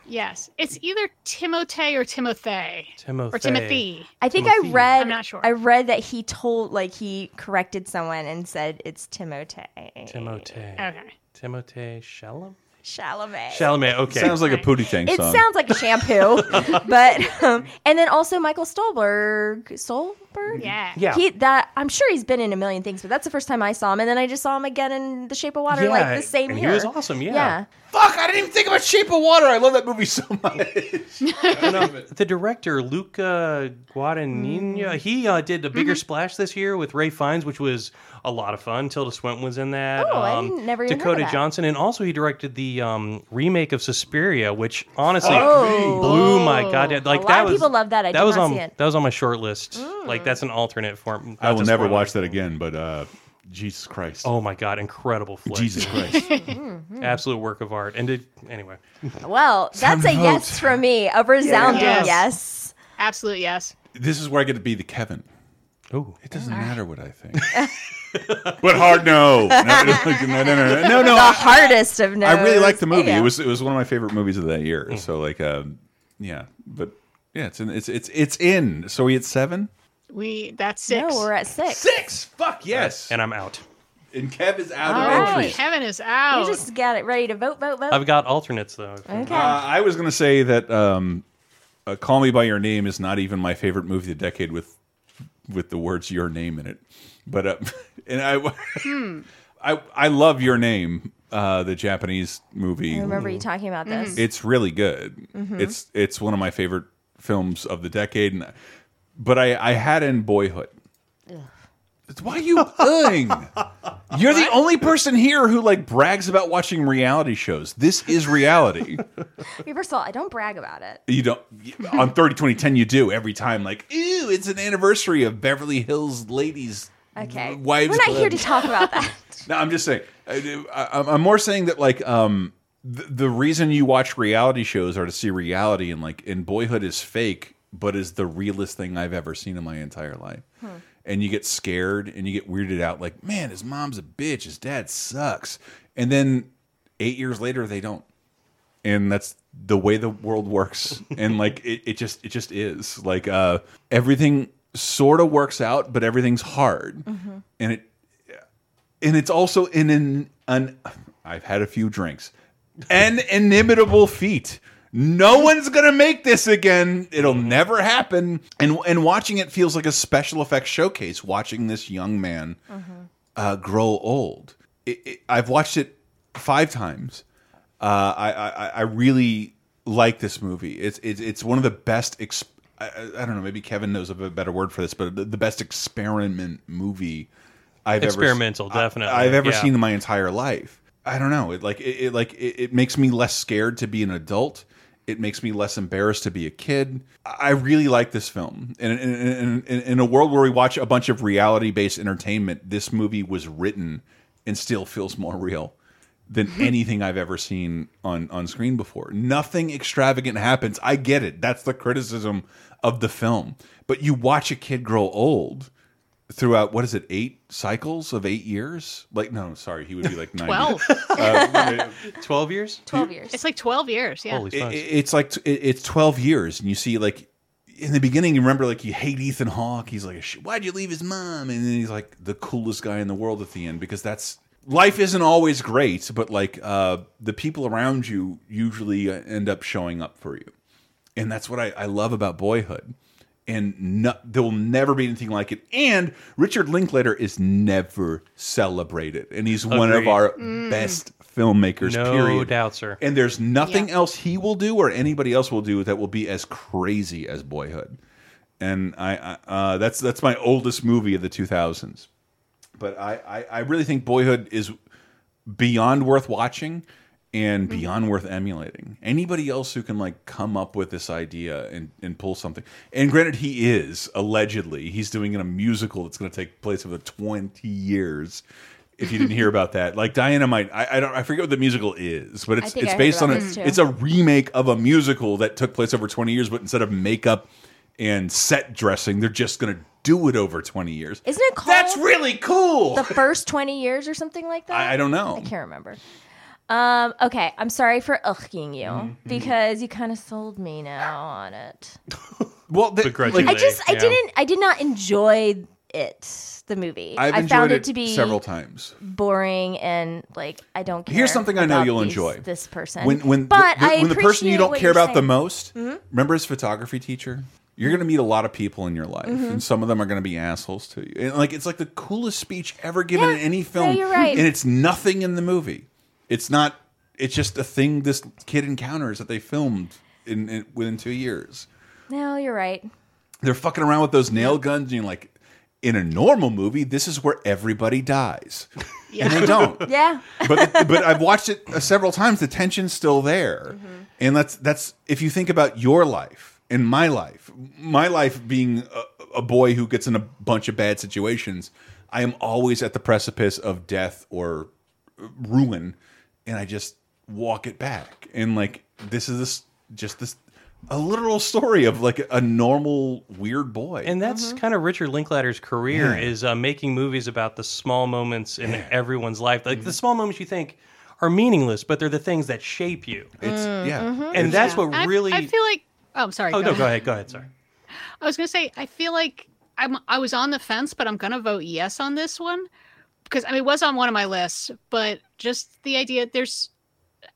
Yes, it's either Timotei or Timothy Timothy. or Timothy. I think Timothy. I read. I'm not sure. I read that he told, like, he corrected someone and said it's Timothée. Timothée. Okay. Timothée Chalamet. Chalamet. Chalamet. Okay. Sounds like a Pootie Tang It song. sounds like a shampoo, but um, and then also Michael Stuhlbarg. Stuhlbarg. Yeah. yeah. He that I'm sure he's been in a million things, but that's the first time I saw him, and then I just saw him again in The Shape of Water, like the same and he was awesome, yeah. yeah. Fuck! I didn't even think about Shape of Water. I love that movie so much. And, the director Luca Guadagnino, he uh, did a Mm-hmm. bigger splash this year with Ralph Fiennes, which was a lot of fun. Tilda Swinton was in that. Oh, I didn't- never even heard Dakota of that. Johnson, and also he directed the um, remake of Suspiria, which honestly Oh. blew my goddamn. Like lot that of was, people love that. I that did was not on see it. that was on my short list. Like that's an alternate form. I will never watch that again. But uh, Jesus Christ. Oh my god, incredible flick! Jesus Christ. absolute work of art. And did anyway. Well, that's a to yes from me. A resounding Yes. yes. Absolute yes. this is where I get to be the Kevin. Oh, It doesn't matter what I think. but hard no. No, no, no, no, no, no. no The I, hardest of no. I really liked the movie. Yeah. It was it was one of my favorite movies of that year. So like, um, yeah, but yeah, it's in, it's it's it's in. So we at seven, We that's six. No, we're at six. six. Fuck yes. and I'm out. And Kev is out All of right. entries. Kevin is out. You just got it ready to vote, vote, vote. I've got alternates though. okay. Uh, I was going to say that um, uh, "Call Me by Your Name" is not even my favorite movie of the decade with with the words "Your Name" in it. But uh, and I, I I love Your Name, uh, the Japanese movie. I remember you talking about this. It's really good. It's it's one of my favorite films of the decade. And, but I I had in Boyhood. It's Why are you ugh? You're the only person here who like brags about watching reality shows. This is reality. First of all, I don't brag about it. You don't on 30 2010 you do every time like ew it's an anniversary of Beverly Hills ladies Okay. wives We're not here to talk about that. No, I'm just saying I, I'm more saying that like um the, the reason you watch reality shows are to see reality and like in Boyhood is fake but is the realest thing I've ever seen in my entire life. And you get scared and you get weirded out like man his mom's a bitch. His dad sucks. And then 8 years later they don't. And that's the way the world works. And like it, it just it just is. Like uh everything sort of works out but everything's hard. And it and it's also in an, an i've had a few drinks. An inimitable feat. No one's gonna make this again. It'll never happen. And and watching it feels like a special effects showcase watching this young man uh, grow old. It, it, i've watched it five times. Uh, I, I I really like this movie. It's it's it's one of the best. Exp I, I don't know. Maybe Kevin knows of a better word for this, but the, the best experiment movie I've Experimental, ever, definitely, I, have ever yeah. seen in my entire life. I don't know. It like it, it like it, it makes me less scared to be an adult. It makes me less embarrassed to be a kid. I really like this film. And in, in, in, in a world where we watch a bunch of reality based entertainment, this movie was written and still feels more real than anything I've ever seen on on screen before. Nothing extravagant happens. I get it. That's the criticism of the film. But you watch a kid grow old throughout what is it, eight cycles of eight years? Like no, sorry, he would be like 12. Uh, Twelve years. 12 years. It's like 12 years. Yeah. Holy it- it's like it- it's 12 years and you see like in the beginning you remember like you hate Ethan Hawke he's like why'd you leave his mom and then he's like the coolest guy in the world at the end because that's life isn't always great but like uh the people around you usually uh, end up showing up for you and that's what I, I love about Boyhood. And no, there will never be anything like it. And Richard Linklater is never celebrated, and he's one of Agreed. our best filmmakers. No period. doubt, sir. And there's nothing Yeah. else he will do or anybody else will do that will be as crazy as Boyhood. And I, I uh, that's that's my oldest movie of the 2000s. But I, I, I really think Boyhood is beyond worth watching and mm-hmm. beyond worth emulating. Anybody else who can like come up with this idea and, and pull something. And granted, he is allegedly he's doing in a musical that's going to take place over twenty years. If you didn't hear about that, like Dynamite, I, I don't, I forget what the musical is, but it's think I it's based on a, it's a remake of a musical that took place over twenty years, but instead of makeup and set dressing, they're just going to do it over twenty years. Isn't it called That's really cool. the first 20 years or something like that? I, I don't know. I can't remember. Um, okay, I'm sorry for ugging you Mm-hmm. because you kind of sold me now on it. Well, the, Begrudgingly. I just, I Yeah. didn't, I did not enjoy it, the movie. I've I enjoyed found it, it to be several times. boring and like I don't care. Here's something I know about you'll these- enjoy. This person, When when but the, I when the person you appreciate don't what care you're about the saying. most, Mm-hmm. remember his photography teacher. You're going to meet a lot of people in your life, Mm-hmm. and some of them are going to be assholes to you. And like it's like the coolest speech ever given Yeah. in any Yeah, film, you're right. and it's nothing in the movie. It's not. It's just a thing this kid encounters that they filmed in, in within two years. No, you're right. They're fucking around with those nail guns, and you're like, in a normal movie, this is where everybody dies, and they don't Yeah, but but I've watched it uh, several times. The tension's still there, and that's that's if you think about your life and my life, my life being a, a boy who gets in a bunch of bad situations, I am always at the precipice of death or ruin, and I just walk it back. And like this is this just this a literal story of like a normal weird boy. And that's mm-hmm. kind of Richard Linklater's career Yeah. is uh, making movies about the small moments in everyone's life. Like the mm-hmm. small moments you think are meaningless, but they're the things that shape you. it's mm, yeah, mm-hmm. And that's what And I- really. I, feel like. Oh, I'm sorry. oh go no, ahead. go ahead, go ahead. Sorry. I was gonna say I feel like I'm I was on the fence, but I'm gonna vote yes on this one because I mean it was on one of my lists, but just the idea there's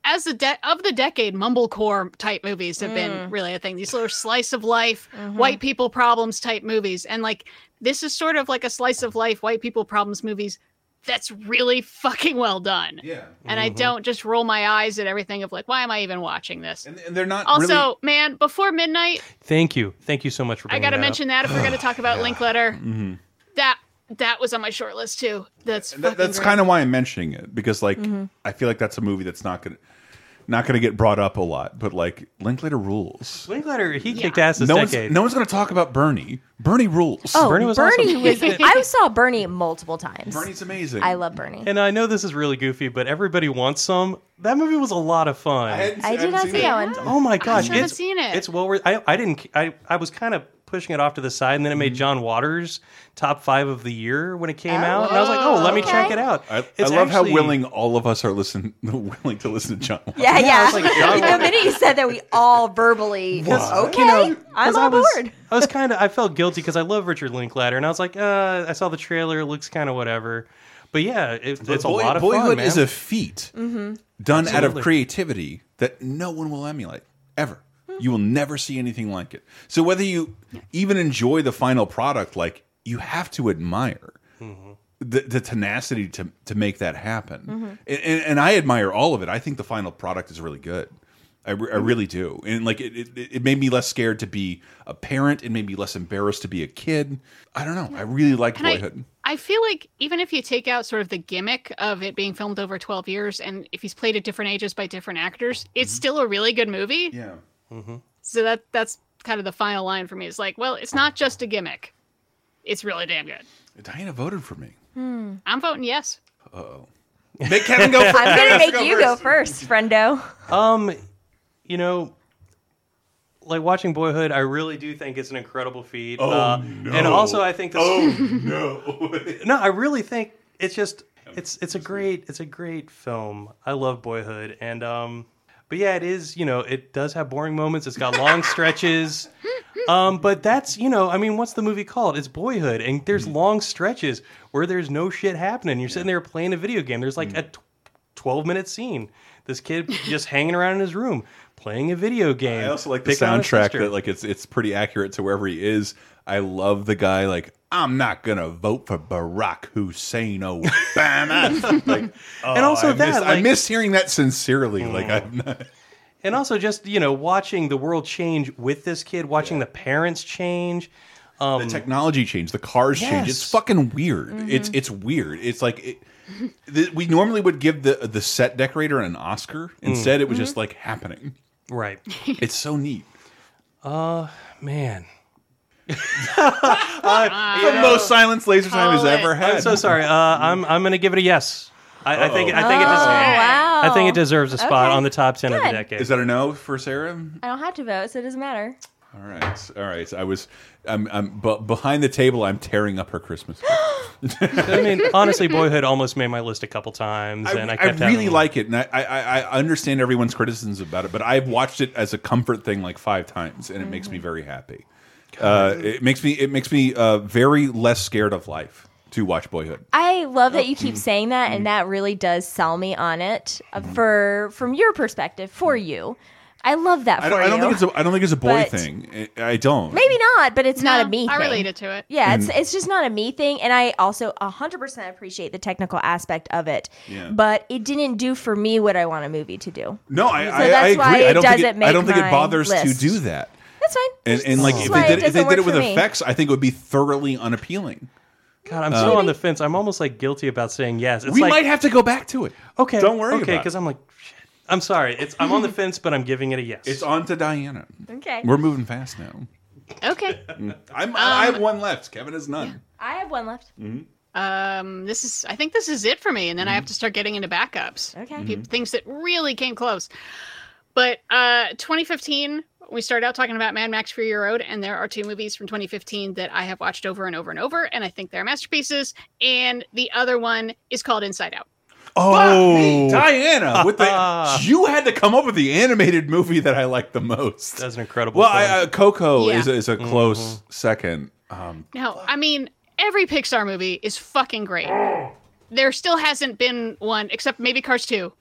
as the de- of the decade, mumblecore type movies have been mm. really a thing. These little slice of life, mm-hmm. white people problems type movies, and like this is sort of like a slice of life, white people problems movies. That's really fucking well done. yeah. And I mm-hmm. don't just roll my eyes at everything of like, why am I even watching this? And, and they're not Also, really man, before midnight, Thank you, thank you so much for. I got to that mention that if we're going to talk about Linklater, mm-hmm. that that was on my short list too. That's That, that's kind of why I'm mentioning it because like mm-hmm. I feel like that's a movie that's not gonna not gonna get brought up a lot, but like Linklater rules. Linklater, he Yeah. kicked ass this No one's, decade. no one's gonna talk about Bernie. Bernie rules. Oh, Bernie was Bernie awesome. was. I saw Bernie multiple times. Bernie's amazing. I love Bernie. And I know this is really goofy, but everybody wants some. That movie was a lot of fun. hadn't I did not see that it. one. Oh my gosh, haven't it's seen it. It's well worth. I I didn't. I I was kind of pushing it off to the side, and then it made John Waters top five of the year when it came out, and I was like, oh, let me okay. check it out. I, I It's love how actually- willing all of us are listen willing to listen to John. Waters. Yeah, yeah. it's like John the minute you said that, we all verbally. Okay, You know, I'm 'cause on I was, board. I was kind of. I felt guilty because I love Richard Linklater, and I was like, uh, I saw the trailer. It looks kind of whatever. But yeah, it, it's a lot of Boyhood fun, man. is a feat Mm-hmm. done out of creativity that no one will emulate ever. You will never see anything like it. So whether you even enjoy the final product, like you have to admire mm-hmm. the, the tenacity to to make that happen. Mm-hmm. And, and, and I admire all of it. I think the final product is really good. I, re- I mm-hmm. really do. And like it, it, it made me less scared to be a parent. It made me less embarrassed to be a kid. I don't know. I really like And Boyhood. I feel like even if you take out sort of the gimmick of it being filmed over 12 years and if he's played at different ages by different actors, it's mm-hmm. still a really good movie. Yeah. So that that's kind of the final line for me. It's like, well, it's not just a gimmick. It's really damn good. Diana voted for me. I'm voting yes. Oh. Make Kevin go first. I'm gonna make you go first, friendo. Um, you know, like watching Boyhood, I really do think it's an incredible feat. Oh, uh, no. And also, I think this. Oh no. No, I really think it's just it's it's a great it's a great film. I love Boyhood, and um, but yeah, it is. You know, it does have boring moments. It's got long stretches. Um, but that's you know, I mean, what's the movie called? It's Boyhood, and there's long stretches where there's no shit happening. You're sitting there playing a video game. There's like a tw- 12 minute scene. This kid just hanging around in his room playing a video game. I also like the picking on his soundtrack sister. that like it's it's pretty accurate to wherever he is. I love the guy like I'm not gonna vote for Barack Hussein Obama. like, oh, And also I that, miss, I like- Mm. miss hearing that sincerely. Like I'm mm. not. and also just you know watching the world change with this kid, watching the parents change. Um, the technology change, the cars change. It's fucking weird. Mm-hmm. It's it's weird. It's like it, we normally would give the the set decorator an Oscar. Mm. Instead, it was mm-hmm. just like happening. Right, It's so neat. Uh, man. Uh, uh, the most silence laser time has ever had. I'm so sorry. Uh, I'm I'm gonna give it a yes. I, I think I think it Oh des- wow! I think it deserves a spot Okay. on the top ten of the Good. decade. Is that a no for Sarah? I don't have to vote, so it doesn't matter. All right, all right. I was, I'm, I'm but behind the table. I'm tearing up her Christmas. I mean, honestly, Boyhood almost made my list a couple times, I, and I I kept really having- like it, and I, I, I I understand everyone's criticisms about it, but I've watched it as a comfort thing like five times, and it makes me mm-hmm. very happy. Uh, it makes me, it makes me uh, very less scared of life to watch Boyhood. I love that you keep saying that, and that really does sell me on it uh, for from your perspective for you. I love that for I don't, I don't think it's a, I don't think it's a boy But- thing. I I don't. Maybe not, but it's not No, a me. I thing. related to it. Yeah, it's it's just not a me thing, and I also hundred percent appreciate the technical aspect of it. Yeah. But it didn't do for me what I want a movie to do. No, I, So I, I that's agree. why I it don't think doesn't it, I don't think it my bothers list. to do that. That's fine. And, and like if they did, if they did it with effects, I think it would be thoroughly unappealing. God, I'm so on the fence. I'm almost like guilty about saying yes. It's we like, might have to go back to it. Okay, don't worry Okay, because I'm like, shit. I'm sorry. It's I'm on the fence, but I'm giving it a yes. It's on to Diana. Okay, We're moving fast now. Okay. I'm, I have one left. Kevin has none. I have one left. Um, this is I think this is it for me, and then I have to start getting into backups. Okay. Pe- Things that really came close. But uh, 2015, we started out talking about Mad Max Fury Road, and there are two movies from 2015 that I have watched over and over and over, and I think they're masterpieces. And the other one is called Inside Out. Oh, Diana! With the you had to come up with the animated movie that I like the most. That's an incredible. Well, film. I, uh, Coco Yeah. is, is a close second. Um, Now, I mean, every Pixar movie is fucking great. There still hasn't been one, except maybe Cars 2,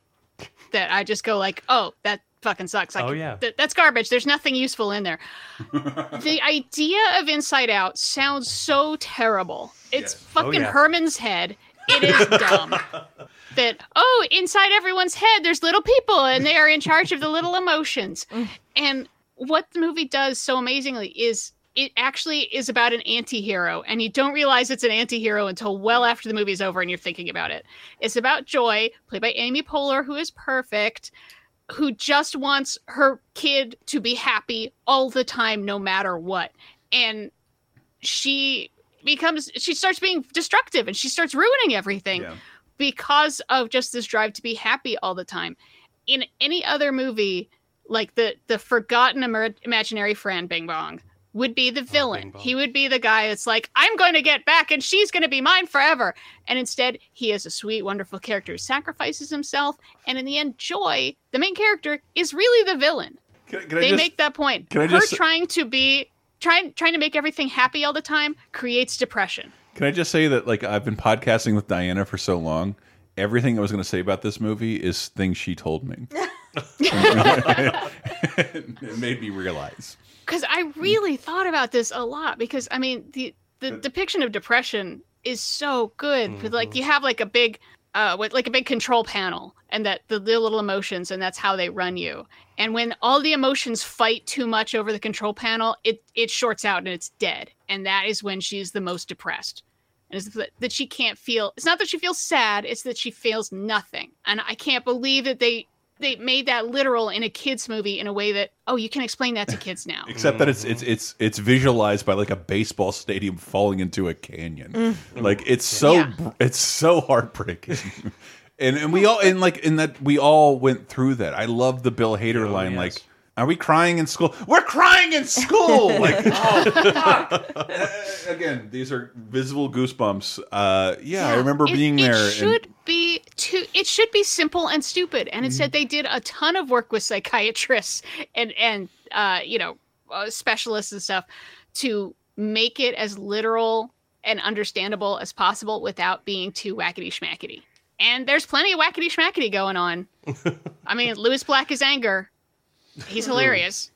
that I just go like, oh, that fucking sucks. Like, Oh, yeah. th- that's garbage. There's nothing useful in there. the idea of Inside Out sounds so terrible. It's oh, fucking yeah. Herman's head. It is dumb. that oh, inside everyone's head, there's little people, and they are in charge of the little emotions. Mm. And what the movie does so amazingly is it actually is about an anti-hero and you don't realize it's an anti-hero until well after the movie's over and you're thinking about it. It's about Joy, played by Amy Poehler, who is perfect, who just wants her kid to be happy all the time no matter what. And she becomes she starts being destructive and she starts ruining everything Yeah. because of just this drive to be happy all the time. In any other movie, like the the forgotten imaginary friend Bing Bong would be the oh, villain. Bing Bong. he would be the guy that's like, I'm going to get back and she's going to be mine forever. And instead, he is a sweet, wonderful character who sacrifices himself. And in the end, Joy, the main character, is really the villain. can, I- can I They just- make that point. can I Her just- trying to be trying trying to make everything happy all the time creates depression. Can I just say that like I've been podcasting with Diana for so long. Everything I was going to say about this movie is things she told me. it made me realize. because I really thought about this a lot because I mean the the depiction of depression is so good. With Like you have like a big uh with like a big control panel and that the, the little emotions and that's how they run you. And when all the emotions fight too much over the control panel, it it shorts out and it's dead. And that is when she's the most depressed. And it's that, that she can't feel. It's not that she feels sad; it's that she feels nothing. And I can't believe that they they made that literal in a kids movie in a way that oh, you can explain that to kids now. Except that it's it's mm-hmm. it's it's visualized by like a baseball stadium falling into a canyon. Mm. Like it's so Yeah. it's so heartbreaking. and and we all and like in that we all went through that. I love the Bill Hader oh, line yes. like are we crying in school? We're crying in school. like, oh fuck! Uh, Again, these are visible goosebumps. Uh, yeah, I remember It- being there. It and- should be too. It should be simple and stupid, and instead they did a ton of work with psychiatrists and and uh, you know uh, specialists and stuff to make it as literal and understandable as possible without being too wackety schmackety. And there's plenty of wackety schmackety going on. I mean, Lewis Black is anger. He's hilarious.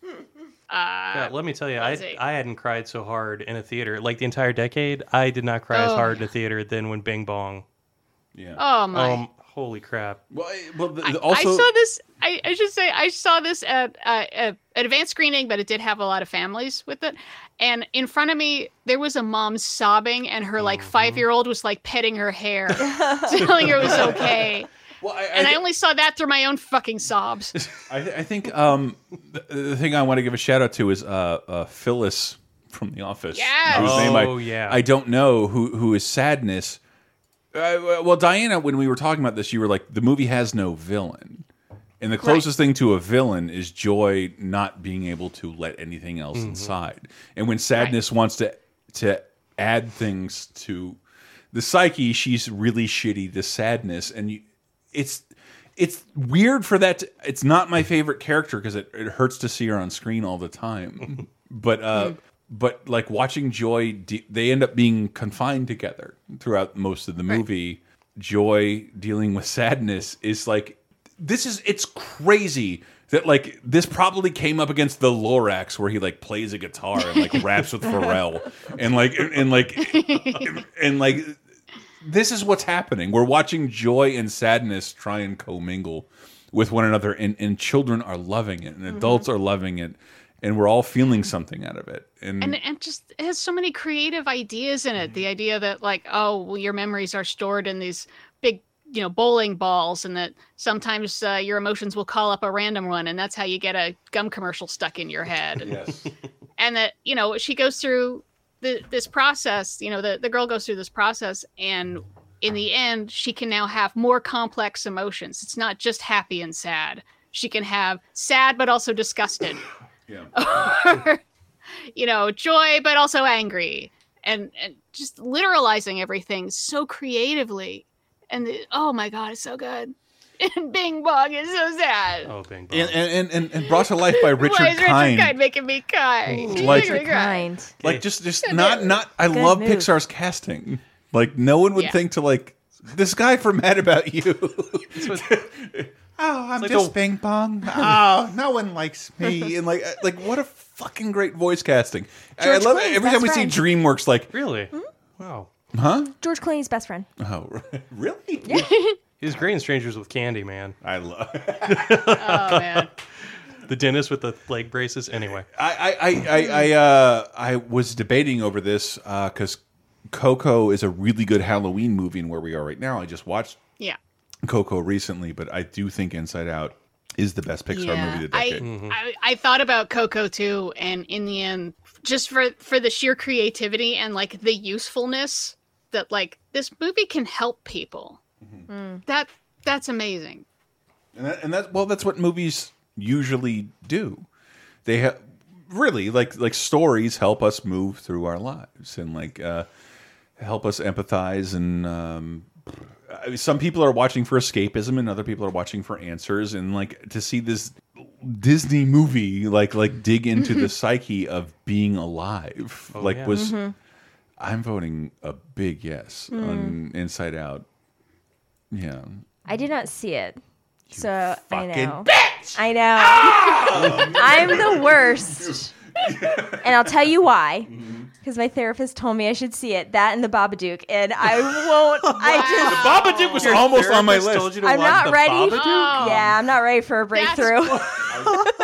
Uh, God, let me tell you, I, let's. I hadn't cried so hard in a theater like the entire decade. I did not cry as Oh, hard in a theater than when Bing Bong. yeah. oh my! Um, holy crap! well, I- well, the, the- also I saw this. I, I should say I saw this at uh, at an advanced screening, but it did have a lot of families with it. And in front of me, there was a mom sobbing, and her Mm-hmm. like five year old was like petting her hair, telling her it was okay. Well, I, And I only saw that through my own fucking sobs. I, th- I think um, the, the thing I want to give a shout out to is uh, uh, Phyllis from The Office. Yes. whose name I, Oh, yeah. I don't know who who is Sadness. Uh, well, Diana, when we were talking about this, you were like, the movie has no villain, and the closest thing to a villain is Joy not being able to let anything else inside. And when Sadness wants to to add things to the psyche, she's really shitty to Sadness, and you, it's it's weird for that. To, it's not my favorite character because it, it hurts to see her on screen all the time. but uh, but like watching Joy, de they end up being confined together throughout most of the movie. Joy dealing with sadness is like this is it's crazy that like this probably came up against the Lorax where he like plays a guitar and like raps with Pharrell and like and like and like this is what's happening. We're watching joy and sadness try and commingle with one another, and, and children are loving it, and adults are loving it, and we're all feeling something out of it. And, and and just it has so many creative ideas in it. The idea that like, oh, well, your memories are stored in these big, you know, bowling balls, and that sometimes uh, your emotions will call up a random one, and that's how you get a gum commercial stuck in your head. And, yes, and that you know she goes through the, this process. You know, the the girl goes through this process, and in the end, she can now have more complex emotions. It's not just happy and sad. She can have sad, but also disgusted yeah. you know, joy, but also angry, and and just literalizing everything so creatively. And the, oh my god, it's so good. And Bing Bong is so sad. Oh, Bing Bong. and, and and and brought to life by Richard Why is Richard Kind. Kind making me cry? He's Like- making me cry. kind. Like just just not not. I Good love move. Pixar's casting. Like no one would Yeah. think to like this guy from Mad About You. Oh, I'm like just the- Bing Bong. Oh, no one likes me. And like, like what a fucking great voice casting. I- I George love it. Clooney's Every time we best see DreamWorks, like, really? Hmm? Wow. huh? George Clooney's best friend. Oh, really? He was great in Strangers with Candy, man. I love. Oh man. The dentist with the leg braces. Anyway, I I I I, I, uh, I was debating over this because Coco is a really good Halloween movie, and where we are right now, I just watched Yeah. Coco recently, but I do think Inside Out is the best Pixar movie of the I, decade. I I thought about Coco too, and in the end, just for for the sheer creativity and like the usefulness that like this movie can help people. That that's amazing. And that, and that well, that's what movies usually do. They have really like like stories help us move through our lives and like uh, help us empathize. And um, I mean, some people are watching for escapism, and other people are watching for answers. And like to see this Disney movie like like dig into the psyche of being alive, like yeah. was. I'm voting a big yes on Inside Out. Yeah. I did not see it. So I fucking know. I know. Ah! I'm the worst. and I'll tell you why. Mm-hmm. Because my therapist told me I should see it. That and the Babadook. And I won't. I just. Babadook was almost on my list. Told you to I'm watch not the ready. Babadook? Yeah, I'm not ready for a breakthrough.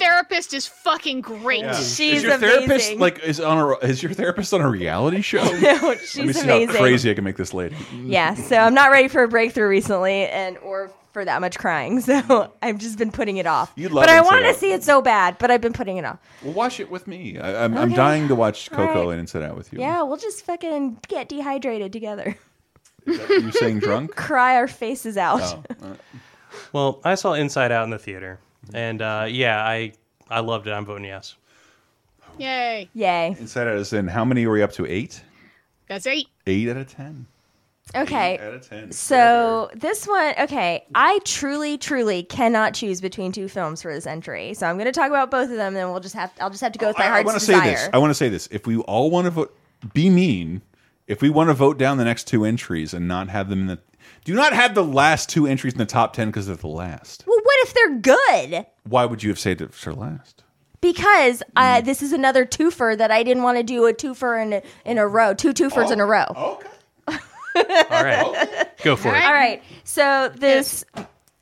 Your therapist therapist is fucking great. She's is your therapist amazing. like is on a is your therapist on a reality show? no, she's Let me see amazing. how crazy I can make this lady. Yeah, so I'm not ready for a breakthrough recently, and or for that much crying. So I've just been putting it off. You'd love but I want to see it so bad, but I've been putting it off. Well, watch it with me. I, I'm, I'm Okay. dying to watch Coco right. and Inside Out with you. Yeah, we'll just fucking get dehydrated together, Is that you saying drunk? cry our faces out. Oh, Well, I saw Inside Out in the theater, and uh, yeah, I I loved it. I'm voting yes. Yay. Yay. Inside Out is in. How many are we up to? Eight. That's eight. Eight out of ten. Okay. Eight out of ten. So this one, okay, I truly, truly cannot choose between two films for this entry. So I'm going to talk about both of them, and then we'll just have I'll just have to go with my I, I heart's want to desire. say this. I want to say this. If we all want to vote, be mean. If we want to vote down the next two entries and not have them in the, do not have the last two entries in the top ten because they're the last. well, what if they're good? Why would you have saved it for last? Because Hmm. uh, this is another twofer that I didn't want to do a twofer in a, in a row, two twofers in a row. Okay. All right, go for it. All right. So this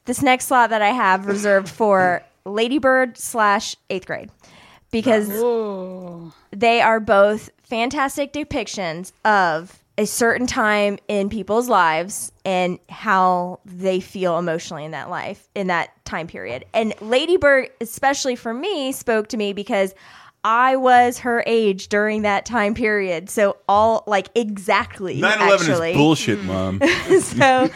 this next slot that I have reserved for Ladybird slash eighth grade because Ooh. they are both fantastic depictions of a certain time in people's lives and how they feel emotionally in that life in that time period. And Ladybird, especially for me, spoke to me because I was her age during that time period. So all like exactly 9/11 actually. is bullshit, mom. so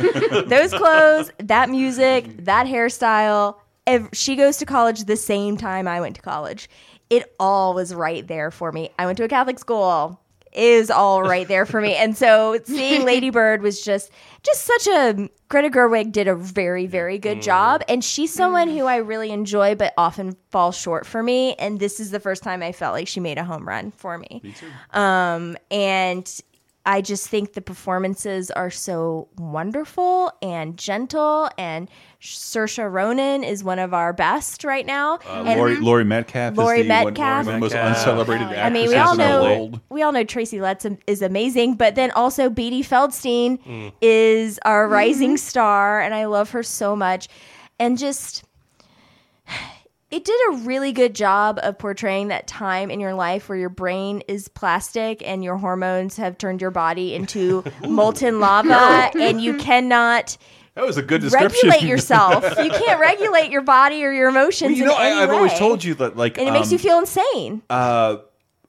those clothes, that music, that hairstyle. Ev- she goes to college the same time I went to college. It all was right there for me. I went to a Catholic school. Is all right there for me, and so seeing Lady Bird was just just such a Greta Gerwig did a very very good job, and she's someone who I really enjoy, but often falls short for me. And this is the first time I felt like she made a home run for me. Um, and I just think the performances are so wonderful and gentle. And Saoirse Ronan is one of our best right now. Uh, and Laurie, Laurie Metcalf Laurie is the, one- Metcalf. one of the most uncelebrated Oh, I mean, we all know we all know Tracy Letts is amazing, but then also Beanie Feldstein Mm. is our rising star, and I love her so much. And just it did a really good job of portraying that time in your life where your brain is plastic and your hormones have turned your body into molten lava, and you cannot That was a good description. regulate yourself. you can't regulate your body or your emotions. Well, you know, in any I, I've always told you that, like, and it makes you um, feel insane. uh,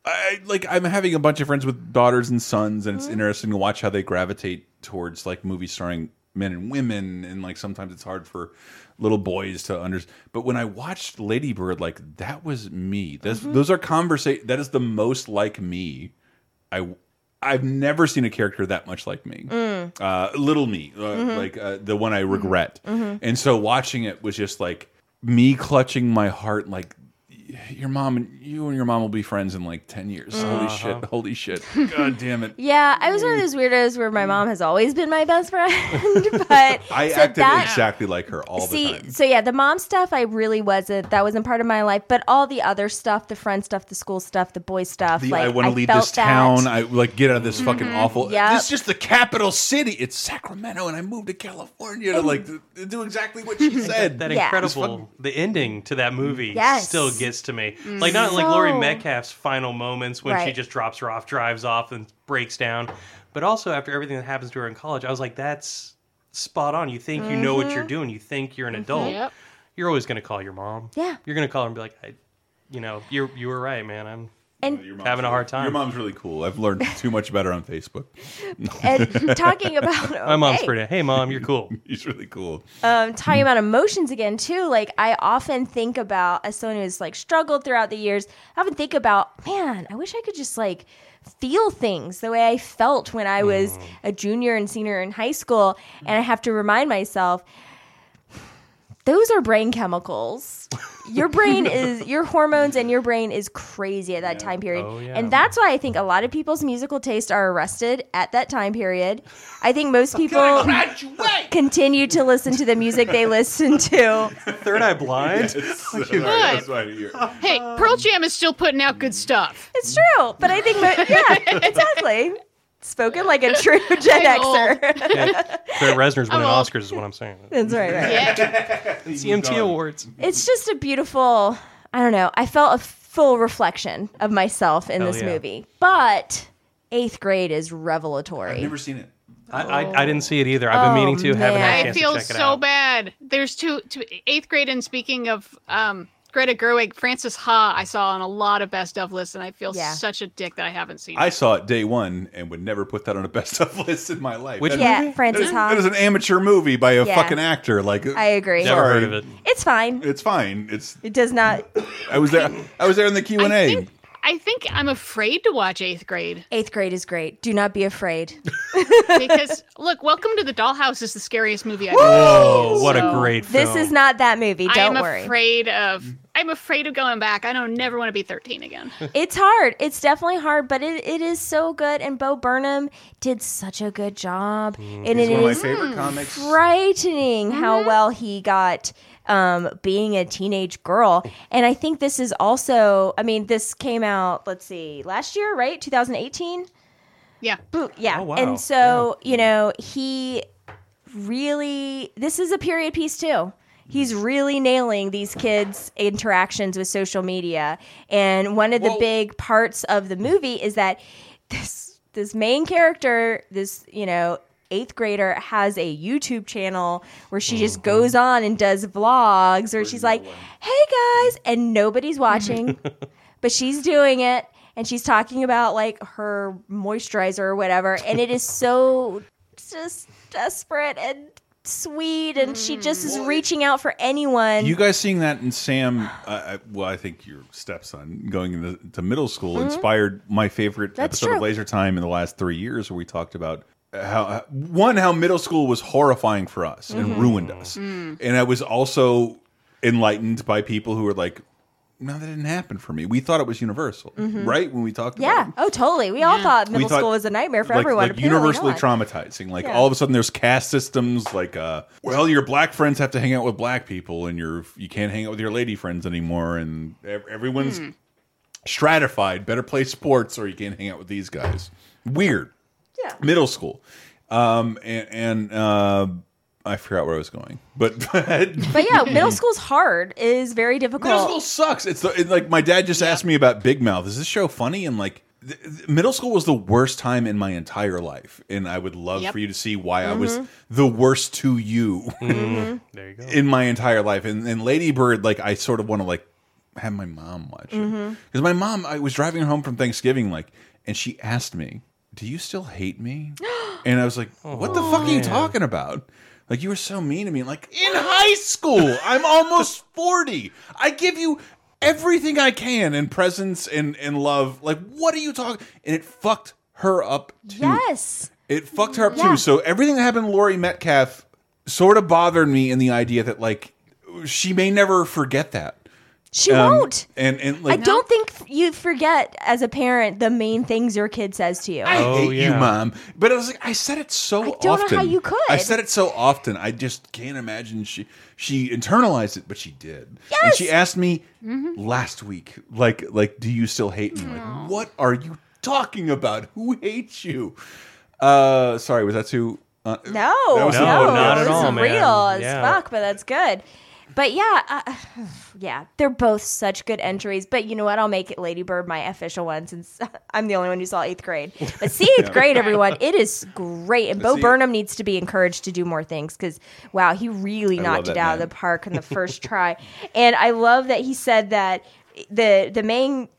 I like I'm having a bunch of friends with daughters and sons, and it's Mm-hmm. interesting to watch how they gravitate towards like movies starring men and women, and like sometimes it's hard for little boys to understand. But when I watched Lady Bird, like that was me. This, Mm-hmm. Those are conversation. That is the most like me. I I've never seen a character that much like me. Mm. Uh, little me, uh, Mm-hmm. like uh, the one I regret. And so watching it was just like me clutching my heart, like your mom and you and your mom will be friends in like 10 years. Uh-huh. Holy shit. Holy shit. God damn it. Yeah, I was one of those weirdos where my mom has always been my best friend, but I so acted that- exactly like her all the See, time. so yeah, the mom stuff I really wasn't. That wasn't part of my life, but all the other stuff, the friend stuff, the school stuff, the boy stuff, The, like I want to leave felt this that. town. I like get out of this fucking awful. Yep. This is just the capital city. It's Sacramento, and I moved to California to like to, to do exactly what she said. That Yeah. incredible, the ending to that movie Yes. still gets to me. Like not like Laurie So- Metcalf's final moments when she Right. just drops her off, drives off, and breaks down, but also after everything that happens to her in college, I was like, that's spot on. You think you know Mm-hmm. what you're doing. You think you're an adult. Yep. You're always going to call your mom. Yeah. You're going to call her and be like, I, you know, you are you were right, man. I'm And Your mom's Having a hard time. Your mom's really cool. I've learned too much about her on Facebook. and talking about my mom's pretty. Hey, mom, you're cool. She's really cool. um, talking about emotions again too. Like I often think about as someone who's like struggled throughout the years. I often think about, man, I wish I could just like feel things the way I felt when I was a junior and senior in high school, and I have to remind myself. Those are brain chemicals. Your brain is your hormones and your brain is crazy at that time period. Oh, yeah. And that's why I think a lot of people's musical tastes are arrested at that time period. I think most people continue to listen to the music they listen to. Third Eye Blind. That's why you're- Hey, Pearl Jam is still putting out good stuff. It's true, but I think mo- yeah, exactly. Spoken like a true Gen I'm. Xer. yeah. Trent Reznor's winning old. Oscars is what I'm saying. That's right, right. Yeah. CMT Awards. It's just a beautiful I don't know. I felt a full reflection of myself in Hell this yeah. movie. But eighth grade is revelatory. I've never seen it. I, I, I didn't see it either. I've been Oh, meaning to. Haven't had a I chance feel to check it so out. bad. There's two, two eighth grade, and speaking of um, Greta Gerwig, Frances Ha, I saw on a lot of best of lists, and I feel Yeah. such a dick that I haven't seen. It. I it. saw it day one and would never put that on a best of list in my life. Which That- yeah, movie? Frances that, Ha. that is an amateur movie by a Yeah. fucking actor. Like I agree. Never Sorry. heard of it. It's fine. It's fine. It's It does not. I was there. I was there in the Q and I A. think, I think I'm afraid to watch eighth grade Eighth grade is great. Do not be afraid. because look, Welcome to the Dollhouse is the scariest movie I've Oh, ever what a great film. This is not that movie. Don't I'm worry. afraid of. I'm afraid of going back. I don't never want to be 13 again. It's hard. It's definitely hard, but it, it is so good. And Bo Burnham did such a good job. Mm. and it It's one of my favorite comics. frightening how mm-hmm. well he got um, being a teenage girl. And I think this is also, I mean, this came out, let's see, last year, right? 2018? Yeah. Yeah. Oh, wow. And so, you know, he really, this is a period piece too. He's really nailing these kids' interactions with social media. And one of the Well- big parts of the movie is that this this main character, this, you know, eighth grader has a YouTube channel where she just goes on and does vlogs where she's like, Hey guys, and nobody's watching but she's doing it and she's talking about like her moisturizer or whatever and it is so just desperate and sweet and she just is reaching out for anyone You guys seeing that in Sam? Uh, well, I think your stepson going into to middle school inspired my favorite Mm-hmm. That's episode of true. Laser Time in the last three years, where we talked about how one how middle school was horrifying for us and Mm-hmm. ruined us, Mm. and I was also enlightened by people who were like, "No, that didn't happen for me." We thought it was universal, right? When we talked yeah about it. oh totally we all thought middle thought, school was a nightmare for like, everyone Like universally not. traumatizing. Like Yeah. all of a sudden, there's caste systems. Like, uh, well, your black friends have to hang out with black people, and your you can't hang out with your lady friends anymore, and everyone's Hmm. stratified. Better play sports, or you can't hang out with these guys. Weird. Yeah. Middle school, um, and, and uh, I forgot where I was going, but but yeah middle school's hard it is very difficult. Middle school sucks. It's the, it, like my dad just asked me about Big Mouth. Is this show funny? And like, th th- middle school was the worst time in my entire life, and I would love Yep. for you to see why I Mm-hmm. was the worst to you There you go. in my entire life. And, and Lady Bird, like, I sort of want to like have my mom watch it Mm-hmm. because my mom. I was driving home from Thanksgiving, like, and she asked me, "Do you still hate me?" and I was like, "What the fuck are you oh, talking about?" Like you were so mean to me. Like in high school, I'm almost forty. I give you everything I can in presents and and love. Like what are you talking? And it fucked her up too. yes It fucked her up Yeah. too. So everything that happened to Laurie Metcalf sort of bothered me in the idea that like she may never forget that. She Um, won't And and I like don't think you forget as a parent the main things your kid says to you. I Oh, hate you, mom. But I was like, I said it so often. I don't know how you could. I said it so often. I just can't imagine she she internalized it, but she did. And Yes. Mm-hmm. she asked me last week, like like, do you still hate me? Like, what are you talking about? Who hates you? Uh, sorry, was that too? Uh, No, That was no, No, not at all, man. real as Yeah. fuck, but that's good. But yeah, uh, yeah, they're both such good entries. But you know what? I'll make it Lady Bird my official one since I'm the only one who saw eighth grade. But see eighth grade, everyone, it is great. And Bo Burnham needs to be encouraged to do more things because wow, he really I knocked it out man. of the park in the first try. And I love that he said that the the main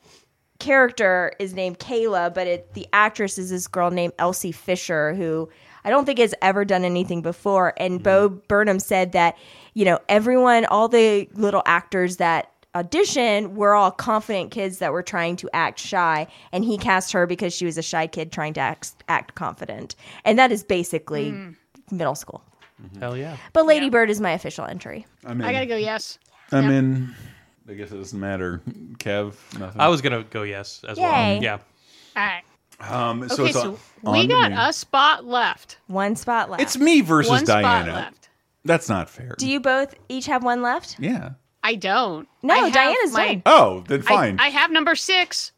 character is named Kayla, but it, the actress is this girl named Elsie Fisher, who I don't think has ever done anything before. And Bo Burnham said that, you know, everyone, all the little actors that audition were all confident kids that were trying to act shy. And he cast her because she was a shy kid trying to act, act confident. And that is basically middle school. Hell yeah. But Lady Yeah. Bird is my official entry. I'm in. I gotta go. Yes. I'm Yeah. in. I guess it doesn't matter. Kev, nothing. I was gonna go yes as Yay. well. Yeah. All right. Um, so Okay, it's so on- we on got a spot left. One spot left. It's me versus One Diana. Spot left. That's not fair. Do you both each have one left? yeah. I don't. No, I have Diana's my, done. Oh, then fine. I have number six.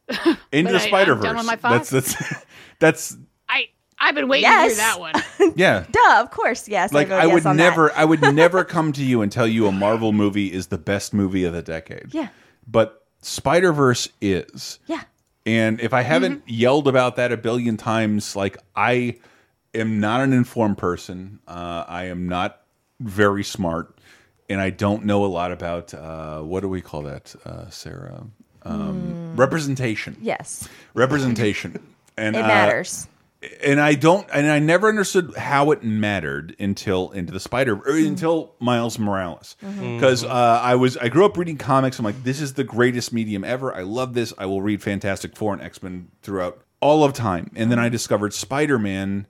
Into the I- Spider Verse. That's that's that's I I've been waiting Yes. to hear that one. yeah. Duh, of course, yes. Like vote I yes would on never, I would never come to you and tell you a Marvel movie is the best movie of the decade. Yeah. but Spider Verse is. Yeah. And if I haven't yelled about that a billion times, like I am not an informed person. Uh, I am not very smart, and I don't know a lot about uh, what do we call that, uh, Sarah? Um, Representation. Yes. Representation. And It uh, matters. and I don't, and I never understood how it mattered until Into the Spider, or until Miles Morales, because uh, I was, I grew up reading comics. I'm like, this is the greatest medium ever. I love this. I will read Fantastic Four and X Men throughout all of time. And then I discovered Spider Man,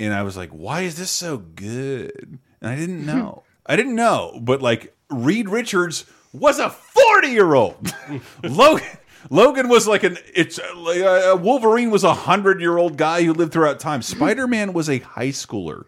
and I was like, why is this so good? And I didn't know. I didn't know, but like Reed Richards was a 40 year old. Logan. Logan was like an it's like uh, Wolverine was a hundred year old guy who lived throughout time. Spider Man was a high schooler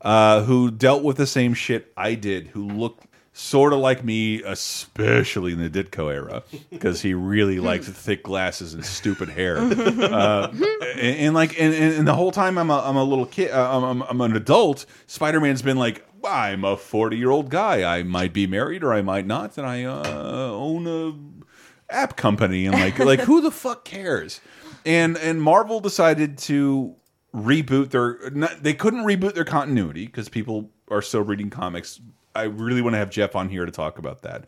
uh, who dealt with the same shit I did, who looked sort of like me, especially in the Ditko era, because he really liked thick glasses and stupid hair. Uh, and, and like, and, and the whole time I'm a, I'm a little kid, uh, I'm, I'm, I'm an adult. Spider Man's been like, I'm a 40 year old guy. I might be married or I might not, and I uh, own a app company and like like who the fuck cares? And and marvel decided to reboot their not, they couldn't reboot their continuity because people are still reading comics. I really want to have jeff on here to talk about that.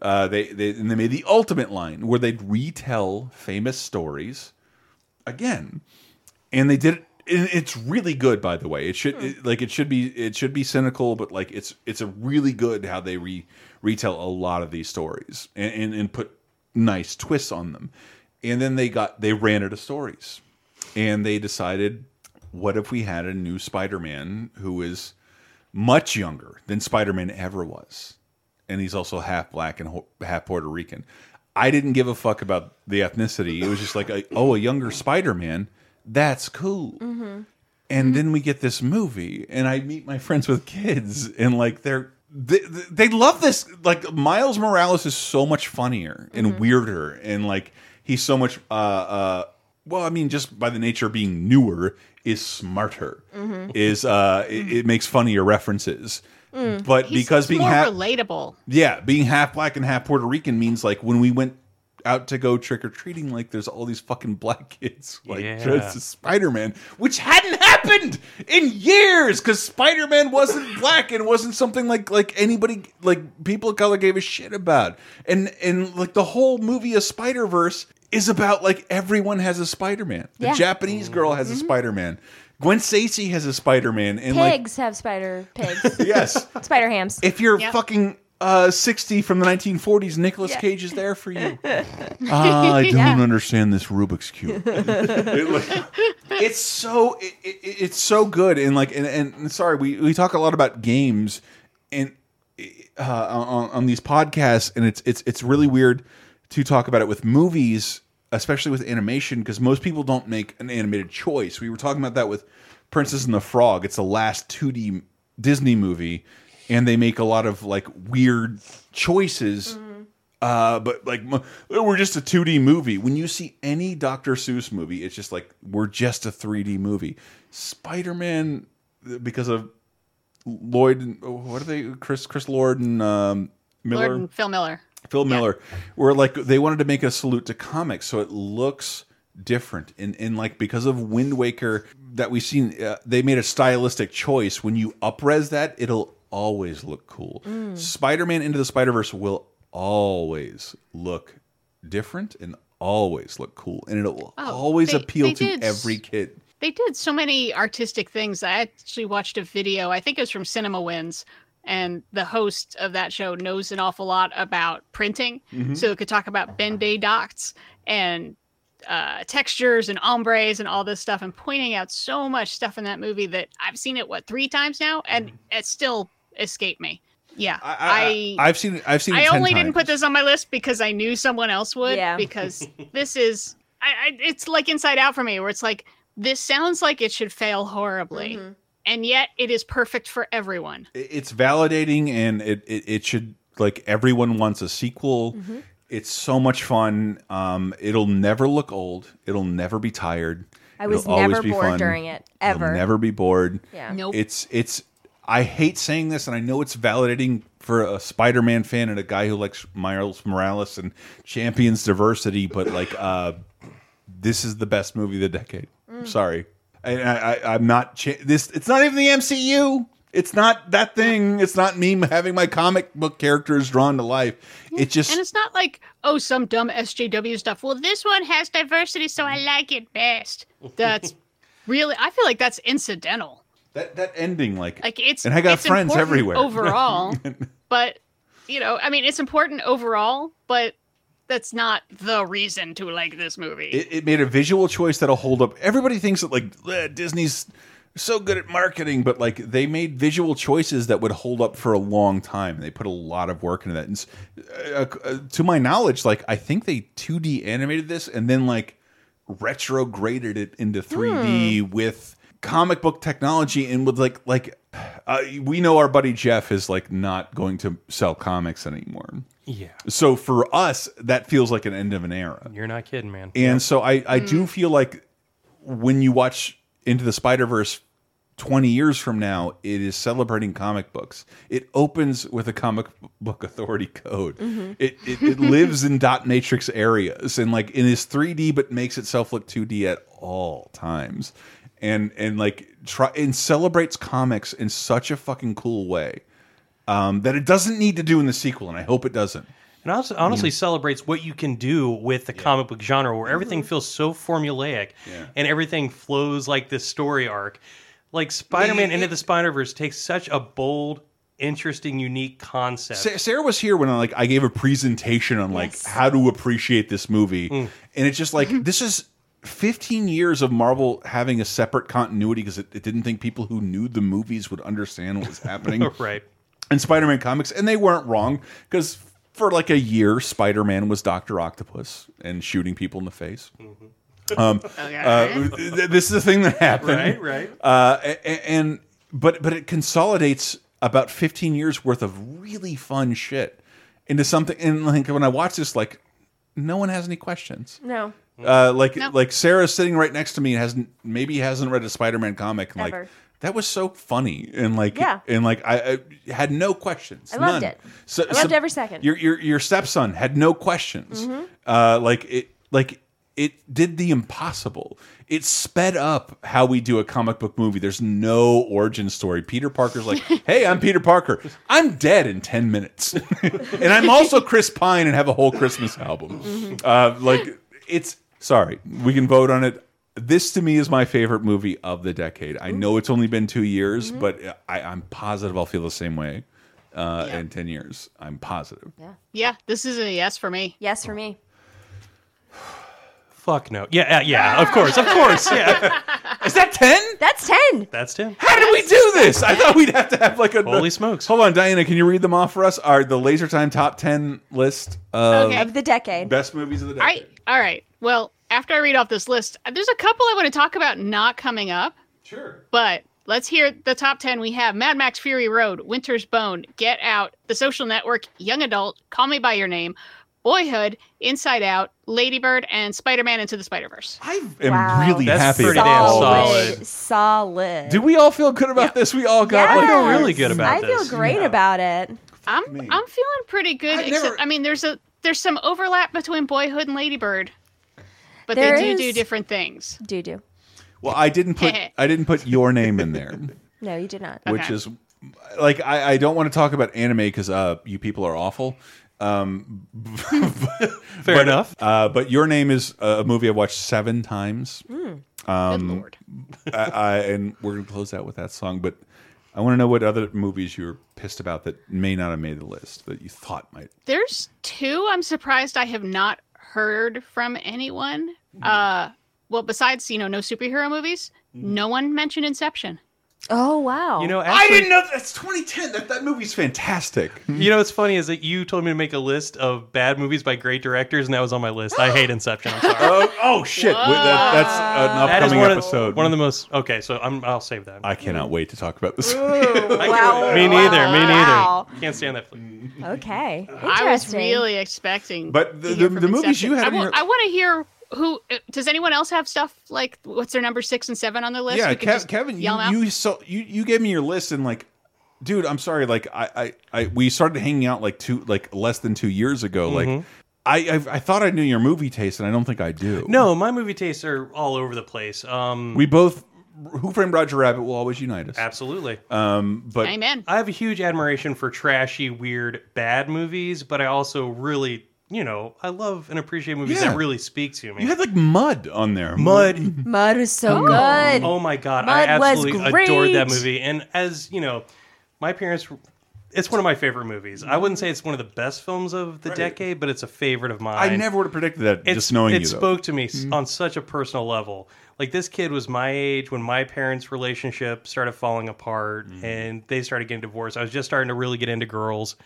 Uh, they, they and they made the ultimate line where they'd retell famous stories again. And they did it it's really good by the way. It should it, like it should be it should be cynical but like it's it's a really good how they re retell a lot of these stories and, and and put nice twists on them. And then they got they ran out of stories. And they decided what if we had a new spider-man who is much younger than spider-man ever was? And he's also half black and half puerto rican. I didn't give a fuck about the ethnicity. It was just like a, oh a younger spider-man that's cool. And then we get this movie and i meet my friends with kids and like they're they, they love this like miles morales is so much funnier and weirder and like he's so much uh uh well i mean just by the nature of being newer is smarter is uh it, it makes funnier references. But He's because being more half relatable. yeah, being half black and half Puerto Rican means like when we went out to go trick or treating, like there's all these fucking black kids like Yeah. dressed as Spider Man, which hadn't happened in years because Spider Man wasn't black and wasn't something like like anybody like people of color gave a shit about, and and like the whole movie of Spider Verse is about like everyone has a Spider Man. The Yeah. Japanese girl has a mm-hmm. Spider Man. Gwen Stacy has a Spider Man, and Pigs have spider pigs. yes. spider hams. If you're Yep. fucking uh, 60 from the 1940s, Nicolas Yeah. Cage is there for you. Ah, I don't Yeah. understand this Rubik's cube. It, like, it's so it, it, it's so good and like and, and sorry we we talk a lot about games and uh, on, on these podcasts and it's it's it's really weird to talk about it with movies especially with animation because most people don't make an animated choice we were talking about that with princess and the frog it's the last 2d disney movie and they make a lot of like weird choices uh, but like we're just a 2D movie. When you see any Dr. Seuss movie, it's just like we're just a 3D movie. Spider-Man, because of Lloyd, and- what are they? Chris Chris Lord and um, Miller, Lord and Phil Miller. Phil Miller, were like they wanted to make a salute to comics, so it looks different. And and like because of Wind Waker that we've seen, uh, they made a stylistic choice. When you upres that, it'll always look cool. Mm. Spider-Man Into the Spider-Verse will always look different and always look cool, and it'll Oh, always they- appeal they to did. every kid. They did so many artistic things. I actually watched a video, I think it was from Cinema Wins, and the host of that show knows an awful lot about printing. Mm-hmm. So it could talk about Ben-Day dots and uh, textures and ombres and all this stuff, and pointing out so much stuff in that movie that I've seen it, what, three times now? And mm-hmm. it still escaped me. Yeah. I, I, have seen. I've seen. I 10 only didn't put this on my list because I knew someone else would. Yeah. Because this is, I, I, it's like Inside Out for me, where it's like this sounds like it should fail horribly, and yet it is perfect for everyone. It's validating, and it, it it should like everyone wants a sequel. It's so much fun. Um, it'll never look old. It'll never be tired. I was It'll always never be bored fun. during it You'll ever. never be bored. Yeah. Nope. It's it's. I hate saying this, and I know it's validating for a Spider-Man fan and a guy who likes Miles Morales and champions diversity, but like, uh, this is the best movie of the decade. Mm. Sorry, I, I, I'm not this. It's not even the MCU. It's not that thing. It's not me having my comic book characters drawn to life. It just And it's not like, oh, some dumb SJW stuff. Well, this one has diversity, so I like it best. That's really, I feel like that's incidental. That that ending, like, Like it's and I got it's friends everywhere. overall. but you know, I mean, it's important overall, but that's not the reason to like this movie. it, it made a visual choice that'll hold up. Everybody thinks that like eh, Disney's so good at marketing, but like they made visual choices that would hold up for a long time. They put a lot of work into that. And uh, uh, to my knowledge, like I think they 2D animated this and then like retrograded it into 3D with comic book technology and with like like uh, we know our buddy Jeff is like not going to sell comics anymore. Yeah, So for us, that feels like an end of an era. you're not kidding, man. And so I, I do feel like when you watch Into the Spider Verse 20 years from now, it is celebrating comic books. It opens with a comic book authority code. It, it it lives in dot matrix areas and like it is 3D but makes itself look 2D at all times. And and like try and celebrates comics in such a fucking cool way. Um, that it doesn't need to do in the sequel, and I hope it doesn't. And also, honestly celebrates what you can do with the comic book genre, where everything feels so formulaic Yeah. and everything flows like this story arc. Like Spider-Man Into the Spider-Verse takes such a bold, interesting, unique concept. Sa- Sarah was here when I, like I gave a presentation on like Yes. how to appreciate this movie, Mm. and it's just like this is 15 years of Marvel having a separate continuity because it, it didn't think people who knew the movies would understand what was happening right. in Spider-Man comics, and they weren't wrong because for like a year, Spider-Man was Doctor Octopus and shooting people in the face. Um, Okay. uh, th- this is a thing that happened, Right, right. uh, a- a- and but but it consolidates about 15 years worth of really fun shit into something. And like when I watch this, like no one has any questions. No. Uh, like No. like Sarah's sitting right next to me and hasn't maybe hasn't read a Spider-Man comic. And like that was so funny and like Yeah. and like I, I had no questions. I loved none. it. So, I loved every second. Your your your stepson had no questions. Uh, like it like it did the impossible. It sped up how we do a comic book movie. There's no origin story. Peter Parker's like, "Hey, I'm Peter Parker. I'm dead in 10 minutes." and I'm also Chris Pine and have a whole Christmas album. Mm-hmm. Uh, like it's sorry, we can vote on it. This to me is my favorite movie of the decade. I know it's only been two years, Mm-hmm. but I, I'm positive I'll feel the same way uh, Yeah. in ten years. I'm positive. yeah, yeah. this is a yes for me. Yes for me. Fuck no. Yeah, uh, yeah. Of course, of course. Yeah, Is that ten? That's 10. that's 10. How did we do this? I thought we'd have to have like a Holy smokes. Hold on, Diana, can you read them off for us? Our the Laser Time top ten list of Okay. Of the decade. best movies of the All decade. right, all right. Well, after I read off this list, there's a couple I want to talk about not coming up, Sure. but let's hear the top 10. We have Mad Max Fury Road, Winter's Bone, Get Out, The Social Network, Young Adult, Call Me By Your Name, Boyhood, Inside Out, Ladybird, and Spider Man Into the Spider Verse. I am Wow. really That's happy. pretty about damn all solid. this. Solid. Do we all feel good about this? We all got Yes. like feel really good about I this. I feel great Yeah. about it. I'm. I'm feeling pretty good. I've except, never- I mean, there's a there's some overlap between Boyhood and Ladybird, but There they do do different things. Do do. Well, I didn't put I didn't put your name in there, No, you did not. which Okay. is like I, I don't want to talk about anime because uh, you people are awful. Um, Fair enough. uh, but your name is a movie I watched seven times. Good Um, lord. I, I, and we're gonna close out with that song. But I want to know what other movies you're pissed about that may not have made the list that you thought might. There's two I'm surprised I have not heard from anyone. Mm-hmm. Uh, well, besides you know no superhero movies, Mm-hmm. no one mentioned Inception. Oh, wow. You know, I didn't know that's 2010. That that movie's fantastic. You know what's funny is that you told me to make a list of bad movies by great directors, and that was on my list. I hate Inception. I'm sorry. oh, oh shit! Wait, that, that's an that is upcoming one episode. of, one of the most. Okay, so I'm, I'll save that. I cannot wait to talk about this. wow. me neither. Me neither. Wow. Can't stand that. flick. Okay. I was really expecting. But the- the- the movies you had I on your- want to hear who. uh, Does anyone else have stuff like what's their number six and seven on their list? yeah, We Kev, Kevin, you yell 'em out? you, so, you you gave me your list and like dude, I'm sorry. Like I, I, I, we started hanging out like two, like less than two years ago. Mm-hmm. Like I, I, I thought I knew your movie taste, and I don't think I do. No, my movie tastes are all over the place. Um, we both. Who Framed Roger Rabbit will always unite us. absolutely. Um, but Amen. I have a huge admiration for trashy, weird, bad movies, but I also really, you know, I love and appreciate movies Yeah. that really speak to me. you had like Mud on there. Mud. Mud was so oh. good. Oh my god, I Mud was absolutely adored that great. movie. And as you know, my parents, it's one of my favorite movies. I wouldn't say it's one of the best films of the decade, but it's a favorite of mine. I never would have predicted that. It's, just knowing it you, though. spoke to me s mm-hmm. on such a personal level. Like this kid was my age when my parents' relationship started falling apart mm-hmm. and they started getting divorced. I was just starting to really get into girls,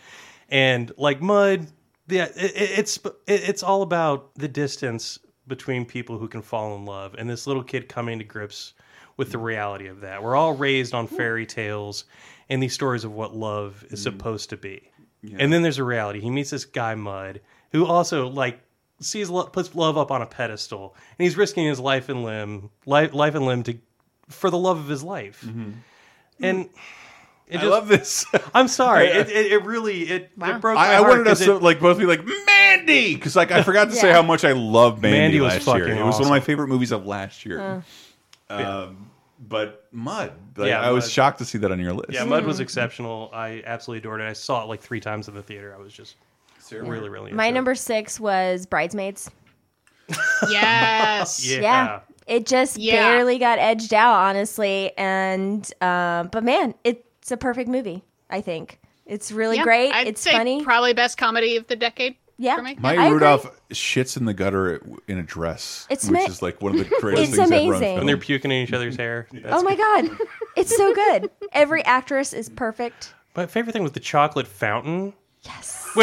and like Mud, yeah, it, it- it's it, it's all about the distance between people who can fall in love, and this little kid coming to grips with the reality of that. We're all raised on fairy tales and these stories of what love is mm-hmm. supposed to be. And then there's a reality. He meets this guy Mud, who also like sees puts love up on a pedestal, and he's risking his life and limb, life, life and limb to for the love of his life. Mm-hmm. And hmm. It I love this. I'm sorry. It, it, it really it, Wow. it broke my I, I heart wanted us 'cause to it- like both be like Mandy because like I forgot to say how much I love Mandy, Mandy was last year. fucking It was one of my favorite movies of last year. Um, but Mud, like, Yeah, I was shocked to see that on your list. yeah, Mud was exceptional. I absolutely adored it. I saw it like three times in the theater. I was just really, really. My into it. number six was Bridesmaids. Yes. Yeah. Yeah. It just Yeah. barely got edged out, honestly. And um, but man, it's a perfect movie. I think it's really Yeah, great. I'd it's say funny. Probably best comedy of the decade. yeah, for me. Maya I agree. Rudolph shits in the gutter in a dress, It's which ma- is like one of the greatest It's things ever on amazing. film. when they're puking in each other's hair. Oh my god, it's so good. Every actress is perfect. My favorite thing was the chocolate fountain. Yes.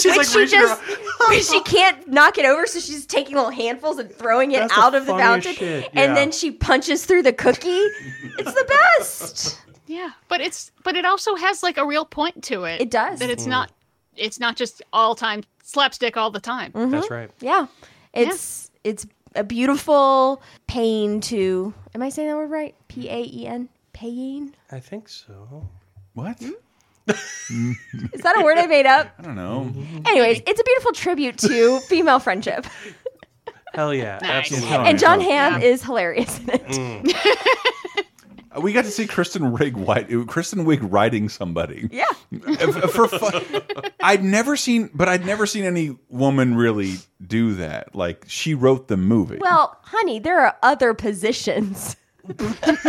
She's When like she just around- she can't knock it over, so she's taking little handfuls and throwing it That's the out of the fountain, shit, and then she punches through the cookie. it's the best. Yeah, but it's but it also has like a real point to it. It does. That it's not it's not just all time slapstick all the time. That's right. Yeah, it's it's a beautiful pain to. Am I saying that word right? P A E N. Pain. I think so. what? Hmm? Is that a word I made up? I don't know. Anyways, it's a beautiful tribute to female friendship, Hell yeah, Nice. absolutely. And John Yeah. Hamm is hilarious in it. Uh, We got to see Kristen Wiig white, Kristen Wiig riding somebody. Yeah, Uh, for fun. I'd never seen, but I'd never seen any woman really do that. Like she wrote the movie. well, honey, there are other positions.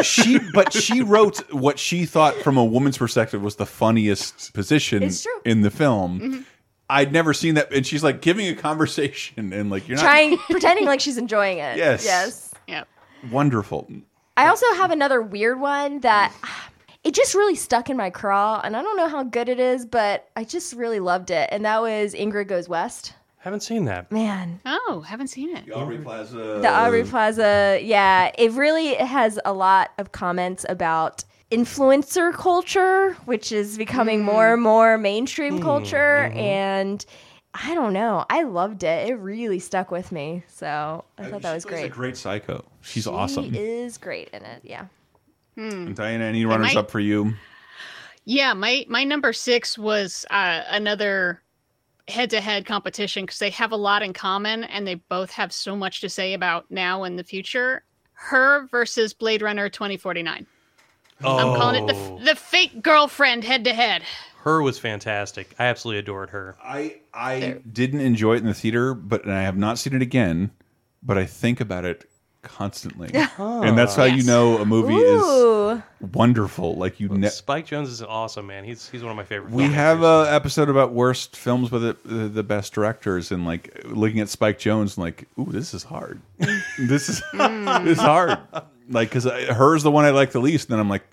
she, but she wrote what she thought from a woman's perspective was the funniest position in the film. I'd never seen that, and she's like giving a conversation and like you're not Trying, pretending like she's enjoying it. Yes. Yes. Yeah. wonderful. I also have another weird one that it just really stuck in my craw, and I don't know how good it is, but I just really loved it, and that was Ingrid Goes West. Haven't seen that. Man, Oh, haven't seen it. The Aubrey Plaza. the Aubrey Plaza, yeah, it really has a lot of comments about influencer culture, which is becoming mm. more and more mainstream hmm. culture, mm-hmm. and I don't know, I loved it. It really stuck with me, so I thought that was plays great. A great psycho. She's She awesome. is great in it. Yeah. And Diana, any runners might- up for you? Yeah, my my number six was uh, another head-to-head competition because they have a lot in common and they both have so much to say about now and the future. Her versus Blade Runner 2049. Oh, I'm calling it the the fake girlfriend head-to-head. Her was fantastic. I absolutely adored her. I I didn't enjoy it in the theater, but and I have not seen it again. But I think about it constantly, and that's how you know a movie is wonderful. Like you, ne Spike Jonze is awesome, man. He's he's one of my favorite. we have an episode about worst films with the, the, the best directors, and like looking at Spike Jonze, and like, ooh, this is hard. this is hmm. this is hard. Like, because her's the one I like the least, and then I'm like,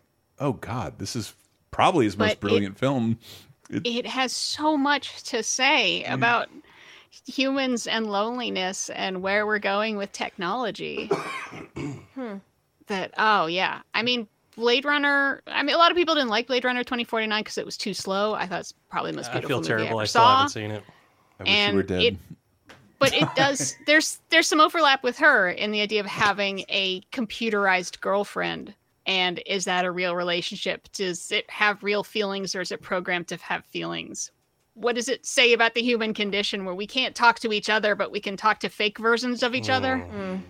oh god, this is probably his But most it- brilliant film. It has so much to say mm. about humans and loneliness and where we're going with technology. Hmm. that oh yeah, I mean Blade Runner. I mean, a lot of people didn't like Blade Runner 2049 because it was too slow. I thought it's probably the most I beautiful feel movie terrible. I I ever still saw. haven't seen it. I wish you and were dead. it- but it does. There's there's some overlap with her in the idea of having a computerized girlfriend And is that a real relationship? Does it have real feelings or is it programmed to have feelings? What does it say about the human condition where we can't talk to each other, but we can talk to fake versions of each other? Mm. mm.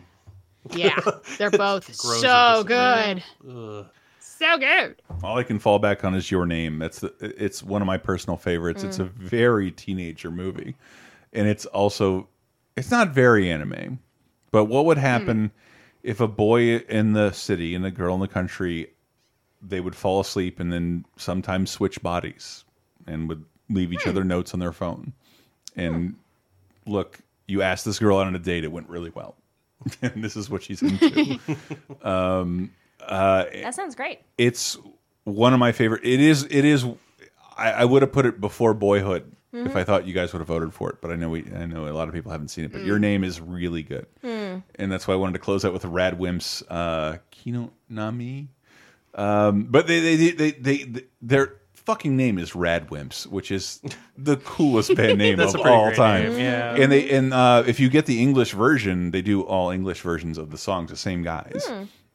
Yeah, they're both so good. Ugh. So good. All I can fall back on is your name. That's the, it's one of my personal favorites. It's a mm. very teenager movie, and it's also it's not very anime. But what would happen mm. If a boy in the city and a girl in the country they would fall asleep and then sometimes switch bodies and would leave each hmm. other notes on their phone. And hmm. look, you asked this girl out on a date, it went really well. and this is what she's into. Um, uh, that sounds great. it's one of my favorite. It is. It is. I, I would have put it before Boyhood if mm-hmm. I thought you guys would have voted for it. But I know we. I know a lot of people haven't seen it. But your mm. name is really good, hmm. And that's why I wanted to close out with Rad Wimps. Uh, Kino Nami. Um, but they, they, they, they, they, they, their fucking name is Rad Wimps, which is the coolest band name of all time. name, yeah. And they and uh, if you get the English version, they do all English versions of the songs. The same guys.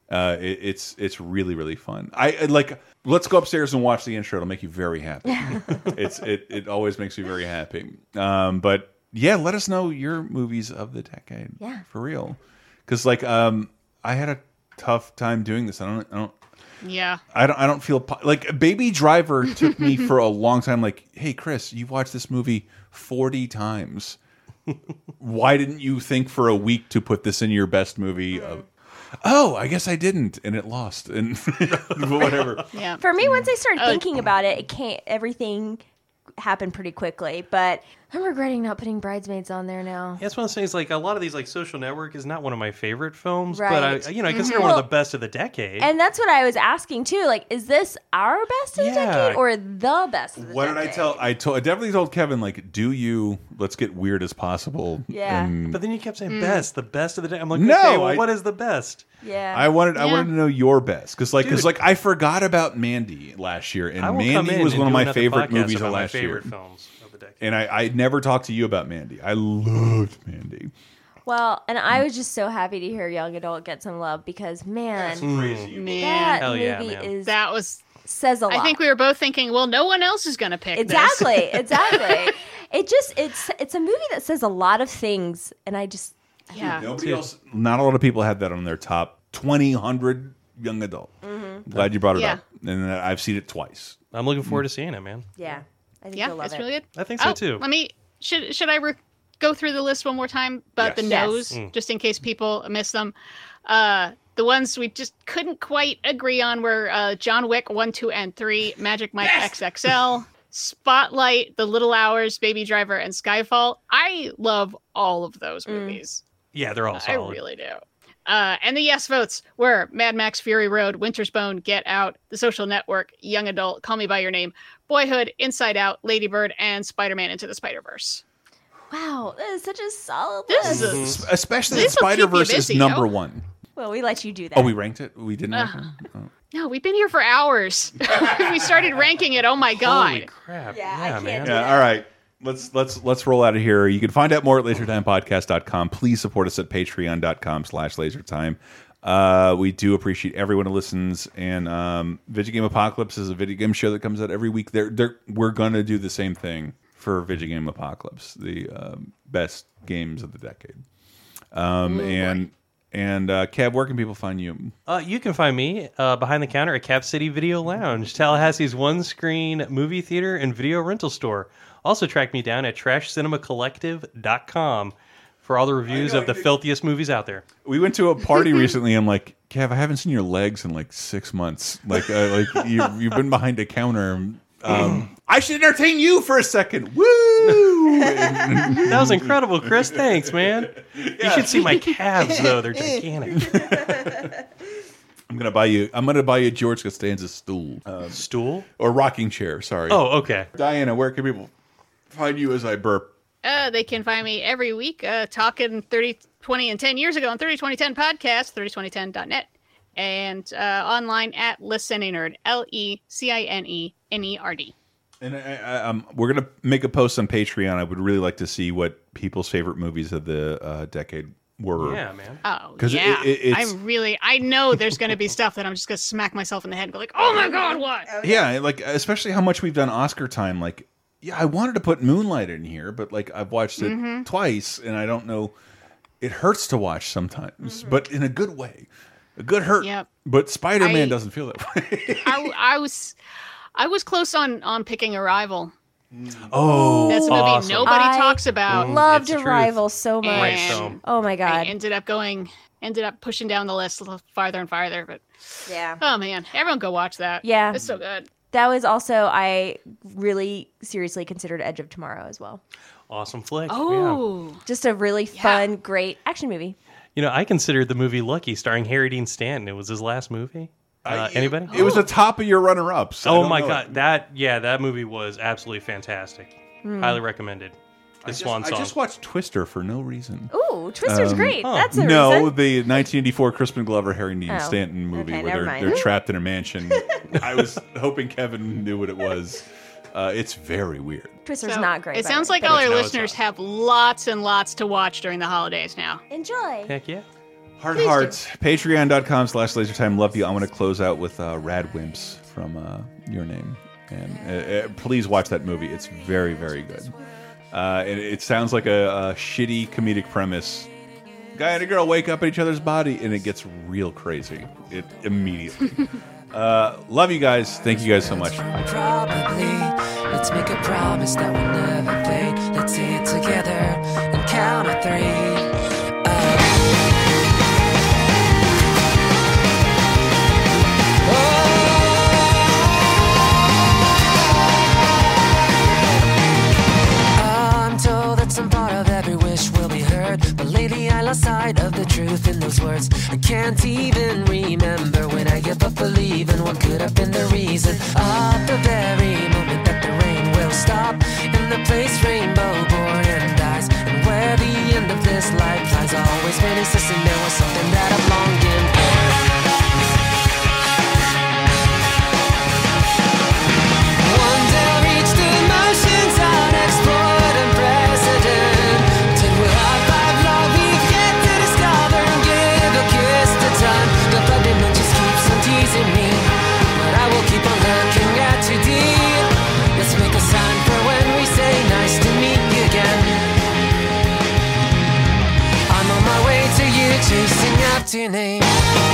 Uh, it, it's it's really really fun. I I like. Let's go upstairs and watch the intro. It'll make you very happy. it's it it always makes me very happy. Um, but yeah, let us know your movies of the decade. Yeah. for real. Because like um, I had a tough time doing this. I don't I don't Yeah. I don't I don't feel like Baby Driver took me for a long time. Like, hey Chris, you've watched this movie forty times. Why didn't you think for a week to put this in your best movie? Of, oh, I guess I didn't, and it lost, and whatever. Yeah. For me, once I started Oh. thinking about it, it can't. Everything happened pretty quickly. But I'm regretting not putting Bridesmaids on there now. That's one of the things. Like a lot of these, like Social Network is not one of my favorite films, Right. but I, you know, I consider mm-hmm. one Well- of the best of the decade. And that's what I was asking too. Like, is this our best of the decade or the best of the What did? I tell? I told. I definitely told Kevin like, do you? Let's get weird as possible. Yeah. And but then you kept saying mm. best, the best of the day. I'm like, No, okay, well, I- what is the best? Yeah. I wanted. I wanted to know your best because like because like I forgot about Mandy last year, and I will come Mandy was and one of my favorite movies of about my last year. favorite films of the decade. And I, I never talked to you about Mandy. I loved Mandy. well, and I was just so happy to hear Young Adult get some love because man, Crazy. Man. that Hell yeah, movie man. is That was says a lot. I think we were both thinking, well, no one else is going to pick this. exactly, exactly. It just it's it's a movie that says a lot of things, and I just Yeah. Nobody else. Not a lot of people had that on their top twenty hundred young adult. Glad you brought it Yeah. up. And uh, I've seen it twice. I'm looking forward to seeing it, man. yeah, I think Yeah, you'll love it's it. really good. I think so Oh, too. Let me should should I re- go through the list one more time about the Yes. Yes. nose, Mm. just in case people miss them. Uh, the ones we just couldn't quite agree on were uh, John Wick one, two, and three, Magic Mike XXL, Spotlight, The Little Hours, Baby Driver, and Skyfall. I love all of those movies. Yeah, they're all I really do. Uh, and the yes votes were Mad Max Fury Road, Winter's Bone, Get Out, The Social Network, Young Adult, Call Me By Your Name, Boyhood, Inside Out, Ladybird, and Spider Man Into the Spider Verse. Wow, that is such a solid This list. is a Especially This will Spider Verse is busy, number yo. one. well, we let you do that. Oh, we ranked it? We didn't it? Oh. No, we've been here for hours. we started ranking it. Oh my God. Holy god. crap! Yeah, I Yeah, can't man. do Yeah, all right. Let's let's let's roll out of here. You can find out more at lasertimepodcast.com. Please support us at patreon.com slash lasertime. Uh, we do appreciate everyone who listens. And um, Video Game Apocalypse is a video game show that comes out every week. They're, they're, we're going to do the same thing for Video Game Apocalypse, the um, best games of the decade. Um, and and uh, Kev, where can people find you? Uh, you can find me uh, behind the counter at Cap City Video Lounge, Tallahassee's one-screen movie theater and video rental store. Also, track me down at TrashCinemaCollective.com for all the reviews of the I- filthiest movies out there. We went to a party recently. I'm like, Kev, I haven't seen your legs in like six months. Like, uh, like you, you've been behind a counter. Um, I should entertain you for a second. Woo! That was incredible, Chris. Thanks, man. You should see my calves, though; they're gigantic. I'm gonna buy you. I'm gonna buy you George Costanza stool uh, Stool? or rocking chair. Sorry. Oh, okay. Diana, where can people find you as I burp? Uh, they can find me every week uh, talking 30, 20, and 10 years ago on 30, 20, 10 podcast, 302010.net, and uh, online at LeCineNerd, L E C I N E N E R D. And I, I, um, we're gonna make a post on Patreon. I would really like to see what people's favorite movies of the uh, decade were. Yeah, man. Oh, 'Cause it- yeah. it- it's- I'm really, I know there's going to be stuff that I'm just going to smack myself in the head and go like, oh my God, what? Yeah, like especially how much we've done Oscar time. Like, yeah, I wanted to put Moonlight in here, but like I've watched it Mm-hmm. twice, and I don't know. It hurts to watch sometimes, Mm-hmm. but in a good way, a good hurt. Yep. But Spider Man I- doesn't feel that way. I, I was, I was close on on picking Arrival. oh, That's a movie Awesome. nobody I talks about. Loved it's the truth. Arrival so much. And. Oh my god! I god. ended up going, ended up pushing down the list a little farther and farther. But Yeah. oh man, everyone go watch that. Yeah. it's so good. That was also I really seriously considered Edge of Tomorrow as well. Awesome flick. Yeah. Oh, Just a really fun, great action movie. You know, I considered the movie Lucky, starring Harry Dean Stanton. It was his last movie. Uh, anybody? it was the top of your runner ups. oh my god, that yeah, that movie was absolutely fantastic. Highly recommended. The I just, Swan I just watched Twister for no reason. Ooh, Twister's great. That's a Um, no, reason. the 1984 Crispin Glover Harry Dean Oh, Stanton movie okay, where they're mind. they're trapped in a mansion. I was hoping Kevin knew what it was. Uh, it's very weird. Twister's So, not great. It sounds way, like all our No, listeners not. have lots and lots to watch during the holidays now. enjoy. Heck yeah. Heart Hearts, patreon.com slash lasertime. Love you. I want to close out with uh, Rad Wimps from uh, Your Name. And uh, uh, please watch that movie. It's very, very good. Uh, and it sounds like a, a shitty comedic premise. Guy and a girl wake up in each other's body, and it gets real crazy. It immediately. uh, love you guys. Thank you guys so much. Probably. Let's make a promise that we'll never fade. Let's say it together and count to three. side of the truth in those words. I can't even remember when I gave up believing what could have been the reason. Of the very moment that the rain will stop in the place rainbow born and dies, and where the end of this life lies, always been insisting there was something that I've longed in. your name.